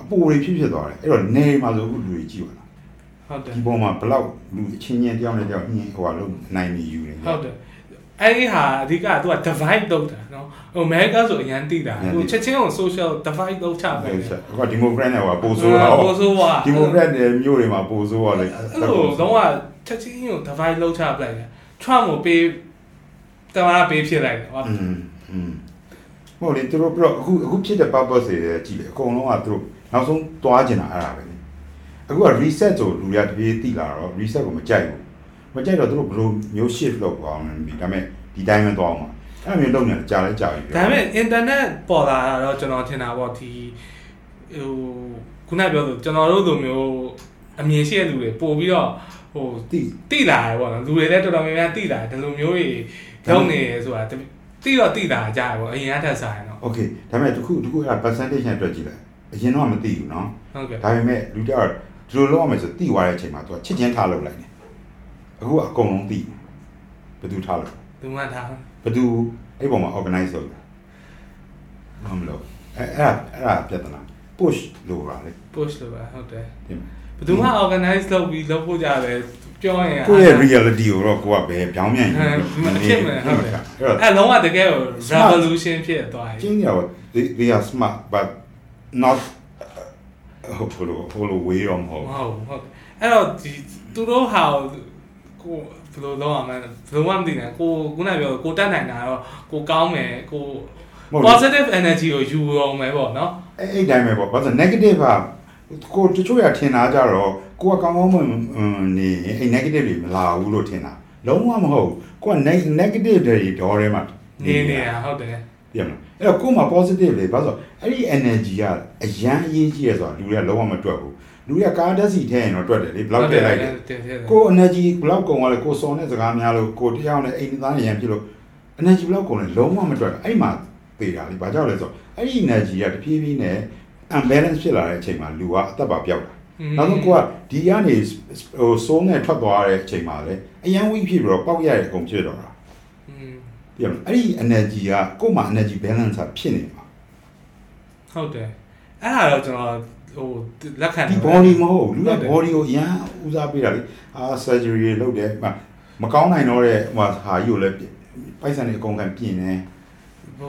အပူတွေဖြစ်ဖြစ်သွားတယ်အဲ့တော့နေမှာဆိုအခုလူတွေကြည့်ပါလားဟုတ်တယ်ဒီပေါ်မှာဘလောက်လူအချင်းချင်းတယောက်နဲ့တယောက်ညင်ဟိုဟာလို့နိုင်နေယူနေဟုတ်တယ်အဲ့ဒီဟာအဓိကသူက divide လုပ်တာနော်ဟို America ဆိုအရန်တိတာဟိုချက်ချင်းကို social divide လုပ်ချပဲဟုတ်ဆက်အခုဒီမိုကရက်နဲ့ဟိုပိုဆိုးတာပိုဆိုးပါဒီမိုကရက်တွေမျိုးတွေမှာပိုဆိုးရလေအဲ့လိုတော့ကချက်ချင်းကို divide လုပ်ချပလိုက်တယ် Trump ကိုပေး တမန်ပေးဖြစ်လိုက်တယ်ဟုတ်မဟုတ်လေသူတို့ပြတော့အခုအခုဖြစ်တဲ့ purpose တွေကြည့်လေအကုန်လုံးကသူတို့နောက်ဆုံးသွားကျင်တာအဲ့ဒါပဲလေအခုက reset ဆိုလူရတပြေးတိလာတော့ reset ကိုမကြိုက်ဘူးမကြိုက်တော့သူတို့ဘယ်လိုမျိုး shift လုပ်အောင်လဲဒါပေမဲ့ဒီတိုင်းပဲသွားအောင်ပါအဲ့လိုမျိုးလုပ်နေတာကြာလဲကြာပြီဒါပေမဲ့ internet ပေါ်လာတော့ကျွန်တော်ထင်တာပေါ့ဒီဟိုခုနပြောသူကျွန်တော်တို့လိုမျိုးအမြင်ရှိတဲ့လူတွေပို့ပြီးတော့ဟိုတိတိလာတယ်ပေါ့နော်လူတွေလည်းတော်တော်များများတိလာတယ်ဒီလိုမျိုးကြီး လုပ်နေရဆိုတာတိတော့တိလာကြတယ်ပေါ့အရင်ကထက်စားရင်တော့ โอเคဒါပေမဲ့တခုတခုအဲ့ percentage နဲ့တွက်ကြည့်လိုက်အရင်တော့မသိဘူးเนาะ ဟုတ်ကဲ့ ဒါပေမဲ့လူတွေကတော့ဒီလိုလုပ်ရမယ်ဆိုတိသွားတဲ့အချိန်မှာသူကချစ်ချင်းထားလုပ်လိုက်တယ်အခုကအကုန်လုံးတိဘယ်သူထားလို့ လူမှန်ထား ဘယ်သူအဲ့ပေါ်မှာ organize လုပ်တယ်မမလို့အဲ့အဲ့ဒါအဲ့ဒါပြဿနာ push လို့ပါလေ push လို့ပဲဟုတ်တယ် ဒီမှာ ဘယ်သူမှ organize လုပ်ပြီးလုပ်ဖို့ကြတယ်ပြောရင်ကိုယ့်ရဲ့ reality ကိုတော့ကိုကပဲပြောင်းပြန်ယူဟမ်မဖြစ်မယ်ဟုတ်တယ်အဲ့တော့အဲ့လုံးဝတကယ်ကို revolution ဖြစ်သွားကျပြီင်းရတော့ they they are smart but not ဟိုလိုဟိုလို way တော့မဟုတ်မဟုတ်ဘူးဟုတ်တယ်အဲ့တော့ဒီသူတို့ဟာကိုဘယ်လိုလုပ်ရမလဲဘယ်လိုမှမသိနိုင်ကိုခုနပြောကိုတက်နိုင်တာတော့ကိုကောင်းမယ်ကိုဘူး positive energy ကိုယူအောင်မယ်ပေါ့နော်အဲ့အဲ့တိုင်းပဲပေါ့ဘာလို့ negative က ကိုတချို့ရထင်တာကြတော့ကိုကကောင်းကောင်းမွန်နေအဲ့ negative တွေမလာဘူးလို့ထင်တာလုံးဝမဟုတ်ကိုက negative တွေဒေါ်ထဲမှာနေနေတာဟုတ်တယ်ပြမလားအဲ့တော့ကို့မှာ positive လေဘာလို့အဲ့ဒီ energy ကအရန်အရေးကြီးရဆိုတာလူတွေကလုံးဝမတွက်ဘူးလူတွေကကားတက်စီထဲရင်တော့တွက်တယ်လေဘလောက်တက်လိုက်တယ်တယ်တယ်ကို energy ဘလောက်ကုန်သွားလဲကိုစော်တဲ့စကားများလို့ကိုတရားနဲ့အိမ်သားရံဖြစ်လို့ energy ဘလောက်ကုန်လဲလုံးဝမတွက်အဲ့မှာသေးတာလေဘာကြောင့်လဲဆိုတော့အဲ့ဒီ energy ကတဖြည်းဖြည်းနဲ့ unbalance ဖြစ်လာတဲ့အချိန်မှာလူကအသက်ပါပြောက်တာနောက်ဆုံးကိုကဒီကနေဟိုစိုးနဲ့ထွက်သွားတဲ့အချိန်မှာလေအရန်ဝိဖြစ်ပြီးတော့ပေါက်ရတဲ့အကုန်ဖြစ်တော့တာอืมပြမလားအဲ့ဒီ energy ကကို့မှာ energy balance ကဖြစ်နေမှာဟုတ်တယ်အဲ့ဒါတော့ကျွန်တော်ဟိုလက်ခံဒီ body မဟုတ်ဘူးလူက body ကိုအရန်ဦးစားပေးတာလေအာ surgery တွေလုပ်တယ်မကောင်းနိုင်တော့တဲ့ဟိုဟာကြီးကိုလည်းပိုက်ဆံတွေအကုန်ခံပြင်နေ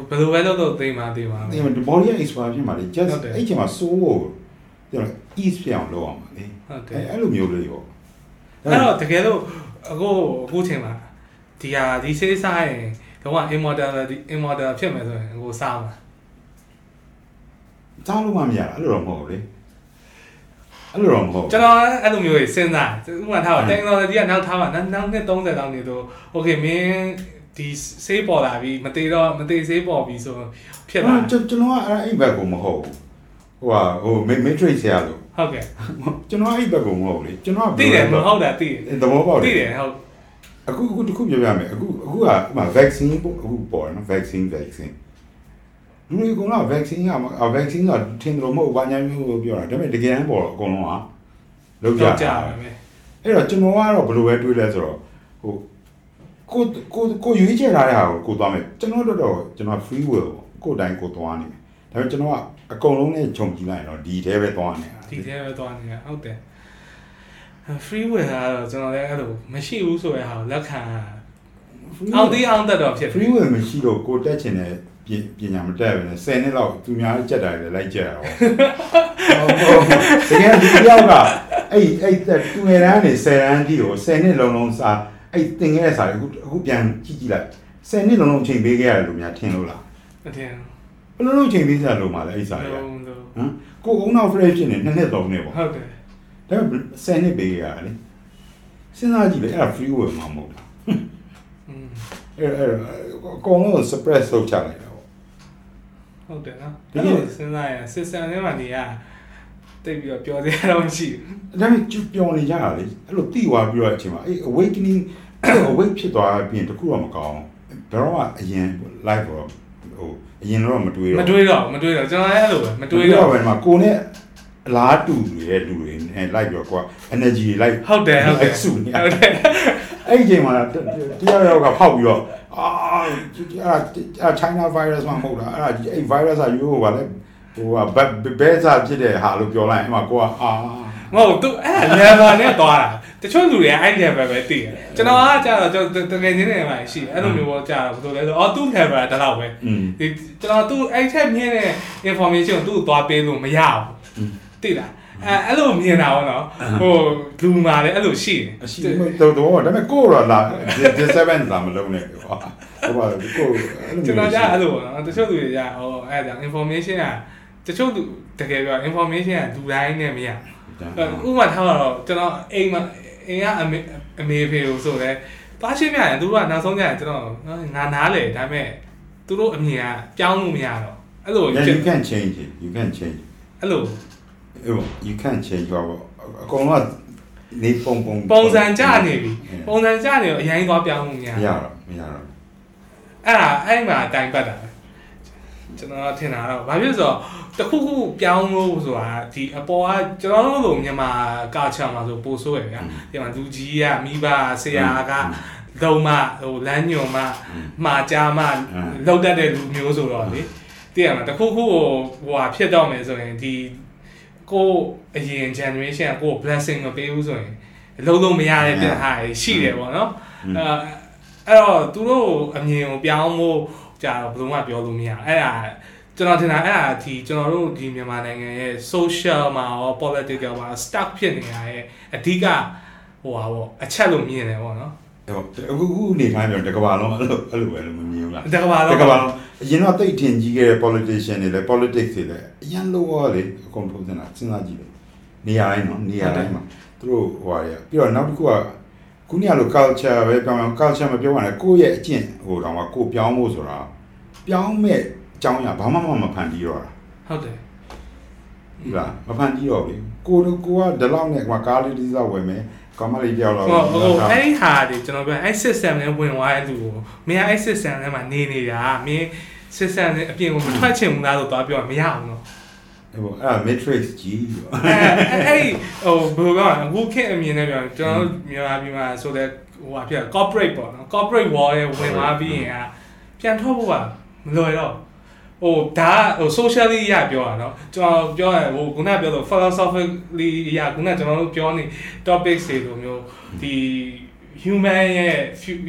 ဘယ်လိုပဲလုပ်တော့သိမှာသိမှာဒီမှာ body က expire ဖြစ်မှာလေ just ဟုတ်တယ်အဲ့ချိန်မှာ soul ကိုပြော ease ဖြစ်အောင်လုပ်အောင်ပါလေဟုတ်တယ်အဲ့အဲ့လိုမျိုးလေးပေါ့အဲ့တော့တကယ်လို့အခုအခုချိန်မှာဒီဟာဒီစေးစားရင်တော့ immortality immortal ဖြစ်မယ်ဆိုရင်ကိုစားမှာစားလို့မှမရအဲ့လိုတော့မဟုတ်လေအဲ့လိုတော့မဟုတ်ကျွန်တော်အဲ့လိုမျိုးကြီးစဉ်းစားဥပမာထားပါ technology ကနောက်ထားပါနောက်နောက်နှစ်30တောင်းနေတော့ okay မင်း ဒီစေးပေါ်လာပြီမသေးတော့မသေးစေးပေါ်ပြီဆိုဖြစ်လာကျွန်တော်ကအဲ့အဲ့ဘက်ကိုမဟုတ်ဘူးဟိုဟာဟို matrix ဆရာလို့ဟုတ်ကဲ့ကျွန်တော်အဲ့ဘက်ကိုမဟုတ်လေကျွန်တော်ကသိတယ်မဟုတ်တာသိတယ်သဘောပေါက်တသိယ်တယ်ဟုတ်အခုအခုတစ်ခုပြောပြမယ်အခုအခုကဥပမာ vaccine ပေါ့အခုပေါ်တယ်နော် vaccine vaccine လူတွေကတော့ vaccine က vaccine ကထင်တယ်လို့မဟုတ်ဘာညာမျိုးပြောတာဒါပေမဲ့တကယ်တမ်းပေါ်တော့အကုန်လုံးကလောက်ကြတော့ကြာတာပါမယ်အဲ့တော့ကျွန်တော်ကတော့ဘယ်လိုပဲတွေးလဲဆိုတော့ဟို ကိုကိုကိုရွေးချယ်ထားတဲ့ဟာကိုကိုသွားမယ်ကျွန်တော်တို့တော့ကျွန်တော် free will ပေါ့ကိုယ်တိုင်ကိုသွားနေမယ်ဒါပေမဲ့ကျွန်တော်ကအကုန်လုံးနဲ့ခြုံကြည့်လိုက်ရင်တော့ဒီထဲပဲသွားနေတာဒီထဲပဲသွားနေတာဟုတ်တယ် free will ကတော့ကျွန်တော်လည်းအဲ့လိုမရှိဘူးဆိုတဲ့ဟာကိုလက်ခံ Free အောင် will သေးအောင်တက်တော့ဖြစ် free will မရှိတော့ကိုတက်ချင်တဲ့ပြင်ပညာမတက်ဘူးနဲ့10နှစ်လောက်သူများကြက်တာတွေလိုက်ကြက်ရတော့တကယ်ဒီတယောက်ကအဲ့အဲ့သူငယ်တန်းနေ10တန်းကြီးကို10နှစ်လုံးလုံးစာ အဲ့သင်ခဲ့တဲ့စာတွေအခုအခုပြန်ကြည့်ကြည့်လိုက်10နှစ်လုံးလုံးချိန်ပေးခဲ့ရတယ်လို့များထင်လို့လားအတင်ဘယ်လိုလုပ်ချိန်ပေးစရာလိုမှာလဲအဲ့စာတွေကလုံးလုံးဟမ်ကိုအုံနောက် fresh ဖြစ်နေနှစ်နှစ်သုံးနှစ်ပေါ့ဟုတ်တယ်ဒါပေမဲ့10နှစ်ပေးခဲ့ရတယ်လေစဉ်းစားကြည့်လေအဲ့ဒါ free will မှာမဟုတ်တာอืมအဲ့အဲ့အကုန်လုံး suppress လုပ်ချလိုက်တာပေါ့ဟုတ်တယ်နော်တကယ်အဲ့လိုစဉ်းစားရင် system ထဲမှာနေရ တိတ်ပြီးတော့ပြောသေးတာတော့မရှိဘူးဒါပေမဲ့ကျပျော်နေကြတာလေအဲ့လိုတိသွားပြီးတော့အချိန်မှာအဲ့ awakening awake ဖြစ်သွားပြီးရင်တခုတော့မကောင်းဘယ်တော့မှအရင် live တော့ဟိုအရင်တော့မတွေးမတော့တွေးတော့မတွေးတော့ကျွန်တော်လည်းအဲ့လိုပဲမတွေးတော့ပဲမှာကိုနဲ့အလားတူတွေလူတွေနဲ့လိုက်ပြီးတော့ကိုက energy တွေလိုက်ဟုတ်တယ်ဟုတ်တယ်စုနေရဟုတ်တယ်အဲ့ဒီအချိန်မှာတရားရောက်ကဖောက်ပြီးတော့အာအဲ့ဒါ China virus မှမဟုတ်တာအဲ့ဒါအဲ့ virus ကရိုးပါလေ ဟိုကဘဲစားဖြစ်တဲ့ဟာလို့ပြောလိုက်အဲ့မှာကိုကအာမဟုတ်သူအဲ့ level နဲ့သွားတာတချို့လူတွေကအဲ့ level ပဲသိတယ်ကျွန်တော်ကကြာတော့ကျွန်တော်တကယ်ချင်းနေမှရှိတယ်အဲ့လိုမျိုးပေါ့ကြာတော့ဘယ်လိုလဲဆိုအော်သူ level ကတလောက်ပဲอืมဒီကျွန်တော်သူအဲ့ထက်မြင့်တဲ့ information ကိုသူ့ကိုသွားပေးလို့မရဘူးသိလားအဲအဲ့လိုမြင်တာပေါ့နော်ဟိုလူမာလည်းအဲ့လိုရှိတယ်အရှိတော့တော့ဒါပေမဲ့ကိုတော့လာ7လာမလုံးနဲ့ကွာဟိုပါကိုအဲ့လိုကျွန်တော်ကြာအဲ့လိုပေါ့နော်တချို့လူတွေကြာဟိုအဲ့ဒါ information က တချို့လူတကယ်ပြော information ကလူတိုင်းနဲ့မရဘူးဥပမာထားတော့ကျွန်တော်အိမ်မှာအိမ်ကအမေအမေဖေကိုဆိုလဲပါရှင်းမြရင်သူတို့ကနောက်ဆုံးကြရင်ကျွန်တော်ငါနားလေဒါပေမဲ့သူတို့အမြင်ကပြောင်းလို့မရတော့အဲ့လို Yeah, you can change it. You can change. အဲ့လို Oh, you can change your အကုန်လုံးနေပုံပုံပုံစံကြနေပြီပုံစံကြနေတော့အရင်သွားပြောင်းလို့မရမရတော့မရတော့အဲ့ဒါအဲ့မှာတိုင်ပတ်တာပဲ ကျွန်တော်ထင်တာတော့ဘာဖြစ်ဆိုတော့တခုခုပြောင်းလို့ဆိုတာဒီအပေါ်ကကျွန်တော်တို့လိုမြန်မာကာချာမှာဆိုပို့ဆိုးရဗျာဒီမှာလူကြီးကမိဘဆရာကလုံမဟိုလမ်းညွန်မမှာကြားမလောက်တတ်တဲ့လူမျိုးဆိုတော့လေတည်ရမှာတခုခုဟိုဟိုဟာဖြစ်တော့မယ်ဆိုရင်ဒီကိုအရင် generation ကကို blessing မပေးဘူးဆိုရင်လုံးလုံးမရတဲ့ပြဟာရှိတယ်ပေါ့နော်အဲအဲ့တော့သူတို့အမြင်ကိုပြောင်းဖို့ ကြာတော့ဘယ်လိုမှပြောလို့မရအဲ့ဒါကျွန်တော်ထင်တာအဲ့ဒါဒီကျွန်တော်တို့ဒီမြန်မာနိုင်ငံရဲ့ social မှာရော political မှာ stuck ဖြစ်နေရရဲ့အဓိကဟိုပါပေါ့အချက်လို့မြင်တယ်ပေါ့နော်အခုအခုနေထိုင်ပြောတကဘာလုံးအဲ့လိုအဲ့လိုပဲလို့မမြင်ဘူးလားတကဘာတတော့ကဘာလုံးအရင်တော့တိတ်ထင်ကြီးခဲ့တဲ့ politician တွေလည်း politics တွေလည်းအရင်လိုရောလေအကုန်ထုတ်နေတာစဉ်းစားကြည့်တယ်နေရာတိုင်းနော်နေရာတိုင်းမှာသူတို့ဟိုဟာရပြီးတော့နောက်တစ်ခုက ခုနကလို culture ပဲပြောင်း culture မပြောရနဲ့ကိုယ့်ရဲ့အကျင့်ဟိုတော့ကကိုပြောင်းဖို့ဆိုတာပြောင်းမဲ့အကြောင်းရဘာမှမမဖန်တီးတော့တာဟုတ်တယ်ဟုတ်လားမဖန်တီးတော့ဘူးကိုတို့ကိုကဒီလောက်နဲ့ကွာကားလေးတစ်စောက်ဝယ်မယ်ကောမလေးပြောက်တော့ဟိုဟိုအဲ့ဒီဟာတွေကျွန်တော်ပြောအဲ့ system နဲ့ဝင်သွားတဲ့လူကိုမင်းအဲ့ system ထဲမှာနေနေတာမင်း system နဲ့အပြင်ကိုမထွက်ချင်ဘူးလားလို့သွားပြောမရအောင်နော် ဟိုအဲ့ matrix ကြီးပေါ့ အဲ့အဲ့ဟိုဘယ်လိုပြောအခုခေတ်အမြင်နဲ့ပြောကျွန်တော်မြန်မာပြည်မှာဆိုတဲ့ဟိုဟာဖြစ် corporate ပေါ့နော် corporate wall ရဲ့ဝင်သွားပြီးရင်ကပြန်ထွက်ဖို့ကမလွယ်တော့ဟိုဒါဟို socially ရပြောတာเนาะကျွန်တော်ပြောရဟိုခုနပြောလို့ philosophically ရခုနကျွန်တော်တို့ပြောနေ topics တွေလိုမျိုးဒီ human ရဲ့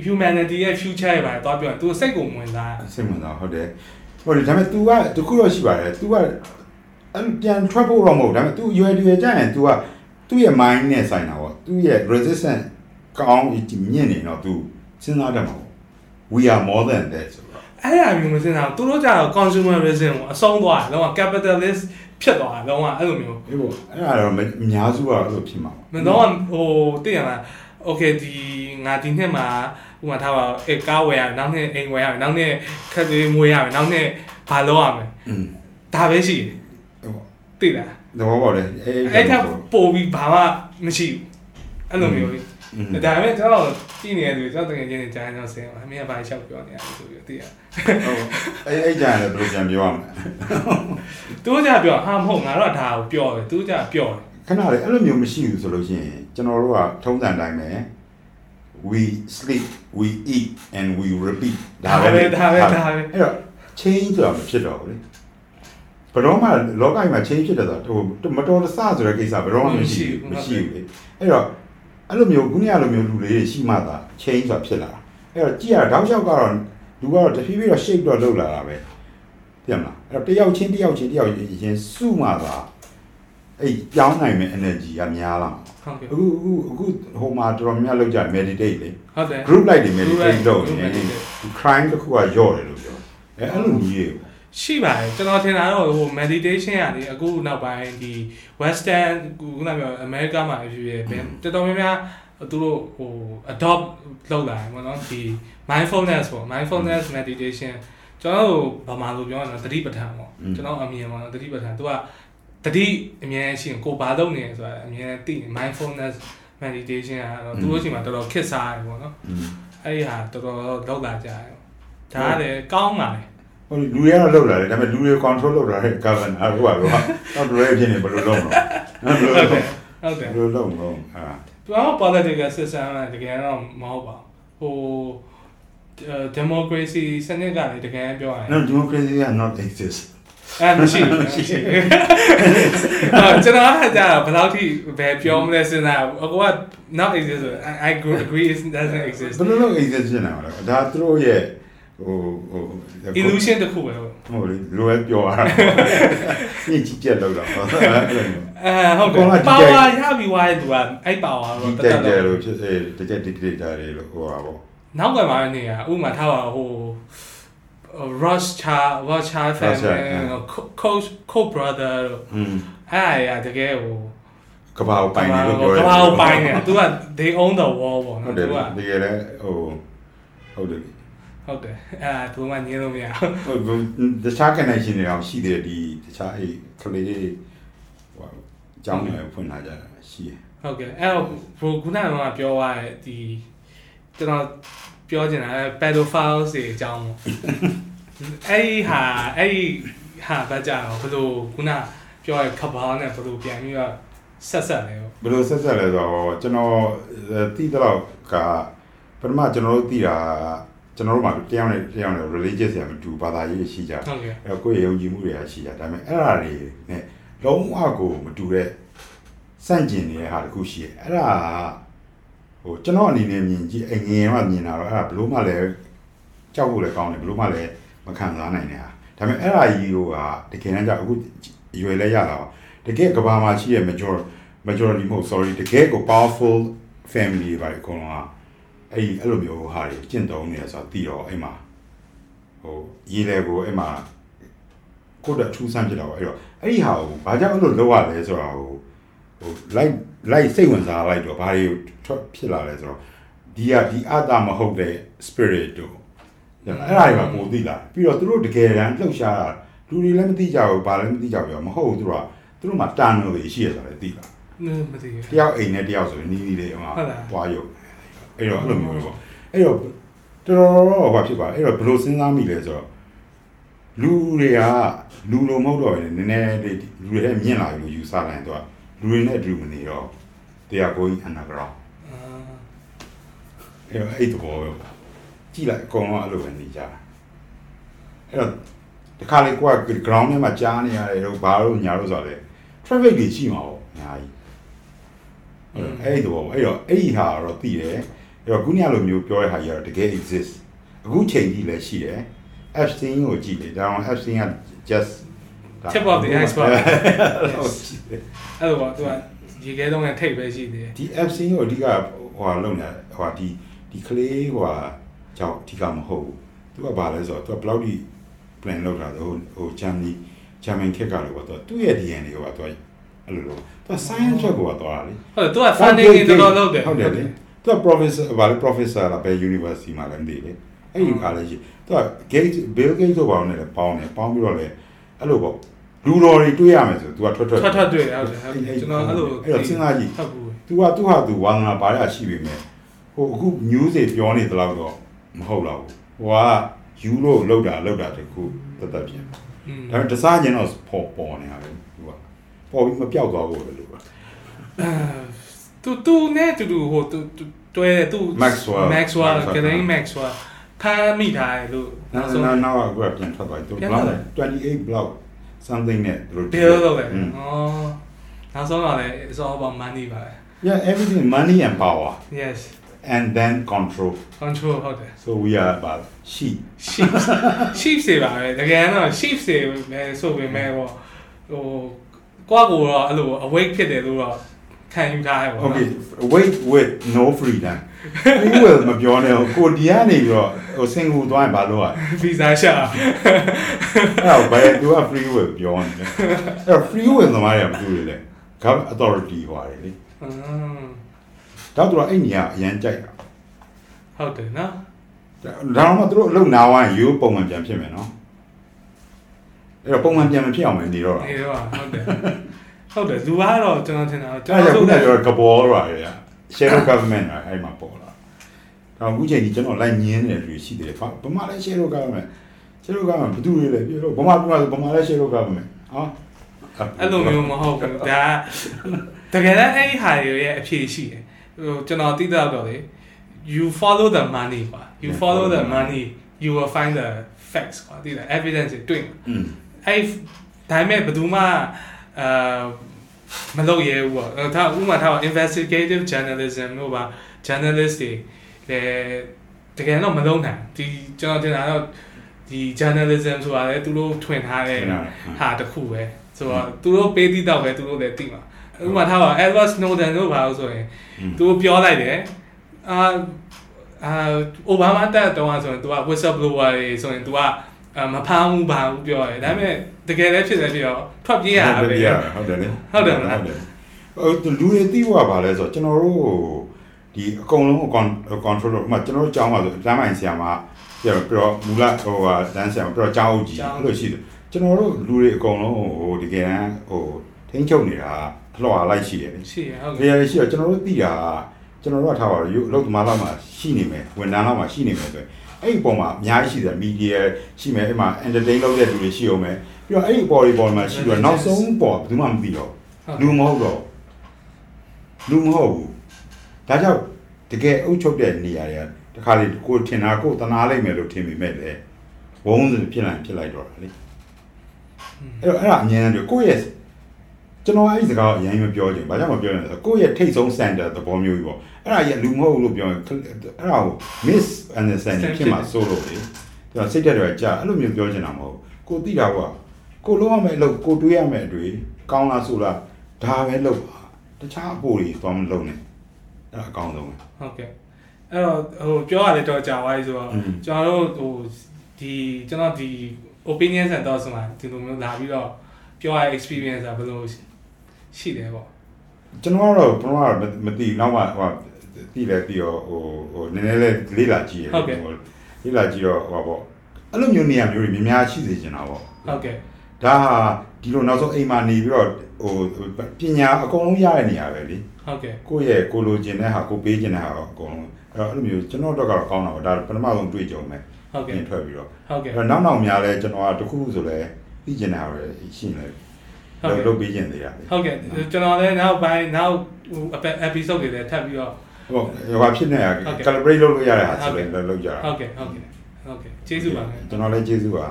humanity ရဲ့ future ရဲ့ဘာတော့ပြောရင်သူစိတ်ကိုဝင်စား စိတ်ဝင်စားဟုတ်တယ်ဟိုဒါပေမဲ့ तू ကတခုတော့ရှိပါတယ် तू က အဲ့ပြန်ထွက်ဖို့တော့မဟုတ်ဒါပေမဲ့ तू ရွယ်ရွယ်ကြရင် तू ကသူ့ရဲ့ mind နဲ့ဆိုင်တာပေါ့သူ့ရဲ့ resistance ကောင်းမြင့်နေတော့ तू စဉ်းစားတတ်မှာပေါ့ we are more than that ဆိုတော့ အဲ့ဒါမျိုးမစင်တာသူတို့ကြတော့ consumerism ကိုအဆုံးသွားတယ်လုံးဝ capitalist ဖြစ်သွားတယ်လုံးဝအဲ့လိုမျိုး အေးပေါ့အဲ့ဒါတော့အများစုကတော့အဲ့လိုဖြစ်မှာပေါ့ မတော့ဟိုသိရမှာ okay ဒီငါဒီနှစ်မှာဥပမာထားပါအဲကားဝယ်ရမယ်နောက်နှစ်အိမ်ဝယ်ရမယ်နောက်နှစ်ခက်သေးမွေးရမယ်နောက်နှစ်ဘာလုပ်ရမယ် อืม ဒါပဲရှိတယ် ဟုတ်ပေါ့ သိလားသဘောပေါက်တယ်အေးအဲ့ထက်ပိုပြီးဘာမှမရှိဘူးအဲ့လိုမျိုးလေอืมဒါပေမဲ့ကျွန်တော်ကြည့်နေရတယ်ကျွန်တော်တကယ်ချင်းနေကြားနေတော့ဆင်းပါအမေကဘာလျှောက်ပြောနေရလဲဆိုပြီးသိရဟုတ်အဲ့အဲ့ကြရင်လည်းဘယ်လိုပြန်ပြောရမလဲသူတို့ကြပြောဟာမဟုတ်ငါတို့ကဒါကိုပြောတယ်သူတို့ကြပြောတယ်ခဏလေအဲ့လိုမျိုးမရှိဘူးဆိုလို့ရှိရင်ကျွန်တော်တို့ကထုံးစံတိုင်းပဲ we sleep we eat and we repeat ဒါပဲဒါပဲဒါပဲအဲ့တော့ change ဆိုတာမဖြစ်တော့ဘူးလေ ဘယ်တော့မှလောကကြီးမှာ change ဖြစ်တယ်ဆိုတော့ဟိုမတော်တဆဆိုတဲ့ကိစ္စဘယ်တော့မှမရှိဘူးမရှိဘူးလေအဲ့တော့အဲ့လိုမျိုးခုနကလိုမျိုးလူလေးတွေရှိမှသာ change ဆိုတာဖြစ်လာတာအဲ့တော့ကြည့်ရတောက်လျှောက်ကတော့လူကတော့တဖြည်းဖြည်းတော့ shape တော့လုပ်လာတာပဲသိမလားအဲ့တော့တယောက်ချင်းတယောက်ချင်းတယောက်ရင်စုမှသာအဲ့ပြောင်းနိုင်မဲ့ energy ကများလာမှာဟုတ်ကဲ့အခုအခုအခုဟိုမှာတော်တော်များများလောက်ကြ meditate လေဟုတ်တယ် group လိုက်တွေ meditate လုပ် group နေ like တယ်တွေ crime တစ်ခုကညော့တယ်လို့ပြောအဲအဲ့လိုကြီးရေ ရှိပါတယ်ကျွန်တော်ထင်တာတော့ဟို meditation ကနေအခုနောက်ပိုင်းဒီ western ခုနကပြော America မှာဖြစ်ဖြစ်ဘယ်တော်တော်များများသူတို့ဟို adopt လုပ်လာတယ်ပေါ့နော်ဒီ mindfulness ပေါ့ mindfulness meditation ကျွန်တော်တို့ဘာမှလို့ပြောရအောင်သတိပဋ္ဌာန်ပေါ့ကျွန်တော်အမြင်ပေါ့နော်သတိပဋ္ဌာန်သူကတတိအမြဲရှိရင်ကိုဘာလုပ်နေလဲဆိုတာအမြဲသိနေ mindfulness meditation ကတော့သူတို့အချိန်မှာတော်တော်ခက်စားတယ်ပေါ့နော်อืมအဲ့ဒီဟာတော်တော်လောက်လာကြတယ်ဒါကလည်းကောင်းပါလေ ဟဟိုလူတွေကတော့လောက်လာတယ်ဒါပေမဲ့လူတွေ control လုပ်တာတဲ့ governor ဟိုကတော့တော့တူရဲဖြစ်နေဘယ်လိုလုပ်မလဲဘယ်လိုဟုတ်တယ်လုပ်ဟုတ်တယ်ဘယ်လိုလုပ်မလို့အာသူက political system ကတကယ်တော့မဟုတ်ပါဘူးဟို democracy စနစ်ကလည်းတကယ်ပြောရရင် no democracy is not exist အဲမရှိဘူးမရှိဘူးအော်ကျွန်တော်ကကြာဘယ်လောက်ထိဘယ်ပြောမလဲစဉ်းစားအကောက not exist ဆို I I agree it doesn't exist ဘယ်လိုလုပ် exist ဖြစ်နေမှာလဲဒါသူတို့ရဲ့ ဟိုဟို illusion တစ်ခုပဲဟုတ်ဟုတ်လေလိုပဲပြောရတာညစ်ကြည့်ကြက်လောက်တာဟုတ်အဲ့လိုမျိုးအဲဟုတ်တယ် power ရပြီဝိုင်းသူကအဲ့ power ဒီတော့တက်တက်ကြတက်လို့ဖြစ်စေတကြက် dictator တွေလို့ဟိုပါပေါ့နောက်ကမှနေရဥမာထားပါဟို Rush Cha Rush Cha family coach coach brother တို့อืมအဲ့အရာတကယ်ဟိုကဘာကိုပိုင်နေလို့ပြောကတယ်ဘာကိုပိုင်နေသူက they own the wall ပေါ့ဟုတ်နော်တယ်သူကဒီကလည်းဟိုဟုတ်တယ် ဟုတ်တယ်အဲသူမှညင်းလို့မရဟိုတခြား connection တွေအောင်ရှိတယ်ဒီတခြားအဲ့ကလေးတွေဟိုအကြောင်းတွေဖွင့်လာကြတာရှိတယ်ဟုတ်ကဲ့အဲ့တော့ဘိုခုနကပြောရတဲ့ဒီကျွန်တော်ပြောချင်တာ pedophiles တွေအကြောင်းပေါ့အဲ့ဒီဟာအဲ့ဒီဟာဘာကြောင့်ဘယ်လိုခုနပြောရခဘာနဲ့ဘယ်လိုပြန်ပြီးတော့ဆက်ဆက်လဲပေါ့ဘယ်လိုဆက်ဆက်လဲဆိုတော့ကျွန်တော်တီးတော့ကပထမကျွန်တော်တို့တီးတာကျွ န်တော်တို့မှာတရားနဲ့တရားနဲ့ religious ရမတူဘာသာရေးရှိကြတယ်ဟုတ်ကဲ့အဲကိုယ့်ရဲ့ယုံကြည်မှုတွေကရှိကြဒါပေမဲ့အဲ့ဒါတွေနဲ့လုံးဝကိုမတူတဲ့စန့်ကျင်နေတဲ့ဟာတစ်ခုရှိတယ်အဲ့ဒါဟိုကျွန်တော်အနေနဲ့မြင်ကြည့်အငြင်းမှမြင်တာတော့အဲ့ဒါဘလို့မှလည်းကြောက်ဖို့လည်းကောင်းတယ်ဘလို့မှလည်းမခံစားနိုင်တဲ့ဟာဒါပေမဲ့အဲ့ဒါကြီးကိုကတကယ်တမ်းကျအခုရွယ်လဲရတာတကယ်ကဘာမှာရှိရဲ့ major majority မဟုတ် sorry တကယ်ကို powerful family တွေပါအကုန်လုံးက အဲ့ဒီအဲ့လိုမျိုးဟာတွေကျင့်သုံးနေရဆိုတော့တည်တော့အဲ့မှာဟိုရေးလဲကိုအဲ့မှာကိုယ့်တက်ထူးဆန်းဖြစ်တာပေါ့အဲ့တော့အဲ့ဒီဟာကိုဘာကြောင့်အဲ့လိုလုပ်ရလဲဆိုတော့ဟိုဟို like like စိတ်ဝင်စားလိုက်တော့ဘာတွေထွက်ဖြစ်လာလဲဆိုတော့ဒီကဒီအတ္တမဟုတ်တဲ့ spirit တို့အဲ့ဒါတွေကပိုသိလာပြီးတော့သူတို့တကယ်တမ်းလှုပ်ရှားတာလူတွေလည်းမသိကြဘူးဘာလည်းမသိကြဘူးမဟုတ်ဘူးသူတို့ကသူတို့မှာတန်လို့ရှိရဆိုတာလည်းသိလာမသိဘူးတယောက်အိမ်နဲ့တယောက်ဆိုရင်နီးနီးလေးဟိုမှာဟုတ်လားပွားရုပ် အဲ့တော့အဲ့လိုမျိုးပေါ့အဲ့တော့တော်တော်ဘာဖြစ်ပါလဲအဲ့တော့ဘယ်လိုစဉ်းစားမိလဲဆိုတော့လူတွေကလူလိုမဟုတ်တော့ဘူးနည်းနည်းလေးလူတွေလည်းမြင့်လာပြီလို့ယူဆလိုက်တော့လူတွေနဲ့အတူမနေတော့တရားကိုကြီး underground အာအဲ့တော့အဲ့တဘောပဲပေါ့ကြည့်လိုက်အကုန်လုံးအဲ့လိုပဲနေကြတာအဲ့တော့တခါလေကိုက ground ထဲမှာကြားနေရတယ်တော့ဘာလို့ညာလို့ဆိုတော့လေ traffic တွေရှိမှာပေါ့အများကြီးအဲ့ဒီတော့အဲ့တော့အဲ့ဒီဟာတော့သိတယ် အဲ့တော့ခုနကလိုမျိုးပြောတဲ့ဟာကြီးကတော့တကယ် exist အခုချိန်ကြီးလည်းရှိတယ် Epstein ကိုကြည့်လေဒါအောင် Epstein က just Tip of the iceberg အဲ့အဲ့လိုပေါ့သူကရေခဲတုံးနဲ့ထိတ်ပဲရှိသေးတယ်ဒီ Epstein ကိုအဓိကဟိုဟာလုံနေဟိုဟာဒီဒီကလေးဟိုဟာကြောင့်အဓိကမဟုတ်ဘူးသူကဘာလဲဆိုတော့သူကဘယ်လောက်ဒီ plan လောက်တာလဲဟိုဟို Germany German ခက်ကလို့ပေါ့သူကသူ့ရဲ့ DNA ကိုကသူကအဲ့လိုလို့သူက science ဘက်ကိုကသွားတာလေဟုတ်တယ်သူက funding တွေတော်တော်လုပ်တယ်ဟုတ်တယ်လေ သူက professor ဘာလဲ professor လားဘယ် university မှာလဲမသိလေအဲ့ဒီခါလေးရှိသူက Gates Bill Gates တို့ဘာလို့လဲပေါင်းတယ်ပေါင်းပြီးတော့လေအဲ့လိုပေါ့လူတော်တွေတွေ့ရမယ်ဆိုသူကထွက်ထွက်ထွက်ထွက်တွေ့တယ်ဟုတ်တယ်ဟုတ်တယ်ကျွန်တော်အဲ့လိုအဲ့တော့စဉ်းစားကြည့်ဟုတ်ဘူးသူကသူ့ဟာသူဝါသနာပါရရှိပေမဲ့ဟိုအခု news တွေပြောနေတလောက်တော့မဟုတ်တော့ဘူးဟိုကယူလို့လောက်တာလောက်တာတခုတသက်ပြန်อืมဒါပေမဲ့တစားချင်းတော့ပေါ်ပေါ်နေတာပဲသူကပေါ်ပြီးမပြောက်သွားဘူးလေလို့ကအဲ သူသူနဲ့တူတူဟိုသူတွဲတယ်သူ Maxwell Maxwell Maxwell ကလေး Maxwell ဖမ်းမိထားတယ်လို့နောက်နောက်နောက်ကပြန်ထွက်သွားတယ်သူပြန်ဘထွက်လောက်သွားတယ်28 block something နဲ့သူတို့ bill လုပ်တယ်อืมဩနောက်ဆုံးတော့လည်း it's all about money ပါပဲ yeah everything money and power yes and then control control ဟုတ်တယ် so we are about sheep sheep sheep တွေပါပဲတကယ်တော့ sheep တွေပဲဆိုပေမဲ့ဟိုဟိုကိုယ့်ကိုယ်တော့အဲ့လို awake ဖြစ်တယ်လို့တော့ ခံယူထားရပါဘူး Okay wait wait no freedom ဘူးဝယ်မပြောနဲ့ကိုဒီကနေပြီးတော့ဟိုစင်ကိုသွားရင်ဘာလုပ်ရဗီဇာရှာအဲ့တော့ဘယ်သူက free will ပြောနေလဲအဲ့တော့ free will သမားတွေကဘာလုပ်လဲ government authority ဟွာတယ်လေအင်းတော့သူကအဲ့ညာအရန်ကြိုက်တာဟုတ်တယ်နော်ဒါတော့မှသူတို့အလုပ်နာဝိုင်းရိုးပုံမှန်ပြန်ဖြစ်မယ်နော်အဲ့တော့ပုံမှန်ပြန်မဖြစ်အောင်မနေတော့နေတော့ဟုတ်တယ် ဟုတ်တယ်လူကတော့ကျွန်တော်ထင်တာကျွန်အဲ့ဒါတော်ခုနကဆိုပြောကဘောရာရ shadow government အဲ့မှာပေါ်လာတော့အခုချိန်ကြီးကျွန်တော်လိုက်ညင်းနေတယ်လူရှိတယ်ဘာဘာမှလည်း shadow government ရှယ်လောကမှာဘယ်သူတွေလဲပြောတော့ဗမာပြည်မှာဆိုဗမာလည်းရှယ်လောကမှာဟောအဲ့လိုမျိုးမဟုတ်ဘူးဒါတကယ်လည်းအဲ့ဒီဟာတွေရဲ့အဖြေရှိတယ်ဟိုကျွန်တော်သိတော့တော့လေ you follow the money ကွာ you follow the money you will find the facts ကွာဒီလား evidence တွေတွေ့မှာอืมအဲ့ဒါပေမဲ့ဘယ်သူမှ အာမလုပ်ရဲဘူးပေါ့အဲ့ဒါဥပမာထားပါ investigative journalism လို့ပါ journalist တွေလည်းတကယ်တော့မလုပ်နိုင်ဒီကျွန်တော်တင်တာတော့ဒီ journalism ဆိုတာလေသူတို့ထွင်ထားတဲ့ဟာတစ်ခုပဲဆိုတော့သူတို့ပေးသီးတော့ပဲသူတို့လည်းသိမှာဥပမာထားပါ Edward Snowden လို့ပါလို့ဆိုရင်သူတို့ပြောလိုက်တယ်အာအာအိုဘားမားတက်တော့ဆိုရင် तू က whistleblower တွေဆိုရင် तू ကအာမဖမ်းဘူးဘာဘူးပြောရတယ်ဒါပေမဲ့ တကယ်လည်းဖြစ်တယ်ဖြစ်တော့ထွက်ပြေးရတာပဲဟုတ်တယ်လေဟုတ်တယ်မလားဟုတ်တယ်ဟိုလူတွေသိဖို့ကဘာလဲဆိုတော့ကျွန်တော်တို့ဒီအကုန်လုံး control လို့ဥပမာကျွန်တော်တို့ကြောင်းပါဆိုလမ်းမိုင်ဆရာမပြောပြီးတော့မူလဟိုဟာလမ်းဆရာမပြီးတော့ကြောင်းအုပ်ကြီးအဲ့လိုရှိတယ်ကျွန်တော်တို့လူတွေအကုန်လုံးဟိုတကယ်တမ်းဟိုထိန်းချုပ်နေတာအလှော်လိုက်ရှိတယ်လေရှိရဟုတ်နေရာရှိတော့ကျွန်တော်တို့သိတာကျွန်တော်တို့ကထားပါတော့ရုပ်အလုပ်သမားလောက်မှရှိနေမယ်ဝန်ထမ်းလောက်မှရှိနေမယ်ဆိုရင် အဲ့ဒီပုံမှာအများကြီးရှိတယ်မီဒီယာရှိမယ်အဲ့မှာ entertain လုပ်တဲ့လူတွေရှိအောင်မယ်ပြီးတော့အဲ့ဒီပေါ်ဒီပေါ်မှာရှိတော့နောက်ဆုံးပေါ်ဘယ်သူမှမသိတော့လူမဟုတ်တော့လူမဟုတ်ဘူးဒါကြောင့်တကယ်အုပ်ချုပ်တဲ့နေရာတွေကတခါလေကိုထင်တာကိုတနာလိုက်မယ်လို့ထင်မိမဲ့လေဝုန်းစဖြစ်လိုက်ဖြစ်လိုက်တော့တာလေအဲ့တော့အဲ့ဒါအမြင်နဲ့ကိုယ့်ရဲ့ ကျွန်တော်အဲ့ဒီစကားကိုအရင်မပြောချင်ဘာကြောင့်မပြောလဲဆိုတော့ကိုယ့်ရဲ့ထိတ်ဆုံး center သဘောမျိုးကြီးပေါ့အဲ့ဒါကြီးလူမဟုတ်ဘူးလို့ပြောရင်အဲ့ဒါကို miss understanding ဖြစ်မှာစိုးလို့လေဒါစိတ်တက်တော့ကြာအဲ့လိုမျိုးပြောချင်တာမဟုတ်ကိုသိတာကကိုလုံးရမယ့်အလုပ်ကိုတွေးရမယ့်အတွေ့ကောင်းလားဆိုလားဒါပဲလုပ်ပါတခြားအပိုတွေသွားမလုပ်နဲ့အဲ့ဒါအကောင်းဆုံးပဲဟုတ်ကဲ့အဲ့တော့ဟိုပြောရတယ်တော့ကြာသွားပြီဆိုတော့อืมကျွန်တော်တို့ဟိုဒီကျွန်တော်ဒီ opinion ဆန်တော့ဆိုမှဒီလိုမျိုးလာပြီးတော့ပြောရတဲ့ experience ကဘယ်လို ရှိတယ်ပေါ့ကျွန်တော်ကတော့ဘုရားမသိဘူးနောက်မှဟိုတိလဲပြီးတော့ဟိုဟိုနည်းနည်းလေးလေးလာကြည့်ရလေးလာကြည့်တော့ဟိုပေါ့အဲ့လိုမျိုးနေရာမျိုးတွေများများရှိစေချင်တာပေါ့ဟုတ်ကဲ့ဒါဟာဒီလိုနောက်ဆုံးအိမ်မှာနေပြီးတော့ဟိုပညာအကုန်လုံးရတဲ့နေရာပဲလေဟုတ်ကဲ့ကိုယ့်ရဲ့ကိုလိုချင်တဲ့ဟာကိုပေးချင်တဲ့ဟာအကုန်လုံးအဲ့တော့အဲ့လိုမျိုးကျွန်တော်တော့ကတော့ကောင်းတာပေါ့ဒါပထမဆုံးတွေ့ကြုံမယ်ဟုတ်ကဲ့ပြင်ထွက်ပြီးတော့ဟုတ်ကဲ့အဲ့တော့နောက်နောက်များလဲကျွန်တော်ကတခုခုဆိုလဲသိချင်တဲ့ဟာပဲရှိနေတယ် လုပ်ပေးချင်သေးတာလေဟုတ်ကဲ့ကျွန်တော်လည်းနောက်ပိုင်းနောက်ဟို episode တွေလည်းထပ်ပြီးတော့ဟိုဟိုဖြစ်နေတာ calibrate လုပ်လို့ရတဲ့ဟာဆိုလဲလုပ်ကြတာဟုတ်ကဲ့ဟုတ်ကဲ့ဟုတ်ကဲ့ကျေးဇူးပါခင်ဗျကျွန်တော်လည်းကျေးဇူးပါ